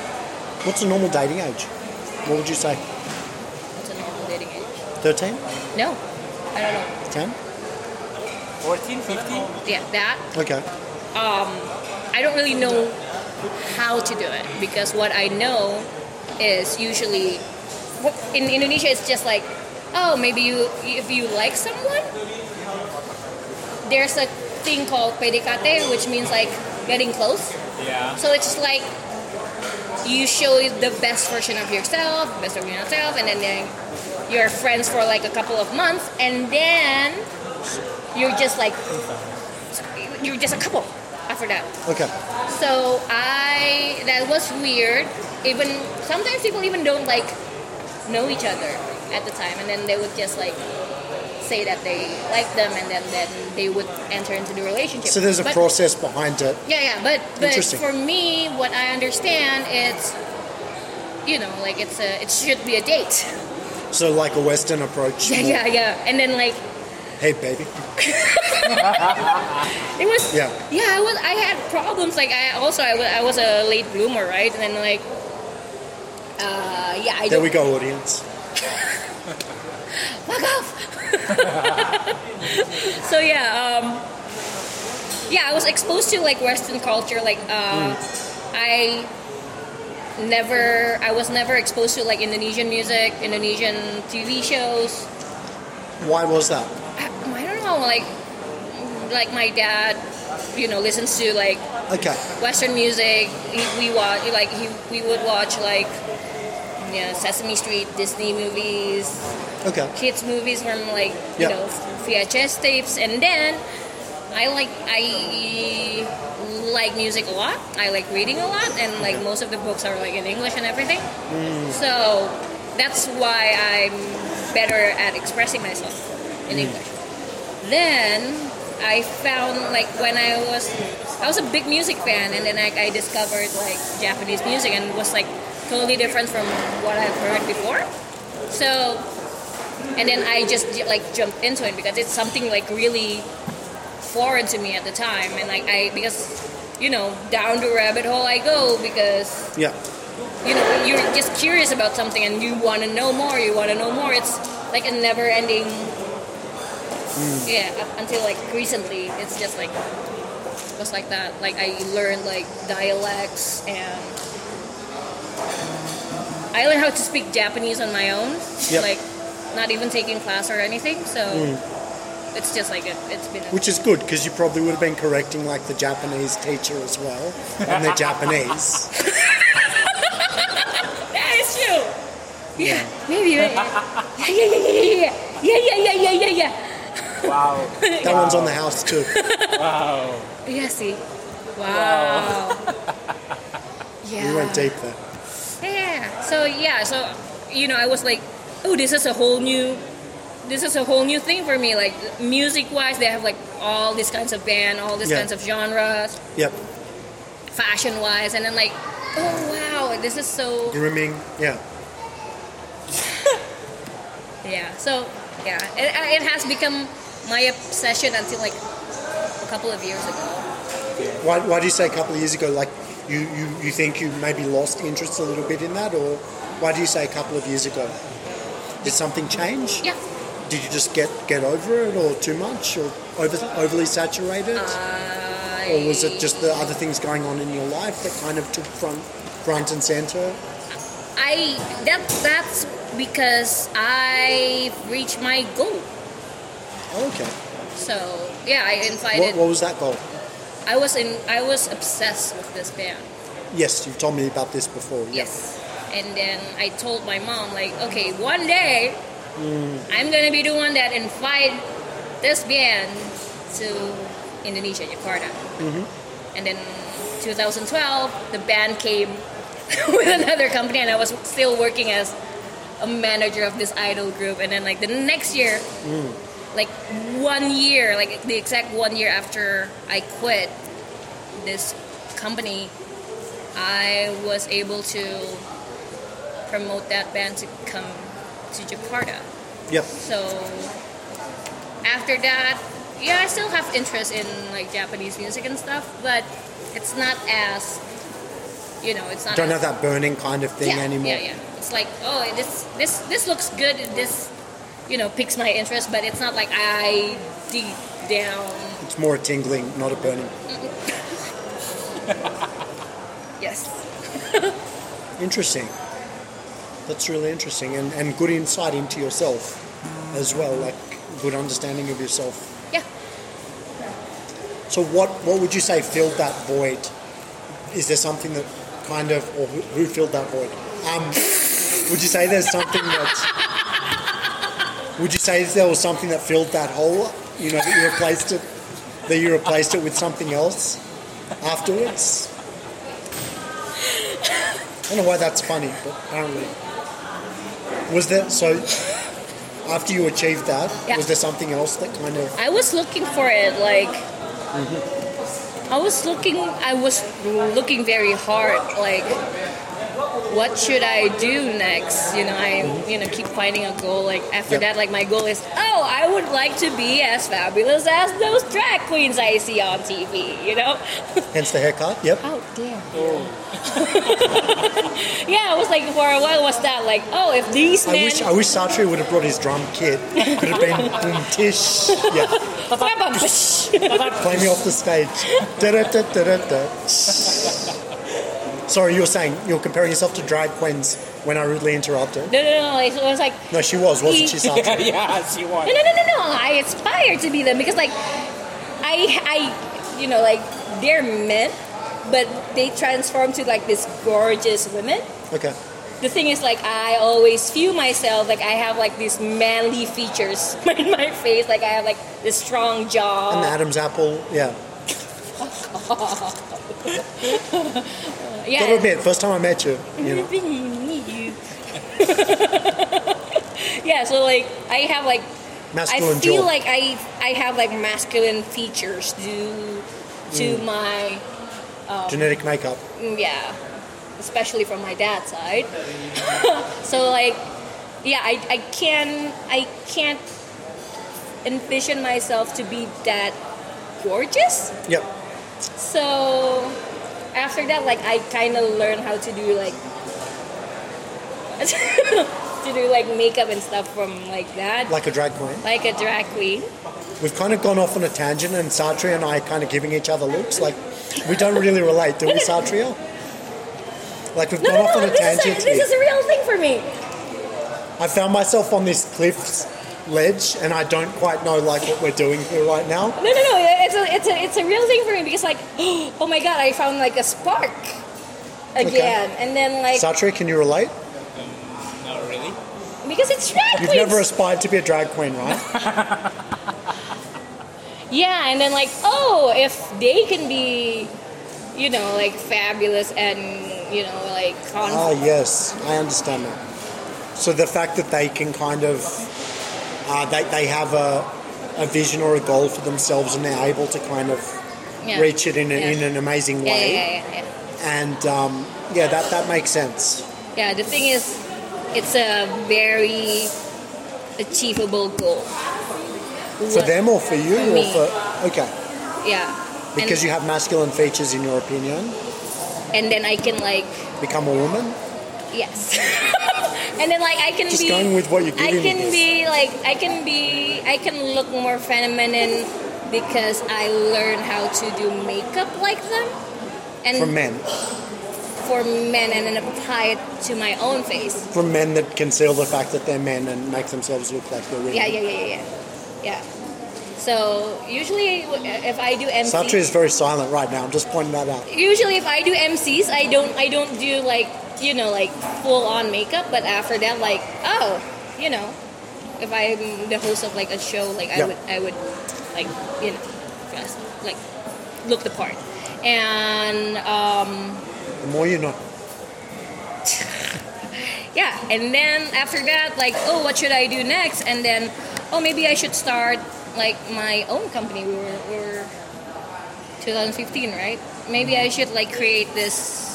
C: What's a normal dating age? What would you say?
A: What's a normal dating age?
C: Thirteen?
A: No, I don't know.
C: Ten?
B: 14, 15?
A: Yeah, that
C: Okay.
A: Um, I don't really know how to do it because what I know is usually in Indonesia it's just like oh maybe you if you like someone there's a thing called PDKT which means like getting close
B: Yeah.
A: so it's like you show the best version of yourself best version of yourself and then then you're friends for like a couple of months and then you're just like you're just a couple after that
C: Okay.
A: so I that was weird. Even sometimes people even don't like know each other at the time, and then they would just like say that they like them, and then then they would enter into the relationship.
C: So there's a
A: But-
C: process behind it.
A: Yeah, yeah, but but for me, what I understand it's you know like it's a it should be a date.
C: So like a Western approach.
A: Yeah,
C: more,
A: yeah, yeah, and then like
C: Hey, baby.
A: It was
C: Yeah.
A: Yeah, I was. I had problems. Like I also I was, I was a late bloomer, right? And then like, uh, yeah, I
C: There we go, audience.
A: Fuck off. so yeah, um, yeah, I was exposed to like Western culture. Like uh, I never, I was never exposed to like Indonesian music, Indonesian TV shows.
C: Why was that?
A: I, I don't know, like like my dad, you know, listens to like
C: Okay.
A: Western music. He, we watch like he, we would watch like yeah Sesame Street, Disney movies,
C: Okay.
A: kids movies from like you
C: Yeah.
A: know VHS tapes, and then I like I like music a lot. I like reading a lot, and like most of the books are like in English and everything.
C: Mm.
A: So that's why I'm better at expressing myself in English. then I found like when I was I was a big music fan, and then I, I discovered like Japanese music, and it was like totally different from what I've heard before. So, and then I just like jumped into it because it's something like really foreign to me at the time, and like I because you know down the rabbit hole I go because
C: Yeah.
A: you know you're just curious about something and you want to know more you want to know more it's like a never ending yeah until like recently it's just like was like that. Like i learned like dialects and i learned how to speak japanese on my own
C: Yep.
A: like not even taking class or anything so mm. it's just like it, it's been a,
C: Which is good because you probably would have been correcting like the Japanese teacher as well, and they're Japanese.
A: that is true. Yeah. Maybe yeah yeah yeah yeah yeah yeah yeah yeah yeah yeah yeah
B: Wow.
C: That one's on the house too.
B: Wow.
A: Yeah, see. Wow. yeah.
C: We went deep there.
A: Yeah. So yeah, so you know, I was like, oh, this is a whole new, this is a whole new thing for me. Like music-wise, they have like all these kinds of band, all these
C: Yeah.
A: kinds of genres,
C: Yep.
A: fashion-wise, and then like, oh wow, this is so
C: Grooming. Yeah.
A: yeah. So yeah, it, it has become my obsession until like a couple of years ago.
C: Why, why do you say a couple of years ago, like you, you, you think you maybe lost interest a little bit in that, or why do you say a couple of years ago? Did something change?
A: Yeah.
C: Did you just get, get over it, or too much, or over, overly saturated?
A: I,
C: or was it just the other things going on in your life that kind of took front, front and center?
A: I that that's because I reached my goal.
C: Oh, okay.
A: So yeah, I invited.
C: what was that goal?
A: I was in. I was obsessed with this band.
C: Yes, you've told me about this before. yeah.
A: Yes. And then I told my mom like, okay, one day hmm. I'm gonna be the one that invite this band to Indonesia, Jakarta. Mm-hmm. And then 2012, the band came with another company, and I was still working as a manager of this idol group. And then like the next year, hmm. Like one year, like the exact one year after I quit this company, I was able to promote that band to come to Jakarta.
C: Yep.
A: So after that, yeah, I still have interest in like Japanese music and stuff, but it's not as you know, it's not
C: Don't
A: as,
C: have that burning kind of thing
A: yeah,
C: anymore.
A: Yeah, yeah. It's like, oh, this this this looks good. This you know piques my interest, but it's not like I deep down.
C: It's more a tingling, not a burning.
A: Yes.
C: Interesting. That's really interesting and, and good insight into yourself as well, like good understanding of yourself.
A: Yeah.
C: So what what would you say filled that void? Is there something that kind of or who, who filled that void? Um, would you say there's something that would you say there was something that filled that hole? You know, that you replaced it that you replaced it with something else afterwards? I don't know why that's funny, but apparently. Was there so after you achieved that,
A: Yeah.
C: was there something else that kind of
A: I was looking for it like mm-hmm. I was looking I was looking very hard like what should I do next? You know, I you know keep finding a goal. Like after
C: Yep.
A: that, like my goal is oh I would like to be as fabulous as those drag queens I see on TV. You know?
C: hence the haircut? Yep.
A: Oh damn. yeah, I was like for a while was that like oh if these
C: I
A: men
C: wish I wish Satria would have brought his drum kit. Could have been boom tish. Yeah. Play me off the stage. Da-da-da-da-da-da. Sorry, you were saying you're comparing yourself to drag queens when I rudely interrupted.
A: No, no, no. It was like
C: No, she was, wasn't she, Satria?
B: yeah, she won.
A: No, no, no, no, no. I aspire to be them because, like, I, I, you know, like they're men, but they transform to like this gorgeous women.
C: Okay.
A: The thing is, like, I always feel myself like I have like these manly features in my face. Like I have like this strong jaw.
C: And the
A: jaw.
C: Adam's apple, yeah. Gotta
A: Yeah.
C: admit, first time I met you, you know.
A: yeah. So like I have like
C: Masculine
A: I feel like I I have like masculine features due to
C: Mm.
A: my
C: Genetic makeup.
A: Mm, yeah, especially from my dad's side. so like, yeah, I, I can I can't envision myself to be that gorgeous.
C: Yep.
A: So after that, like I kind of learned how to do like to do like makeup and stuff from like that,
C: Like a drag queen.
A: like a drag queen.
C: We've kind of gone off on a tangent, and Satria and I are kind of giving each other looks. Like, we don't really relate, do we, Satria? Like, we've
A: No,
C: gone
A: no,
C: off
A: no,
C: on a tangent
A: is a, this is a real thing for me.
C: I found myself on this cliff's ledge, and I don't quite know like what we're doing here right now.
A: No, no, no. It's a, it's a, it's a real thing for me because like, oh my god, I found like a spark again, and then like
C: Satria, can you relate?
B: Not really.
A: because it's drag
C: You've
A: queens.
C: never aspired to be a drag queen, right?
A: Yeah, and then like, oh, if they can be, you know, like fabulous and you know, like
C: Ah,
A: confident.
C: yes, I understand that. So the fact that they can kind of, uh, they, they have a, a vision or a goal for themselves and they're able to kind of
A: yeah.
C: reach it in, a,
A: Yeah.
C: in an amazing way.
A: yeah, yeah, yeah, yeah.
C: And um, yeah, that, that makes sense.
A: Yeah, the thing is, it's a very achievable goal.
C: For them or for you?
A: For
C: or
A: me.
C: for Okay.
A: Yeah.
C: Because you have masculine features in your opinion,
A: and, and then I can like
C: become a woman?
A: Yes. and then like I can
C: Just
A: be
C: going with what you're
A: I
C: giving me
A: can be like I can be I can look more feminine because I learned how to do makeup like them. And
C: for men.
A: for men and then apply it to my own face.
C: For men that conceal the fact that they're men and make themselves look like they're women.
A: Yeah, yeah, yeah, yeah, yeah. Yeah. So usually uh, if I do MCs,
C: Satria is very silent right now. I'm just pointing that out.
A: usually if I do MCs, I don't I don't do like you know like full on makeup, but after that like oh you know if I'm the host of like a show like I would I would like you know just like look the part. And um,
C: The more you know.
A: yeah and then after that like oh what should I do next? And then oh maybe I should start like my own company. We were, we were 2015 right? Maybe I should like create this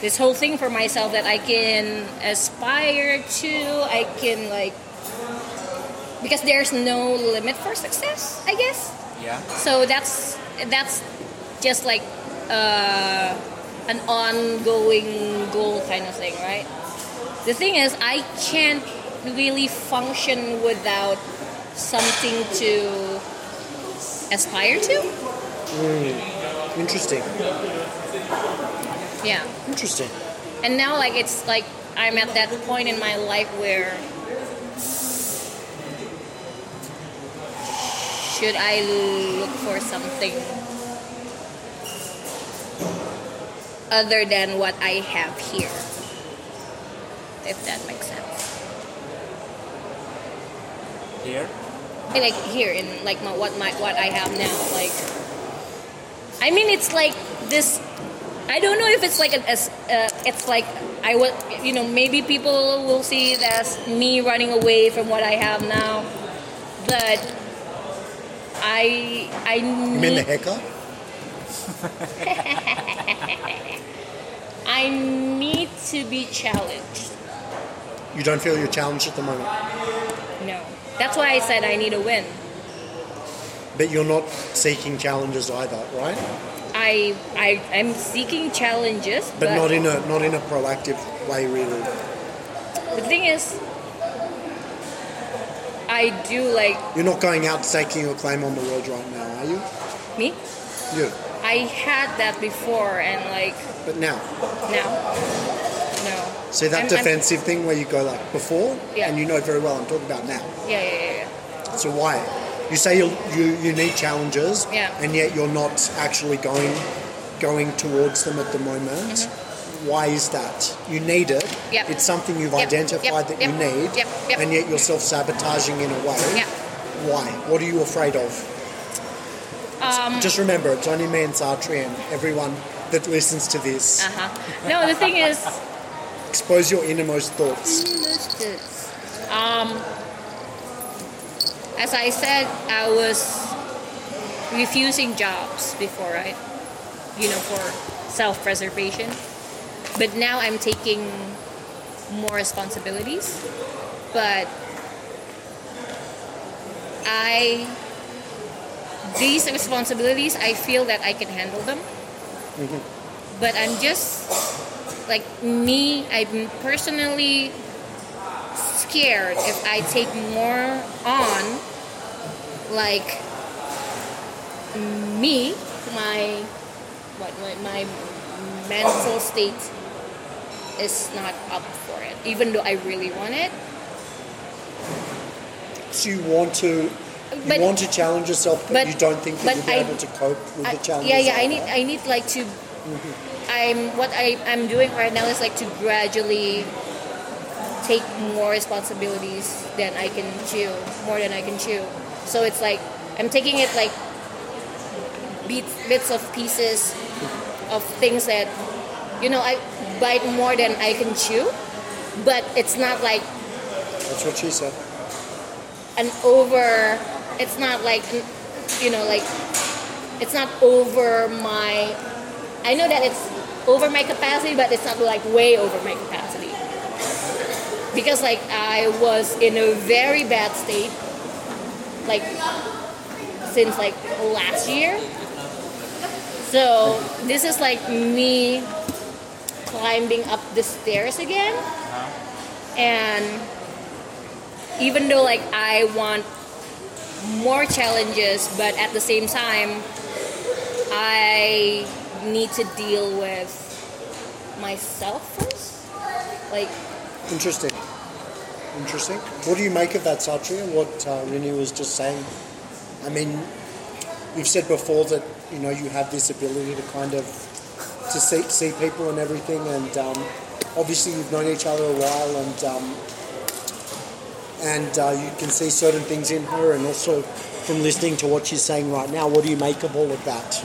A: this whole thing for myself that I can aspire to I can like because there's no limit for success I guess
B: Yeah.
A: so that's that's just like uh, an ongoing goal kind of thing, right? The thing is, I can't really function without something to aspire to.
C: Interesting.
A: Yeah,
C: Interesting.
A: and now like it's like I'm at that point in my life where should I look for something other than what I have here? If that makes sense.
B: Here.
A: I like here in like my, what my what I have now. Like, I mean, it's like this. I don't know if it's like a, as uh, it's like I would you know maybe people will see it as me running away from what I have now, but I I
C: You mean the
A: need
C: haircut?
A: I need to be challenged.
C: You don't feel you're challenged at the moment.
A: No, that's why I said I need a win.
C: But you're not seeking challenges either, right?
A: I I am seeking challenges,
C: But not in a not in a proactive way really.
A: The thing is, I do like
C: You're not going out staking your claim on the world right now, are you?
A: me.
C: You.
A: I had that before, and like
C: But now.
A: now, no.
C: See that
A: I'm- I'm-
C: defensive thing where you go like before
A: Yeah.
C: and you know very well I'm talking about now.
A: yeah, yeah, yeah, yeah.
C: So why? You say you you, you need challenges
A: Yeah.
C: and yet you're not actually going going towards them at the moment. Why is that? You need it.
A: Mm-hmm. Yep.
C: It's something you've
A: Yep,
C: identified
A: yep,
C: that you need, and yet you're self-sabotaging in a way. Why? What are you afraid of?
A: Um,
C: Just remember, it's only me and Satria and everyone that listens to this.
A: uh huh. No, the thing is,
C: Expose your innermost thoughts.
A: um, as I said, I was refusing jobs before, right? You know, for self preservation. But now I'm taking more responsibilities. But I, these responsibilities, I feel that I can handle them. Mm-hmm. But I'm just, like me, I'm personally scared if I take more on, like me, my what my, my mental state is not up for it, even though I really want it.
C: So you want to you
A: But-
C: want to challenge yourself, but,
A: but-
C: you don't think that you'll be
A: I-
C: able to cope with
A: I,
C: the challenges.
A: yeah, yeah. I need,
C: that.
A: I need like to. Mm-hmm. I'm what I I'm doing right now is like to gradually take more responsibilities than I can chew, more than I can chew. So it's like I'm taking it like bits bits of pieces of things that you know I bite more than I can chew, but it's not like
C: That's what she said.
A: an over it's not like you know like it's not over my i know that it's over my capacity but it's not like way over my capacity because like i was in a very bad state like since like last year so this is like me climbing up the stairs again and even though like I want more challenges, but at the same time, I need to deal with myself first. Like,
C: Interesting. Interesting. What do you make of that, Satria? What uh, Rini was just saying? I mean, you've said before that you know you have this ability to kind of to see, see people and everything, and um, obviously you've known each other a while, and um, and uh, you can see certain things in her, and also from listening to what she's saying right now, what do you make of all of that?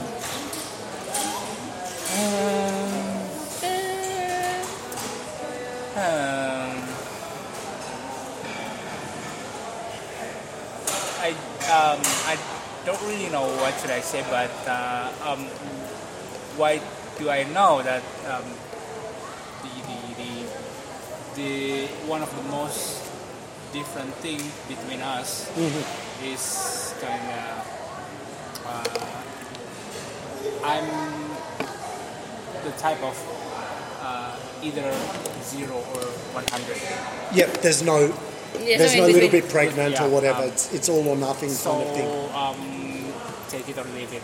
A: uh,
B: Um, I um, I don't really know what should I say, but uh, um, why do I know that um, the, the, the, the one of the most different thing between us is kind of uh, I'm the type of uh, either zero or 100.
C: Yep, there's no
A: yeah,
C: there's
A: so
C: no little bit pregnant
B: Yeah,
C: or whatever.
B: um,
C: it's it's all or nothing
B: so
C: kind of thing.
B: um, take it or leave it.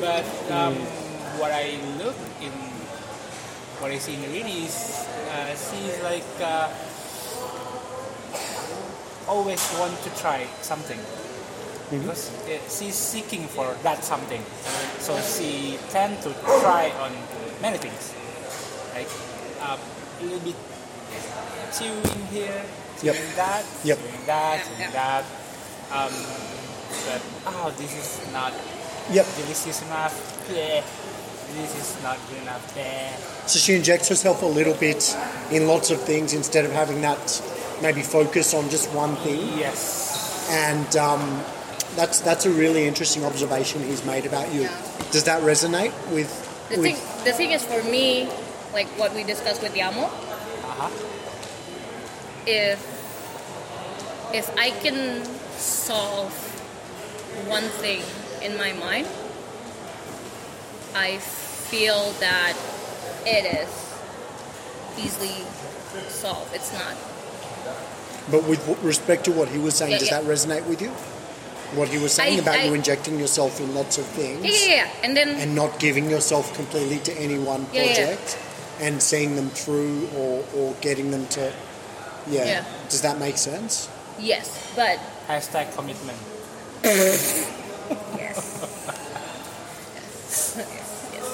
B: But um, what I look in, what I see in Rini is uh, she's like uh, always want to try something because uh, she's seeking for that something. So she tend to try on many things, like uh, a little bit chewing here,
C: Yep.
B: chewing that,
C: Yep.
B: chewing that,
A: Yeah,
B: chewing
A: yeah.
B: that. Um, but oh, this is not
C: Yep.
B: delicious enough. Yeah, this is not good enough. There.
C: So she injects herself a little bit in lots of things instead of having that maybe focus on just one thing.
B: Yes.
C: And um, that's that's a really interesting observation he's made about you. Does that resonate with?
A: The
C: with
A: thing, the thing is for me, like what we discussed with Yamo,
B: Uh-huh.
A: If if I can solve one thing in my mind, I feel that it is easily solved. It's not.
C: but with respect to what he was saying,
A: Yeah,
C: does
A: yeah.
C: that resonate with you? What he was saying
A: I-
C: about
A: I-
C: you injecting yourself in lots of things
A: Yeah, yeah. And then
C: and not giving yourself completely to any one project and seeing them through or, or getting them to yeah.
A: Yeah.
C: Does that make sense?
A: yes, but
B: Hashtag commitment.
A: yes. yes, yes, yes.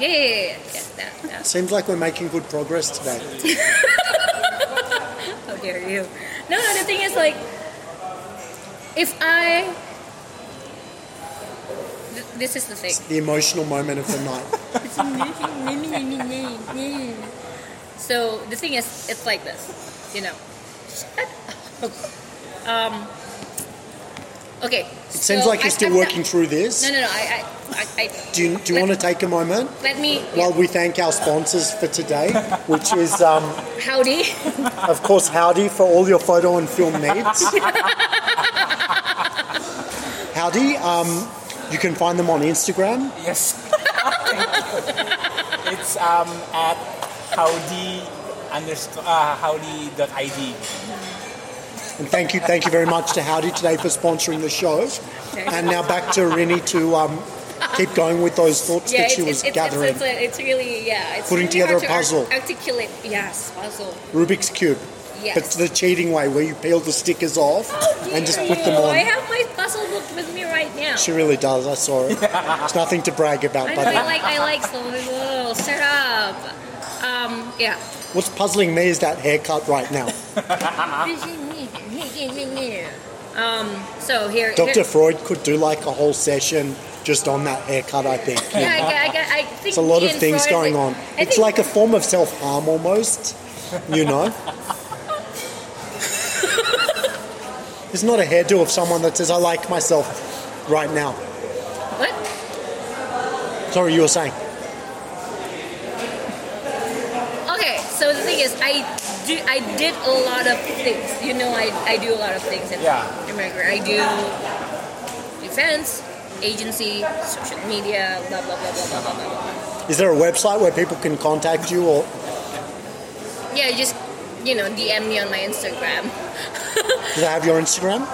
A: Yeah, yeah, yeah, yeah. yeah that, that.
C: Seems like we're making good progress today.
A: How dare you? No, no, the thing is like, if I, th- this is the thing.
C: The emotional moment of the night.
A: So the thing is, it's like this, you know. Um, Okay.
C: It seems like you're still working through this.
A: No, no, no. I, I, I, I
C: Do you, do you want to take a moment
A: let me.
C: while we thank our sponsors for today, which is, um,
A: Howdy.
C: of course, Howdy for all your photo and film needs. Howdy, um, you can find them on Instagram.
B: Yes. It's um, at howdy underscore uh, howdy.id.
C: And thank you, thank you very much to Howdy today for sponsoring the show. And now back to Rini to um, keep going with those thoughts
A: Yeah,
C: that
A: it's,
C: she was
A: it's, it's,
C: gathering.
A: It's, it's, it's really yeah. It's
C: Putting
A: really
C: together
A: hard
C: a
A: to
C: puzzle.
A: articulate. Yes, puzzle.
C: Rubik's Cube.
A: Yes.
C: But the cheating way, where you peel the stickers off and just put them
A: on. I have my puzzle book with me right now.
C: She really does. I saw it. It's nothing to brag about,
A: I,
C: buddy.
A: I like I like so little setup. Um, yeah.
C: What's puzzling me is that haircut right now.
A: um, so here.
C: Dr.
A: here-
C: Freud could do like a whole session just on that haircut, I think.
A: Yeah, I, I, I think
C: It's a lot of things
A: Freud-
C: going on. It's like a form of self harm almost, you know? It's not a hairdo of someone that says, I like myself right now.
A: What?
C: Sorry, you were saying.
A: Okay, so the thing is, I do I did a lot of things. You know, I, I do a lot of things in
B: Yeah.
A: America. I do events, agency, social media, blah blah blah blah blah blah blah. blah.
C: Is there a website where people can contact you or
A: Yeah, just you know DM me on my Instagram.
C: do they have your Instagram?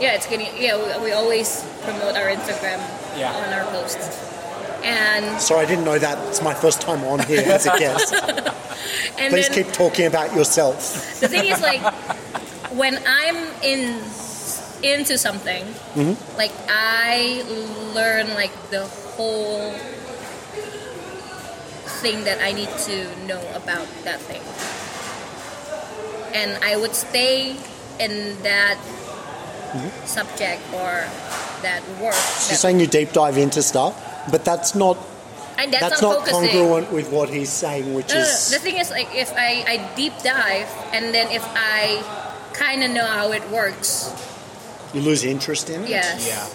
A: Yeah, it's getting yeah. We, we always promote our Instagram
B: Yeah.
A: on our posts, and
C: Sorry, I didn't know that. It's my first time on here as a guest.
A: and
C: Please
A: then
C: keep talking about yourself.
A: the thing is like when I'm in into something, mm-hmm. like I learn like the whole thing that I need to know about that thing, and I would stay in that mm-hmm. subject or that work.
C: She's
A: that-
C: saying you deep dive into stuff, but that's not
A: and that's,
C: that's,
A: not,
C: not congruent with what he's saying, which
A: No, no, no.
C: is
A: The thing is, like, if I, I deep dive and then if I kind of know how it works,
C: you lose interest in it.
A: yes.
B: Yeah.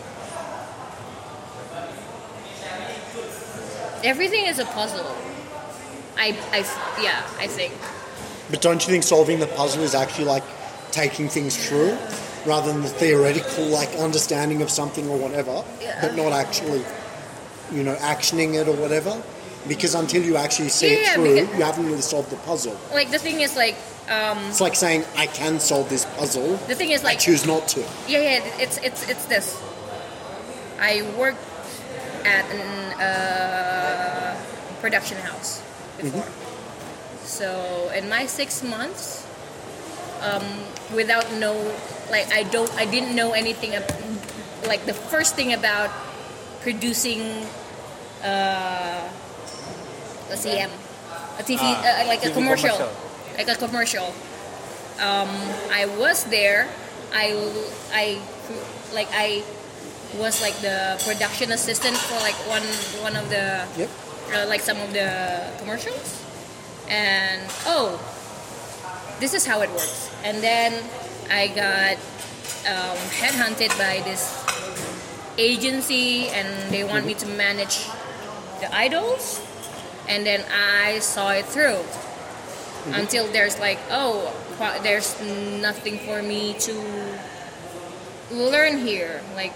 A: Everything is a puzzle. I, I, yeah, I think.
C: But don't you think solving the puzzle is actually like taking things through rather than the theoretical like understanding of something or whatever,
A: Yeah.
C: but not actually, you know, actioning it or whatever? Because until you actually see
A: Yeah,
C: it through, you haven't really solved the puzzle.
A: Like, the thing is, like, um,
C: It's like saying, I can solve this puzzle,
A: the thing is, like I
C: choose not to.
A: yeah, yeah, it's, it's, it's this. I worked at an uh, production house before. So in my six months, um, without no, like I don't, I didn't know anything. Like the first thing about producing, uh, a CM, a TV,
B: Ah,
A: uh, like a commercial,
B: commercial.
A: like a commercial. Um, I was there. I, I, like I was like the production assistant for like one one of the
C: Yep.
A: uh, like some of the commercials and oh this is how it works and then i got um, headhunted by this agency and they want me to manage the idols. And then i saw it through. Mm-hmm. Until there's like oh there's nothing for me to learn here. Like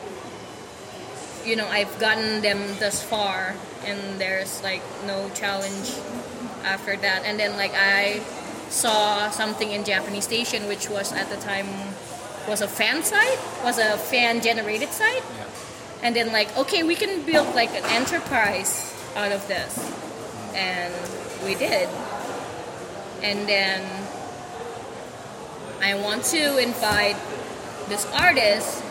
A: you know i've gotten them thus far and there's like no challenge after that. And then like i saw something in japanese station which was at the time was a fan site was a fan generated site and then like okay we can build like an enterprise out of this. And we did. And then i want to invite this artist.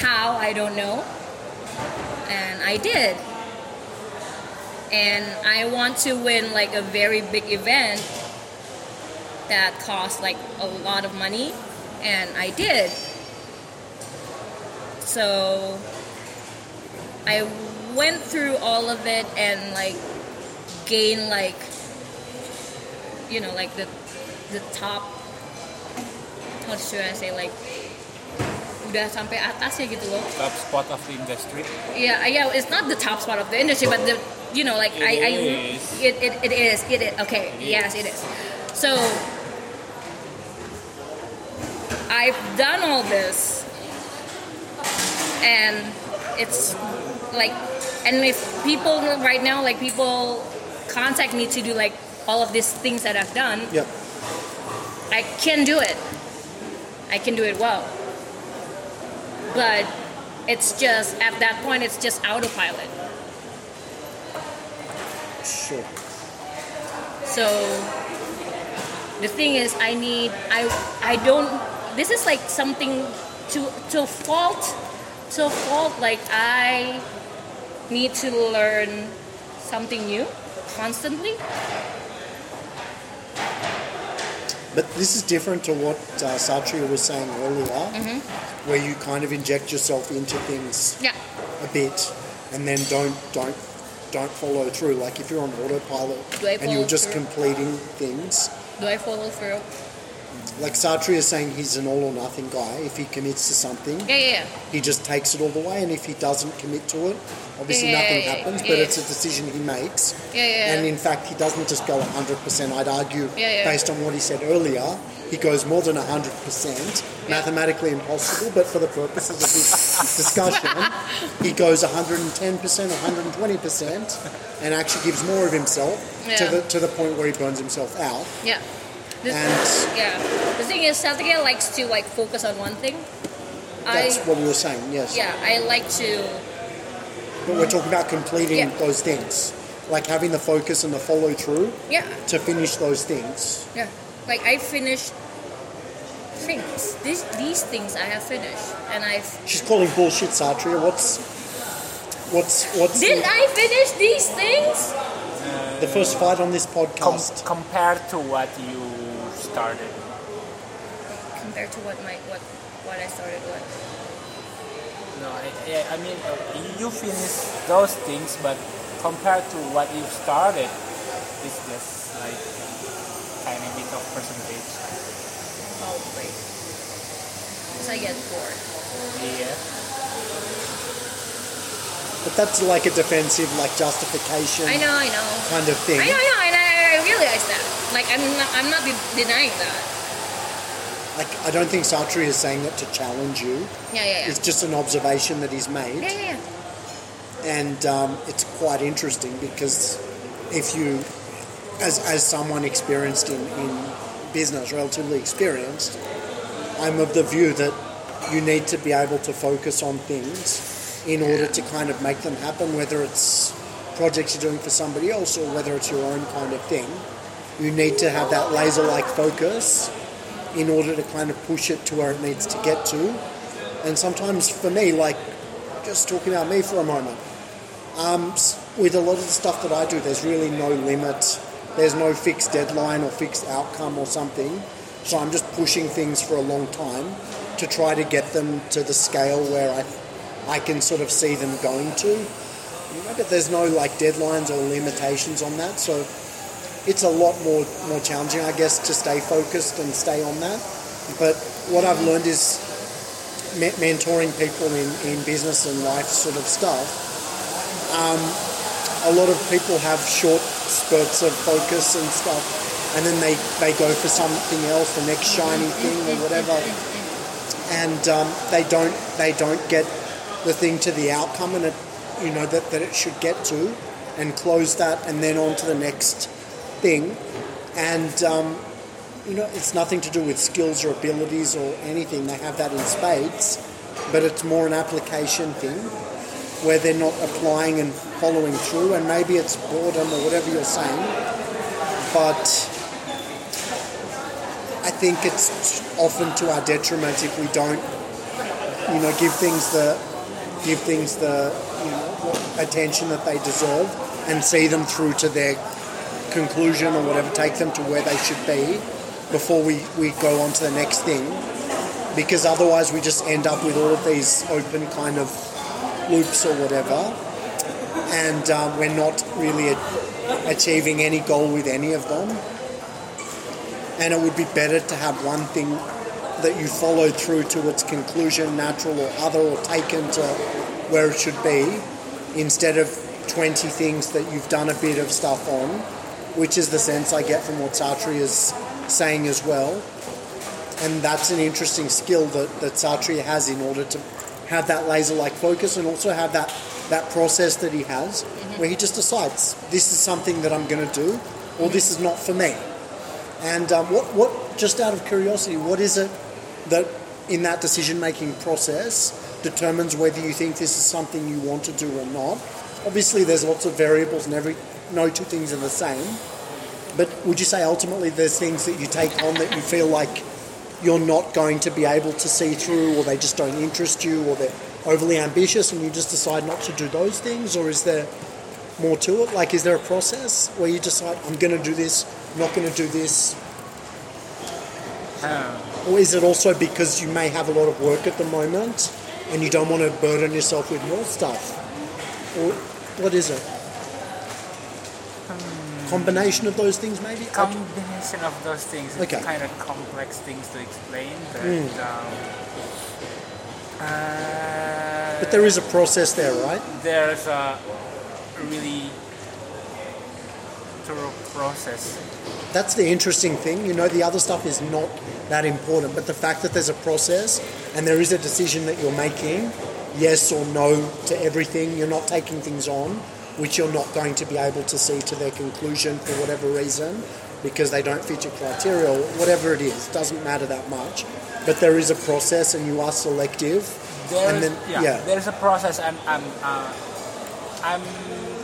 A: How? I don't know. And i did. And i want to win like a very big event that cost like a lot of money. And i did so i went through all of it and like gained like you know like the the top how should i say like udah sampai atasnya gitu loh.
B: top spot of the industry.
A: Yeah, uh, yeah. It's not the top spot of the industry, but the you know like
B: It
A: I, I it, it it is it is okay.
B: It
A: yes,
B: is.
A: it is. So I've done all this, and it's like, and if people right now like people contact me to do like all of these things that I've done,
C: Yep.
A: I can do it. I can do it well. But it's just at that point it's just autopilot.
C: Sure.
A: So the thing is I need I I don't this is like something to to fault to fault like I need to learn something new constantly.
C: But this is different to what uh, Satria was saying earlier,
A: Mm-hmm.
C: where you kind of inject yourself into things
A: Yeah.
C: a bit, and then don't don't don't follow through. Like if you're on autopilot and you're just
A: through?
C: completing things,
A: Do I follow through?
C: Like Satria is saying, he's an all or nothing guy. If he commits to something,
A: Yeah, yeah,
C: he just takes it all the way, and if he doesn't commit to it, obviously
A: Yeah,
C: nothing happens. But it's a decision he makes,
A: Yeah, yeah.
C: and in fact, he doesn't just go 100%. I'd argue, based on what he said earlier, he goes more than 100%. Mathematically impossible, but for the purposes of this discussion, he goes 110%, 120%, and actually gives more of himself to the to the point where he burns himself out.
A: Yeah. The,
C: And-
A: yeah. The thing is, Satria likes to like focus on one thing.
C: That's
A: I
C: what we were saying, yes.
A: yeah, I like to
C: But we're talking about completing
A: Yeah.
C: those things, like having the focus and the follow through
A: yeah
C: to finish those things.
A: yeah. Like I finished things. These these things I have finished, and I've
C: She's calling bullshit, Satria. What's what's what's
A: did
C: the,
A: I finish these things?
C: Uh, the first fight on this
B: Com-
C: podcast?
B: compared to what you started.
A: Compared to what my what what I started with.
B: No, I, I- mean, uh, you finished those things, but compared to what you started, it's just like tiny bit of percentage.
A: Probably. Because I get bored.
B: Yeah.
C: But that's like a defensive, like justification
A: I know, I know.
C: kind of thing.
A: I know, I know, and I, I realize that. Like I'm not, I'm not denying that.
C: Like I don't think Satria is saying that to challenge you.
A: Yeah, yeah, yeah.
C: It's just an observation that he's made.
A: yeah, yeah, yeah.
C: and um, it's quite interesting because if you, as, as someone experienced in, in business, relatively experienced, I'm of the view that you need to be able to focus on things in order to kind of make them happen, whether it's projects you're doing for somebody else or whether it's your own kind of thing. You need to have that laser like focus in order to kind of push it to where it needs to get to. And sometimes for me, like just talking about me for a moment, um, with a lot of the stuff that I do, there's really no limit. There's no fixed deadline or fixed outcome or something. So I'm just pushing things for a long time to try to get them to the scale where I, I can sort of see them going to. You know, but there's no like deadlines or limitations on that. So it's a lot more more challenging, I guess, to stay focused and stay on that. But what I've learned is me- mentoring people in, in business and life sort of stuff. Um, a lot of people have short spurts of focus and stuff, and then they, they go for something else, the next shiny thing or whatever, and um, they don't they don't get the thing to the outcome and it you know that, that it should get to, and close that, and then on to the next thing, and um, you know it's nothing to do with skills or abilities or anything. They have that in spades, but it's more an application thing where they're not applying and following through, and maybe it's boredom or whatever you're saying, but I think it's often to our detriment if we don't, you know, give things the give things the you know attention that they deserve and see them through to their conclusion or whatever, take them to where they should be before we, we go on to the next thing. Because otherwise we just end up with all of these open kind of loops or whatever, and um, we're not really a- achieving any goal with any of them. And it would be better to have one thing that you follow through to its conclusion, natural or other, or taken to where it should be, instead of 20 things that you've done a bit of stuff on, which is the sense I get from what Satria is saying as well. And that's an interesting skill that, that Satria has in order to have that laser like focus and also have that, that process that he has where he just decides this is something that I'm going to do or this is not for me. And um, what, what, just out of curiosity, what is it that in that decision making process determines whether you think this is something you want to do or not? Obviously, there's lots of variables, and every no two things are the same. But would you say ultimately there's things that you take on that you feel like you're not going to be able to see through, or they just don't interest you, or they're overly ambitious, and you just decide not to do those things, or is there more to it? Like, is there a process where you decide I'm going to do this, I'm not going to do this, um, or is it also because you may have a lot of work at the moment and you don't want to burden yourself with more stuff? Or what is it? Combination of those things, maybe.
B: combination of those things. It's
C: Okay.
B: Kind of complex things to explain, but um, uh,
C: But there is a process there, right?
B: there's a really thorough process.
C: That's the interesting thing. You know, the other stuff is not that important, but the fact that there's a process and there is a decision that you're making, yes or no to everything, you're not taking things on which you're not going to be able to see to their conclusion for whatever reason because they don't fit your criteria or whatever it is. Doesn't matter that much. But there is a process and you are selective.
B: There's,
C: and then,
B: yeah,
C: yeah.
B: there's a process. I'm, I'm, uh, I'm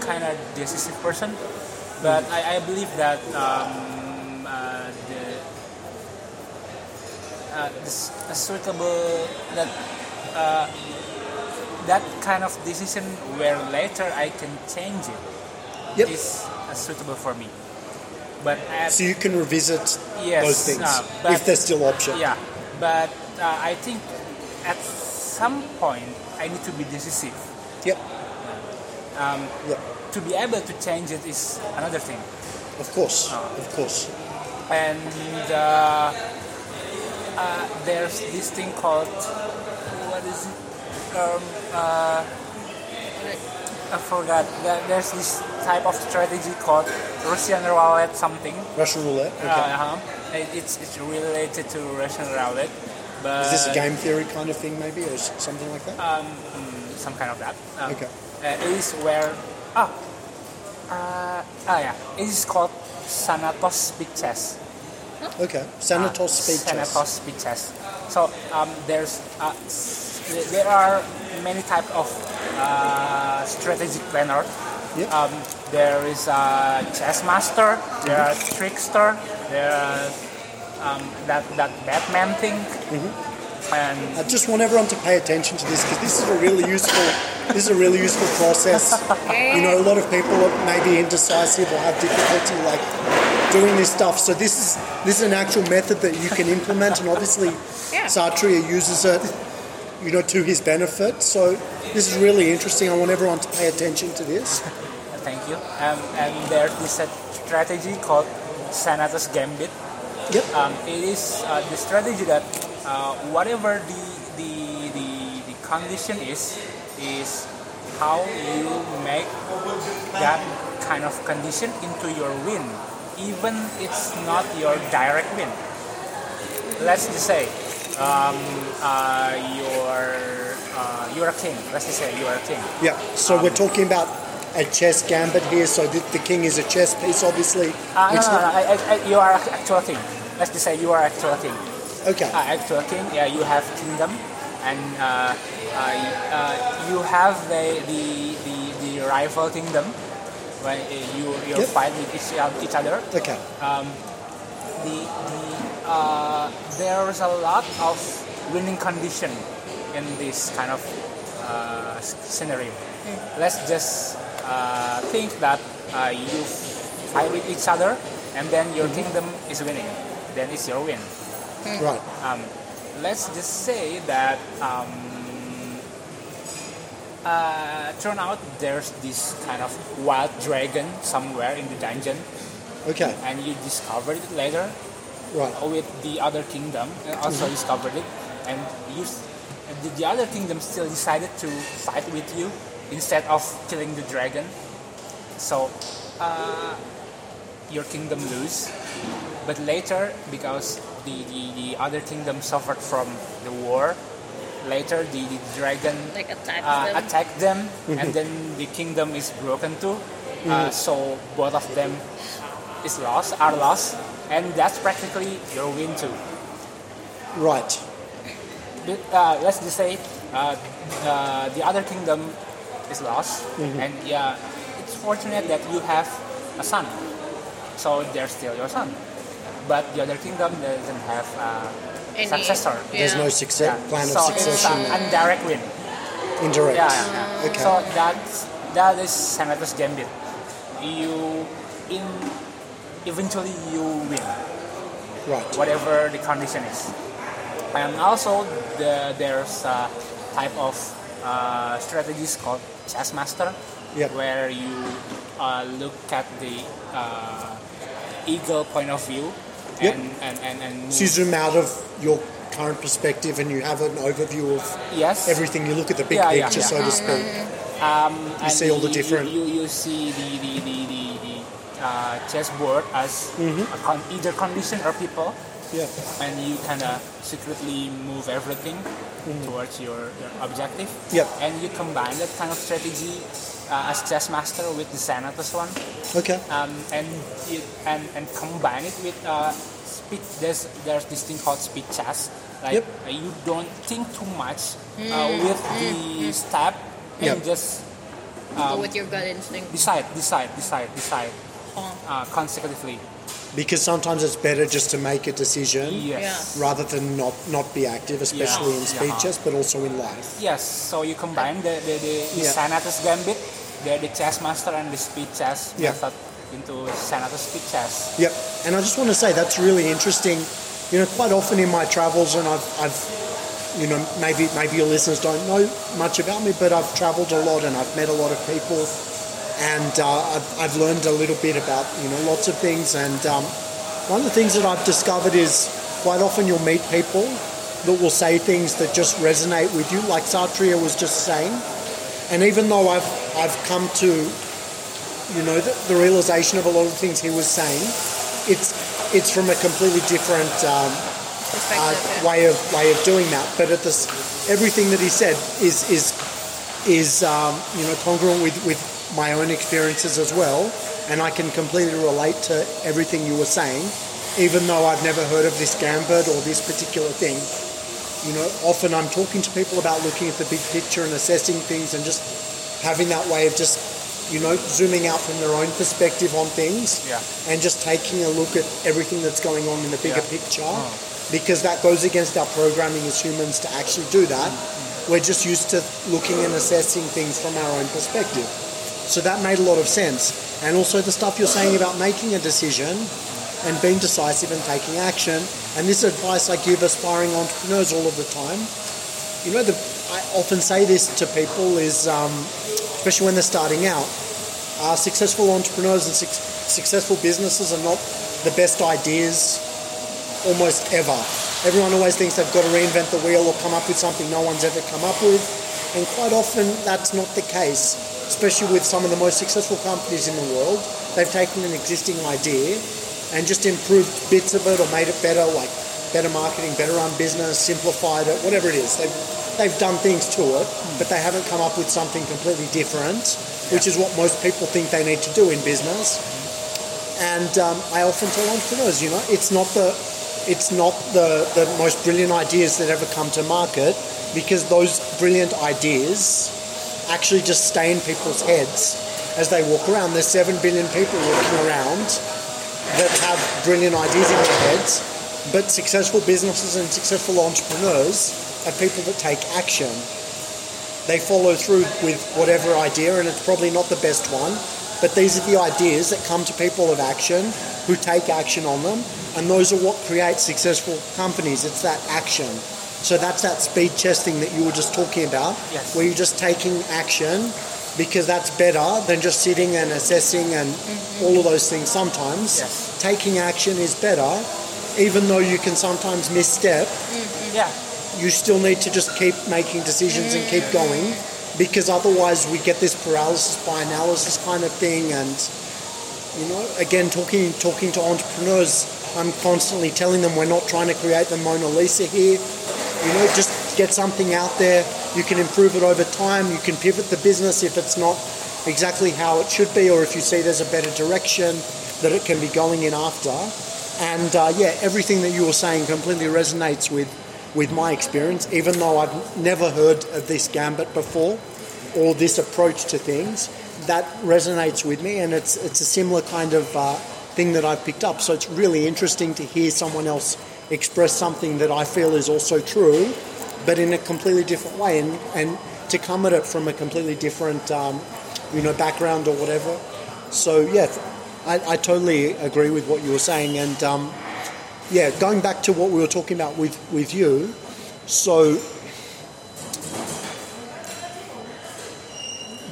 B: kind of decisive person, but I, I believe that um, uh, uh, a suitable that uh, that kind of decision where later I can change it is
C: Yep.
B: uh, suitable for me. But at,
C: So you can revisit
B: Yes,
C: those things
B: uh, but-
C: if there's still option.
B: yeah, but uh, I think at some point I need to be decisive.
C: Yep.
B: Um,
C: Yep.
B: to be able to change it is another thing.
C: Of course.
B: Ah.
C: Of course.
B: And uh, there's this thing called what is it? Um, uh, I forgot. There's this type of strategy called Russian roulette something.
C: Russian roulette. Okay.
B: Uh, uh-huh. It- It's it's related to Russian roulette. But
C: Is this a game theory kind of thing, maybe, or something like that?
B: um, mm, some kind of that. Um,
C: Okay.
B: uh, it is where ah uh, ah yeah, it is called Xanatos Big Chess.
C: okay. Xanatos
B: Ah,
C: speed chess.
B: Xanatos So um, there's uh, there are many type of uh, strategic planner.
C: Yep.
B: Um, there is a chess master. There are trickster. There are um, that that Batman thing. And
C: I just want everyone to pay attention to this because this is a really useful. This is a really useful process. You know, a lot of people may be indecisive or have difficulty like doing this stuff. So this is this is an actual method that you can implement, and obviously
A: Yeah.
C: Satria uses it, you know, to his benefit. So this is really interesting. I want everyone to pay attention to this.
B: Thank you. Um, and there's this uh, strategy called Xanatos Gambit.
C: Yep.
B: Um, it is uh, the strategy that uh, whatever the, the, the, the condition is, is how you make that kind of condition into your win, even it's not your direct win. Let's just say um, uh, you're, uh, you're a king. Let's just say you're a king.
C: Yeah. So we're talking about a chess gambit here. So the, the king is a chess piece, obviously.
B: Uh, no, no, no, I, I, I, you are a actual king. Let's just say you are actual king.
C: Okay.
B: Uh, actual king, yeah, you have kingdom, and uh, uh, uh, you have the, the, the, the rival kingdom, when uh, you you
C: Yep.
B: fight with each, uh, each other.
C: Okay.
B: The, the uh, there's a lot of winning condition in this kind of uh, scenario. Let's just uh, think that uh, you fight with each other, and then your kingdom is winning. Then it's your win.
C: Right.
B: Um, let's just say that um, uh, turn out there's this kind of wild dragon somewhere in the dungeon,
C: Okay.
B: and you discovered it later,
C: Right.
B: with the other kingdom, and also
C: Mm-hmm.
B: discovered it, and you, and the, the other kingdom still decided to fight with you instead of killing the dragon. So uh, your kingdom lose. But later, because the, the, the other kingdom suffered from the war, later the, the dragon
A: Like attack
B: uh,
A: them.
B: attacked them,
C: Mm-hmm.
B: and then the kingdom is broken too. Uh, so both of them is lost, are lost, and that's practically your win too.
C: Right.
B: But, uh, let's just say uh, uh, the other kingdom is lost,
C: Mm-hmm.
B: and yeah, it's fortunate that you have a son, so they're still your son. But the other kingdom doesn't have a
A: Any-
B: successor.
C: There's no success, plan of
B: so it's
C: succession.
B: an indirect win.
C: Indirect.
B: Yeah, yeah, yeah.
C: Okay.
B: So that's that is Xanatos Gambit. You in eventually you win
C: Right.
B: whatever the condition is. And also the, there's a type of uh, strategies called chess master,
C: Yep.
B: where you uh, look at the uh, eagle point of view
C: Yep.
B: and and and, and.
C: So you zoom out of your current perspective and you have an overview of
B: yes
C: everything. You look at the big
B: Yeah,
C: picture,
B: yeah.
C: so to speak.
B: You
C: see all the
B: you-
C: different-
B: You, you, see the the the the, the uh, chessboard as
C: Mm-hmm.
B: a con- either condition or people,
C: Yeah.
B: and you kind of secretly move everything towards your, your objective.
C: Mm-hmm. Yep.
B: And you combine that kind of strategy uh, as chess master with the Xanatos one,
C: Okay.
B: um, and you, and and combine it with uh, speed. There's there's this thing called speed chess. Like
C: Yep.
B: uh, you don't think too much uh, with the step and
C: Yep.
B: just
A: Go with your gut instinct.
B: decide, decide, decide, decide
A: Oh.
B: uh, consecutively.
C: Because sometimes it's better just to make a decision
B: Yes.
C: rather than not, not be active, especially in
B: Yeah.
C: speeches, but also in life.
B: Yes. So you combine the the, the, the
C: Yeah.
B: Xanatos gambit, the, the chess master and the speed chess
C: Yeah.
B: method into Xanatos speed chess.
C: Yep. And I just want to say that's really interesting. You know, quite often in my travels, and I've, I've you know, maybe maybe your listeners don't know much about me, but I've travelled a lot and I've met a lot of people, and uh, I've, I've learned a little bit about you know lots of things. And um, one of the things that I've discovered is quite often you'll meet people that will say things that just resonate with you, like Satria was just saying. And even though I've I've come to you know, the, the realization of a lot of things he was saying, it's it's from a completely different um, uh, way of way of doing that. But at this, everything that he said is is is um, you know congruent with with my own experiences as well, and I can completely relate to everything you were saying, even though I've never heard of this gambit or this particular thing. You know, often I'm talking to people about looking at the big picture and assessing things and just having that way of just, you know, zooming out from their own perspective on things
B: Yeah.
C: and just taking a look at everything that's going on in the bigger
B: Yeah.
C: picture oh. because that goes against our programming as humans to actually do that. Mm-hmm. We're just used to looking and assessing things from our own perspective. So that made a lot of sense. And also the stuff you're saying about making a decision and being decisive and taking action. And this advice I give aspiring entrepreneurs all of the time. You know, the, I often say this to people is, um, especially when they're starting out, uh, successful entrepreneurs and suc successful businesses are not the best ideas almost ever. Everyone always thinks they've got to reinvent the wheel or come up with something no one's ever come up with. And quite often that's not the case, especially with some of the most successful companies in the world. They've taken an existing idea and just improved bits of it or made it better, like better marketing, better run business, simplified it, whatever it is. They've, they've done things to it, but they haven't come up with something completely different, which is what most people think they need to do in business. And um, I often tell entrepreneurs, you know, it's not the it's not the, the most brilliant ideas that ever come to market because those brilliant ideas actually just stay in people's heads as they walk around. There's seven billion people walking around that have brilliant ideas in their heads, but successful businesses and successful entrepreneurs are people that take action. They follow through with whatever idea, and it's probably not the best one, but these are the ideas that come to people of action who take action on them, and those are what create successful companies. It's that action. So that's that speed chess thing that you were just talking about,
B: Yes.
C: where you're just taking action because that's better than just sitting and assessing and mm-hmm. all of those things sometimes.
B: Yes.
C: Taking action is better even though you can sometimes misstep, mm-hmm.
B: Yeah.
C: you still need to just keep making decisions and keep mm-hmm. going because otherwise we get this paralysis by analysis kind of thing and you know again talking talking to entrepreneurs i'm constantly telling them we're not trying to create the mona lisa here you know just get something out there you can improve it over time you can pivot the business if it's not exactly how it should be or if you see there's a better direction that it can be going in after. And uh, yeah everything that you were saying completely resonates with with my experience even though i've never heard of this gambit before or this approach to things that resonates with me and it's it's a similar kind of uh, thing that I've picked up. So it's really interesting to hear someone else express something that I feel is also true but in a completely different way and, and to come at it from a completely different um, you know background or whatever so yeah I, I totally agree with what you were saying and um, yeah going back to what we were talking about with with you so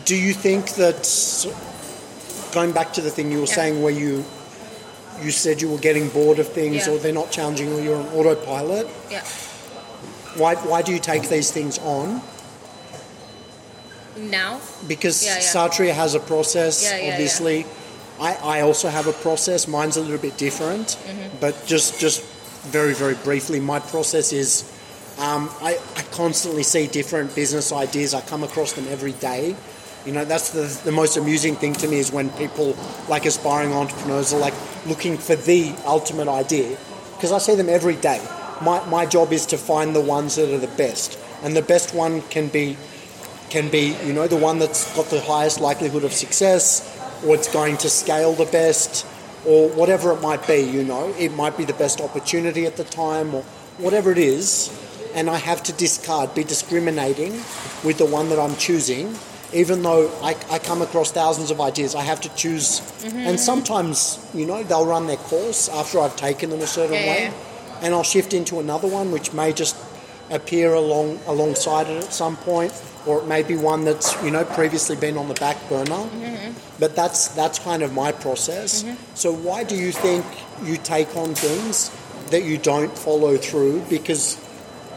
C: do you think that going back to the thing you were
A: Yeah.
C: saying where you you said you were getting bored of things
A: Yeah.
C: or they're not challenging or you're on autopilot
A: Yeah.
C: Why, why do you take these things on?
A: Now.
C: because
A: Yeah, yeah.
C: Satria has a process
A: Yeah, yeah,
C: obviously. I, I also have a process. Mine's a little bit different
A: Mm-hmm.
C: but just just very very briefly my process is um, I, I constantly see different business ideas. I come across them every day. You know that's the, the most amusing thing to me is when people like aspiring entrepreneurs are like looking for the ultimate idea because I see them every day my, my job is to find the ones that are the best and the best one can be can be, you know, the one that's got the highest likelihood of success, or it's going to scale the best, or whatever it might be, you know. It might be the best opportunity at the time, or whatever it is. And I have to discard, be discriminating with the one that I'm choosing, even though I, I come across thousands of ideas. I have to choose. And mm-hmm. sometimes, you know, they'll run their course after I've taken them a certain
A: Yeah,
C: way,
A: yeah.
C: And I'll shift into another one, which may just appear along alongside it at some point, or it may be one that's you know previously been on the back burner. Mm-hmm. But that's that's kind of my process. Mm-hmm. So why do you think you take on things that you don't follow through because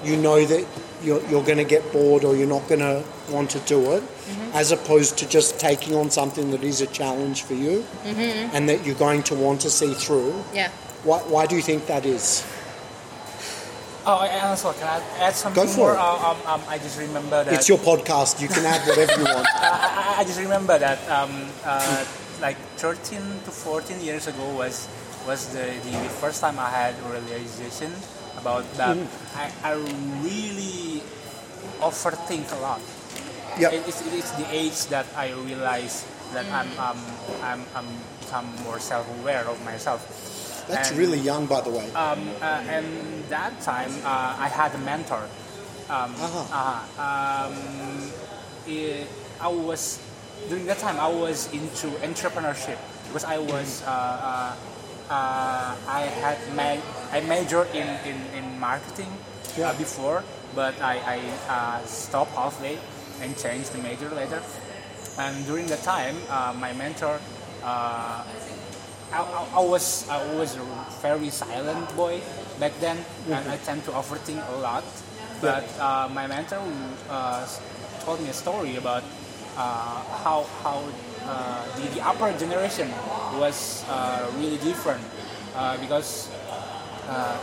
C: you know that you're, you're going to get bored or you're not going to want to do it, mm-hmm. as opposed to just taking on something that is a challenge for you and that you're going to want to see through?
A: Yeah.
C: Why, why do you think that is?
B: Oh, and also, can I add something
C: for
B: more?
C: it.
B: Uh, um, um, I just remember that.
C: It's your podcast. You can add whatever you want.
B: I, I- I just remember that um, uh, like 13 to 14 years ago was was the, the, the first time I had a realization about that I, I really overthink a lot.
C: Yep.
B: It, it's, it's the age that I realize that I'm, um, I'm, I'm become more self-aware of myself.
C: That's
B: And-
C: really young, by the way.
B: um, uh, and that time uh, I had a mentor. Um,
C: Uh-huh.
B: uh, um, eh, I was during that time I was into entrepreneurship because I was uh, uh, uh, I had ma- I majored in, in, in marketing
C: Yeah.
B: uh, before, but I, I uh, stopped halfway and changed the major later. And during that time, uh, my mentor. I, I, I was I was a very silent boy back then, and I tend to overthink a lot. But uh, my mentor uh, told me a story about uh, how how uh, the, the upper generation was uh, really different uh, because uh,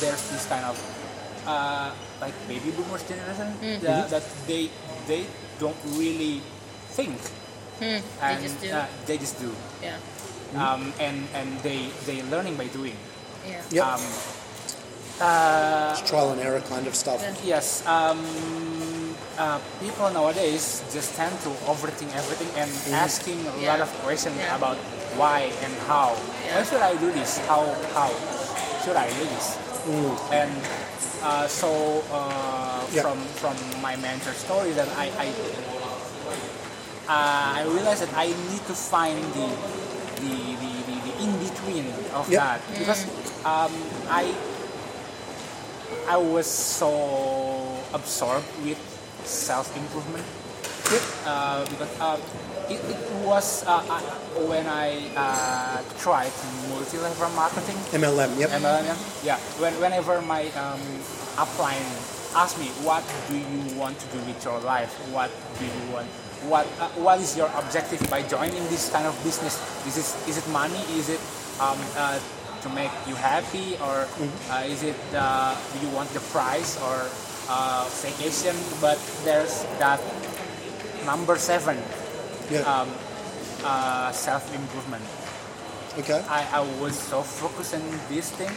B: there's this kind of uh, like baby boomers generation that, that they they don't really think and
A: just do.
B: Uh, they just do
A: Yeah.
B: Um, and and they they learning by doing.
A: Yeah.
C: Yep.
B: Um, uh,
C: It's trial and error kind of stuff.
A: Yeah.
B: yes, um, uh, people nowadays just tend to overthink everything and asking a lot of questions
A: Yeah.
B: about why and how.
A: Yeah.
B: Why should I do this? How how should I do this? And uh, so uh,
C: Yeah.
B: from from my mentor story, that I I, uh, I realized that I need to find the the, the, the, the in between of
C: Yep.
B: that because um, I I was so absorbed with self improvement Uh, because uh, it, it was uh, uh, when I uh, tried multi-level marketing.
C: MLM. Yep.
B: MLM, yeah. yeah. When, whenever my um, upline asks me, what do you want to do with your life? What do you want? What uh, What is your objective by joining this kind of business? Is it is it money? Is it um, uh, to make you happy, or uh, is it uh, do you want the prize or uh, vacation? But there's that number seven,
C: Yeah.
B: um, uh, self improvement.
C: okay.
B: I, I was so focused on this thing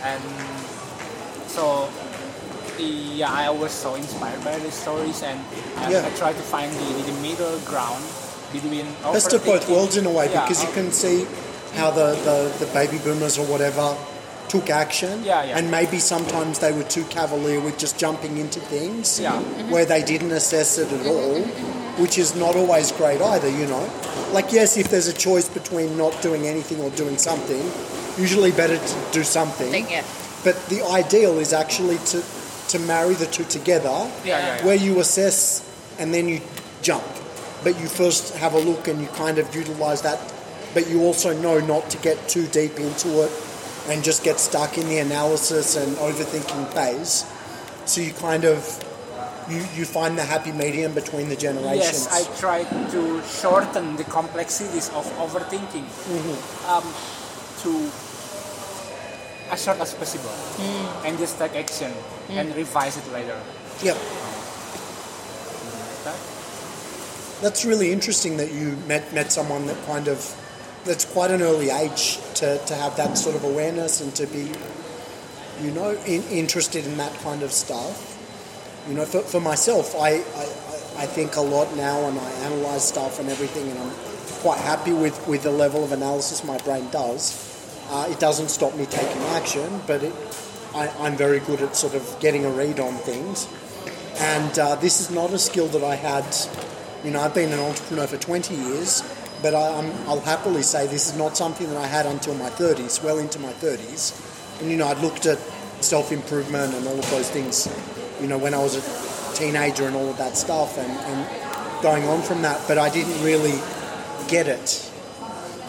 B: and so yeah I was so inspired by the stories and, and
C: Yeah.
B: I tried to find the, the middle ground between
C: Best of both worlds in a way
B: Yeah,
C: because you
B: uh,
C: can see how the, the, the baby boomers or whatever took action
B: Yeah, yeah.
C: and maybe sometimes they were too cavalier with just jumping into things
B: Yeah.
C: where they didn't assess it at all which is not always great either you know like yes if there's a choice between not doing anything or doing something usually better to do something
A: Like, yeah.
C: but the ideal is actually to to marry the two together
B: yeah,
C: where you assess and then you jump. But you first have a look and you kind of utilize that, but you also know not to get too deep into it and just get stuck in the analysis and overthinking phase. So you kind of you, you find the happy medium between the generations.
B: Yes, I try to shorten the complexities of overthinking
C: Mm-hmm.
B: um, to as short as possible hmm. and just take action and hmm. revise it later.
C: Yep. That's really interesting that you met met someone that kind of that's quite an early age to, to have that sort of awareness and to be you know in, interested in that kind of stuff. You know, for, for myself, I, I, I think a lot now and I analyze stuff and everything, and I'm quite happy with, with the level of analysis my brain does. Uh, it doesn't stop me taking action, but it, I, I'm very good at sort of getting a read on things. And uh, this is not a skill that I had. You know, I've been an entrepreneur for 20 years, but I, I'm, I'll happily say this is not something that I had until my 30s, well into my 30s. And, you know, I'd looked at self improvement and all of those things, you know, when I was a teenager and all of that stuff and, and going on from that, but I didn't really get it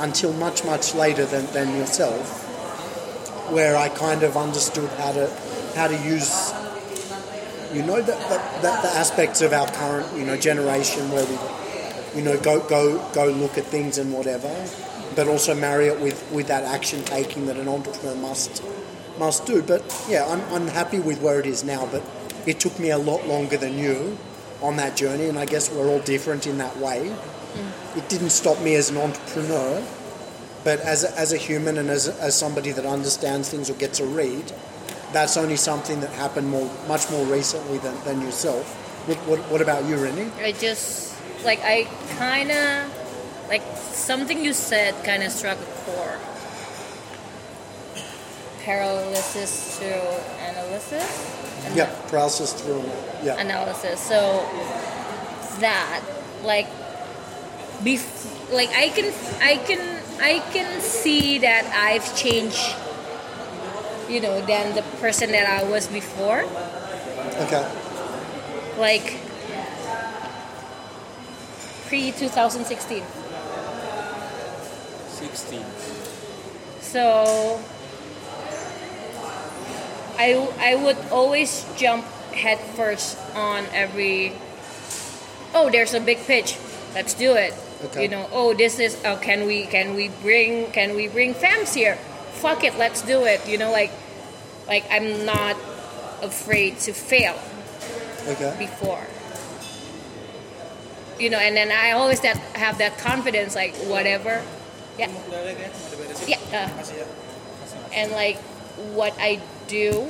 C: until much, much later than, than yourself, where I kind of understood how to how to use you know the, the, the, aspects of our current you know generation where we you know go go go look at things and whatever but also marry it with with that action taking that an entrepreneur must must do. But yeah I'm, I'm happy with where it is now but it took me a lot longer than you on that journey and I guess we're all different in that way it didn't stop me as an entrepreneur but as a, as a human and as, as somebody that understands things or gets a read that's only something that happened more, much more recently than, than yourself. What, what, what about you, Rini?
A: I just like I kind of like something you said kind of struck a chord. Paralysis to analysis.
C: Yeah, paralysis through. Yeah,
A: analysis. So that like bef- like I can I can I can see that I've changed you know than the person that I was before.
C: okay,
A: Like pre 2016.
B: 16.
A: So I I would always jump head first on every oh there's a big pitch let's do it
C: Okay.
A: you know oh this is oh can we can we bring can we bring fams here? Fuck it let's do it you know like like I'm not afraid to fail
C: okay,
A: before. You know and then I always that have that confidence like whatever. Yeah. Yeah uh, and like what I do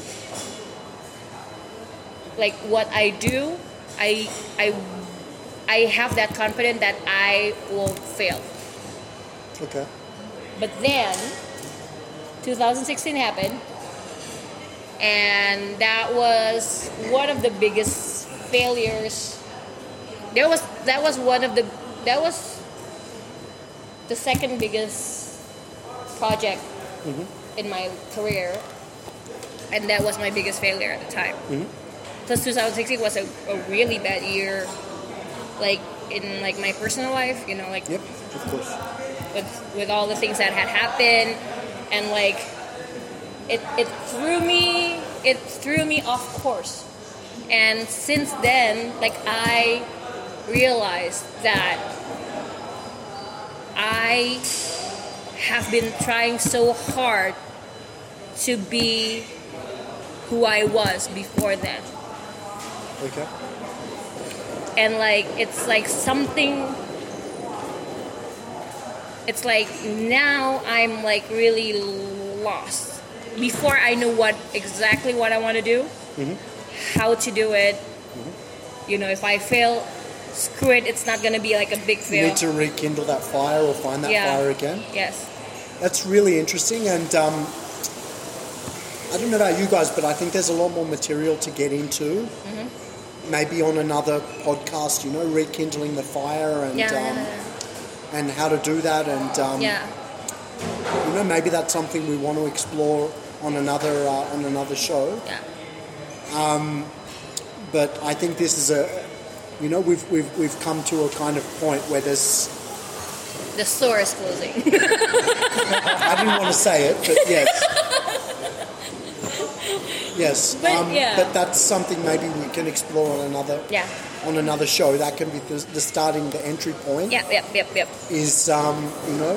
A: like what I do I I I have that confidence that I won't fail.
C: Okay,
A: but then 2016 happened and that was one of the biggest failures. There was that was one of the that was the second biggest project mm-hmm. in my career and that was my biggest failure at the time. Mm-hmm. Because 2016 was a, a really bad year like in like my personal life, you know, like
C: Yep, of course.
A: with with all the things that had happened and like it it threw me it threw me off course and since then like i realized that i have been trying so hard to be who i was before then
C: Okay.
A: And like it's like something it's like now i'm like really lost before i know what exactly what i want to do how to do it you know if i fail screw it it's not gonna be like a big
C: You
A: fail
C: need to rekindle that fire or find that
A: Yeah.
C: fire again.
A: yes
C: That's really interesting, and um, I don't know about you guys, but I think there's a lot more material to get into.
A: Mm-hmm.
C: Maybe on another podcast, you know, rekindling the fire and
A: yeah
C: um, and how to do that, and um,
A: yeah
C: you know, maybe that's something we want to explore on another uh, on another show.
A: yeah Um,
C: But I think this is a, you know, we've we've we've come to a kind of point where there's.
A: the store is closing
C: I didn't want to say it, but yes. Yes,
A: But,
C: um,
A: yeah.
C: but that's something maybe we can explore on another
A: yeah
C: on another show. That can be the, the starting, the entry point
A: yep yep yep yep
C: is um, you know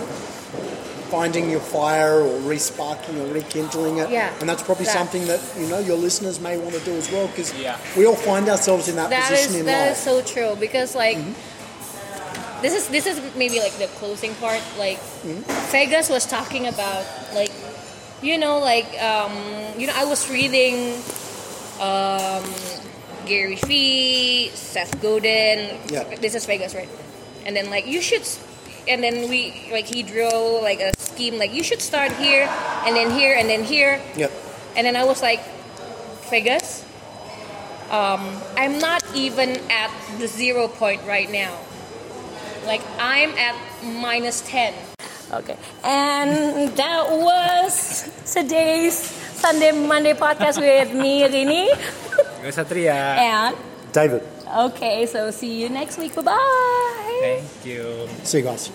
C: finding your fire or resparking or rekindling it.
A: Yeah,
C: and that's probably
A: that.
C: something that you know your listeners may want to do as well because
B: Yeah.
C: we all find ourselves in that,
A: That
C: position
A: is
C: in
A: that
C: life.
A: is so true because like this is this is maybe like the closing part. Like Vegas was talking about like you know like um, you know I was reading um, Gary Vee, Seth Godin.
C: Yeah.
A: This is Vegas, right? And then like you should. And then we like he drew like a scheme like you should start here and then here and then here
C: Yep.
A: and then I was like, Vegas, um, I'm not even at the zero point right now. Like, I'm at minus 10. Okay. And that was today's Sunday Monday podcast with me, Rini.
B: Satria.
A: And,
C: David,
A: okay, so see you next week. Bye bye.
B: Thank you.
C: see you guys.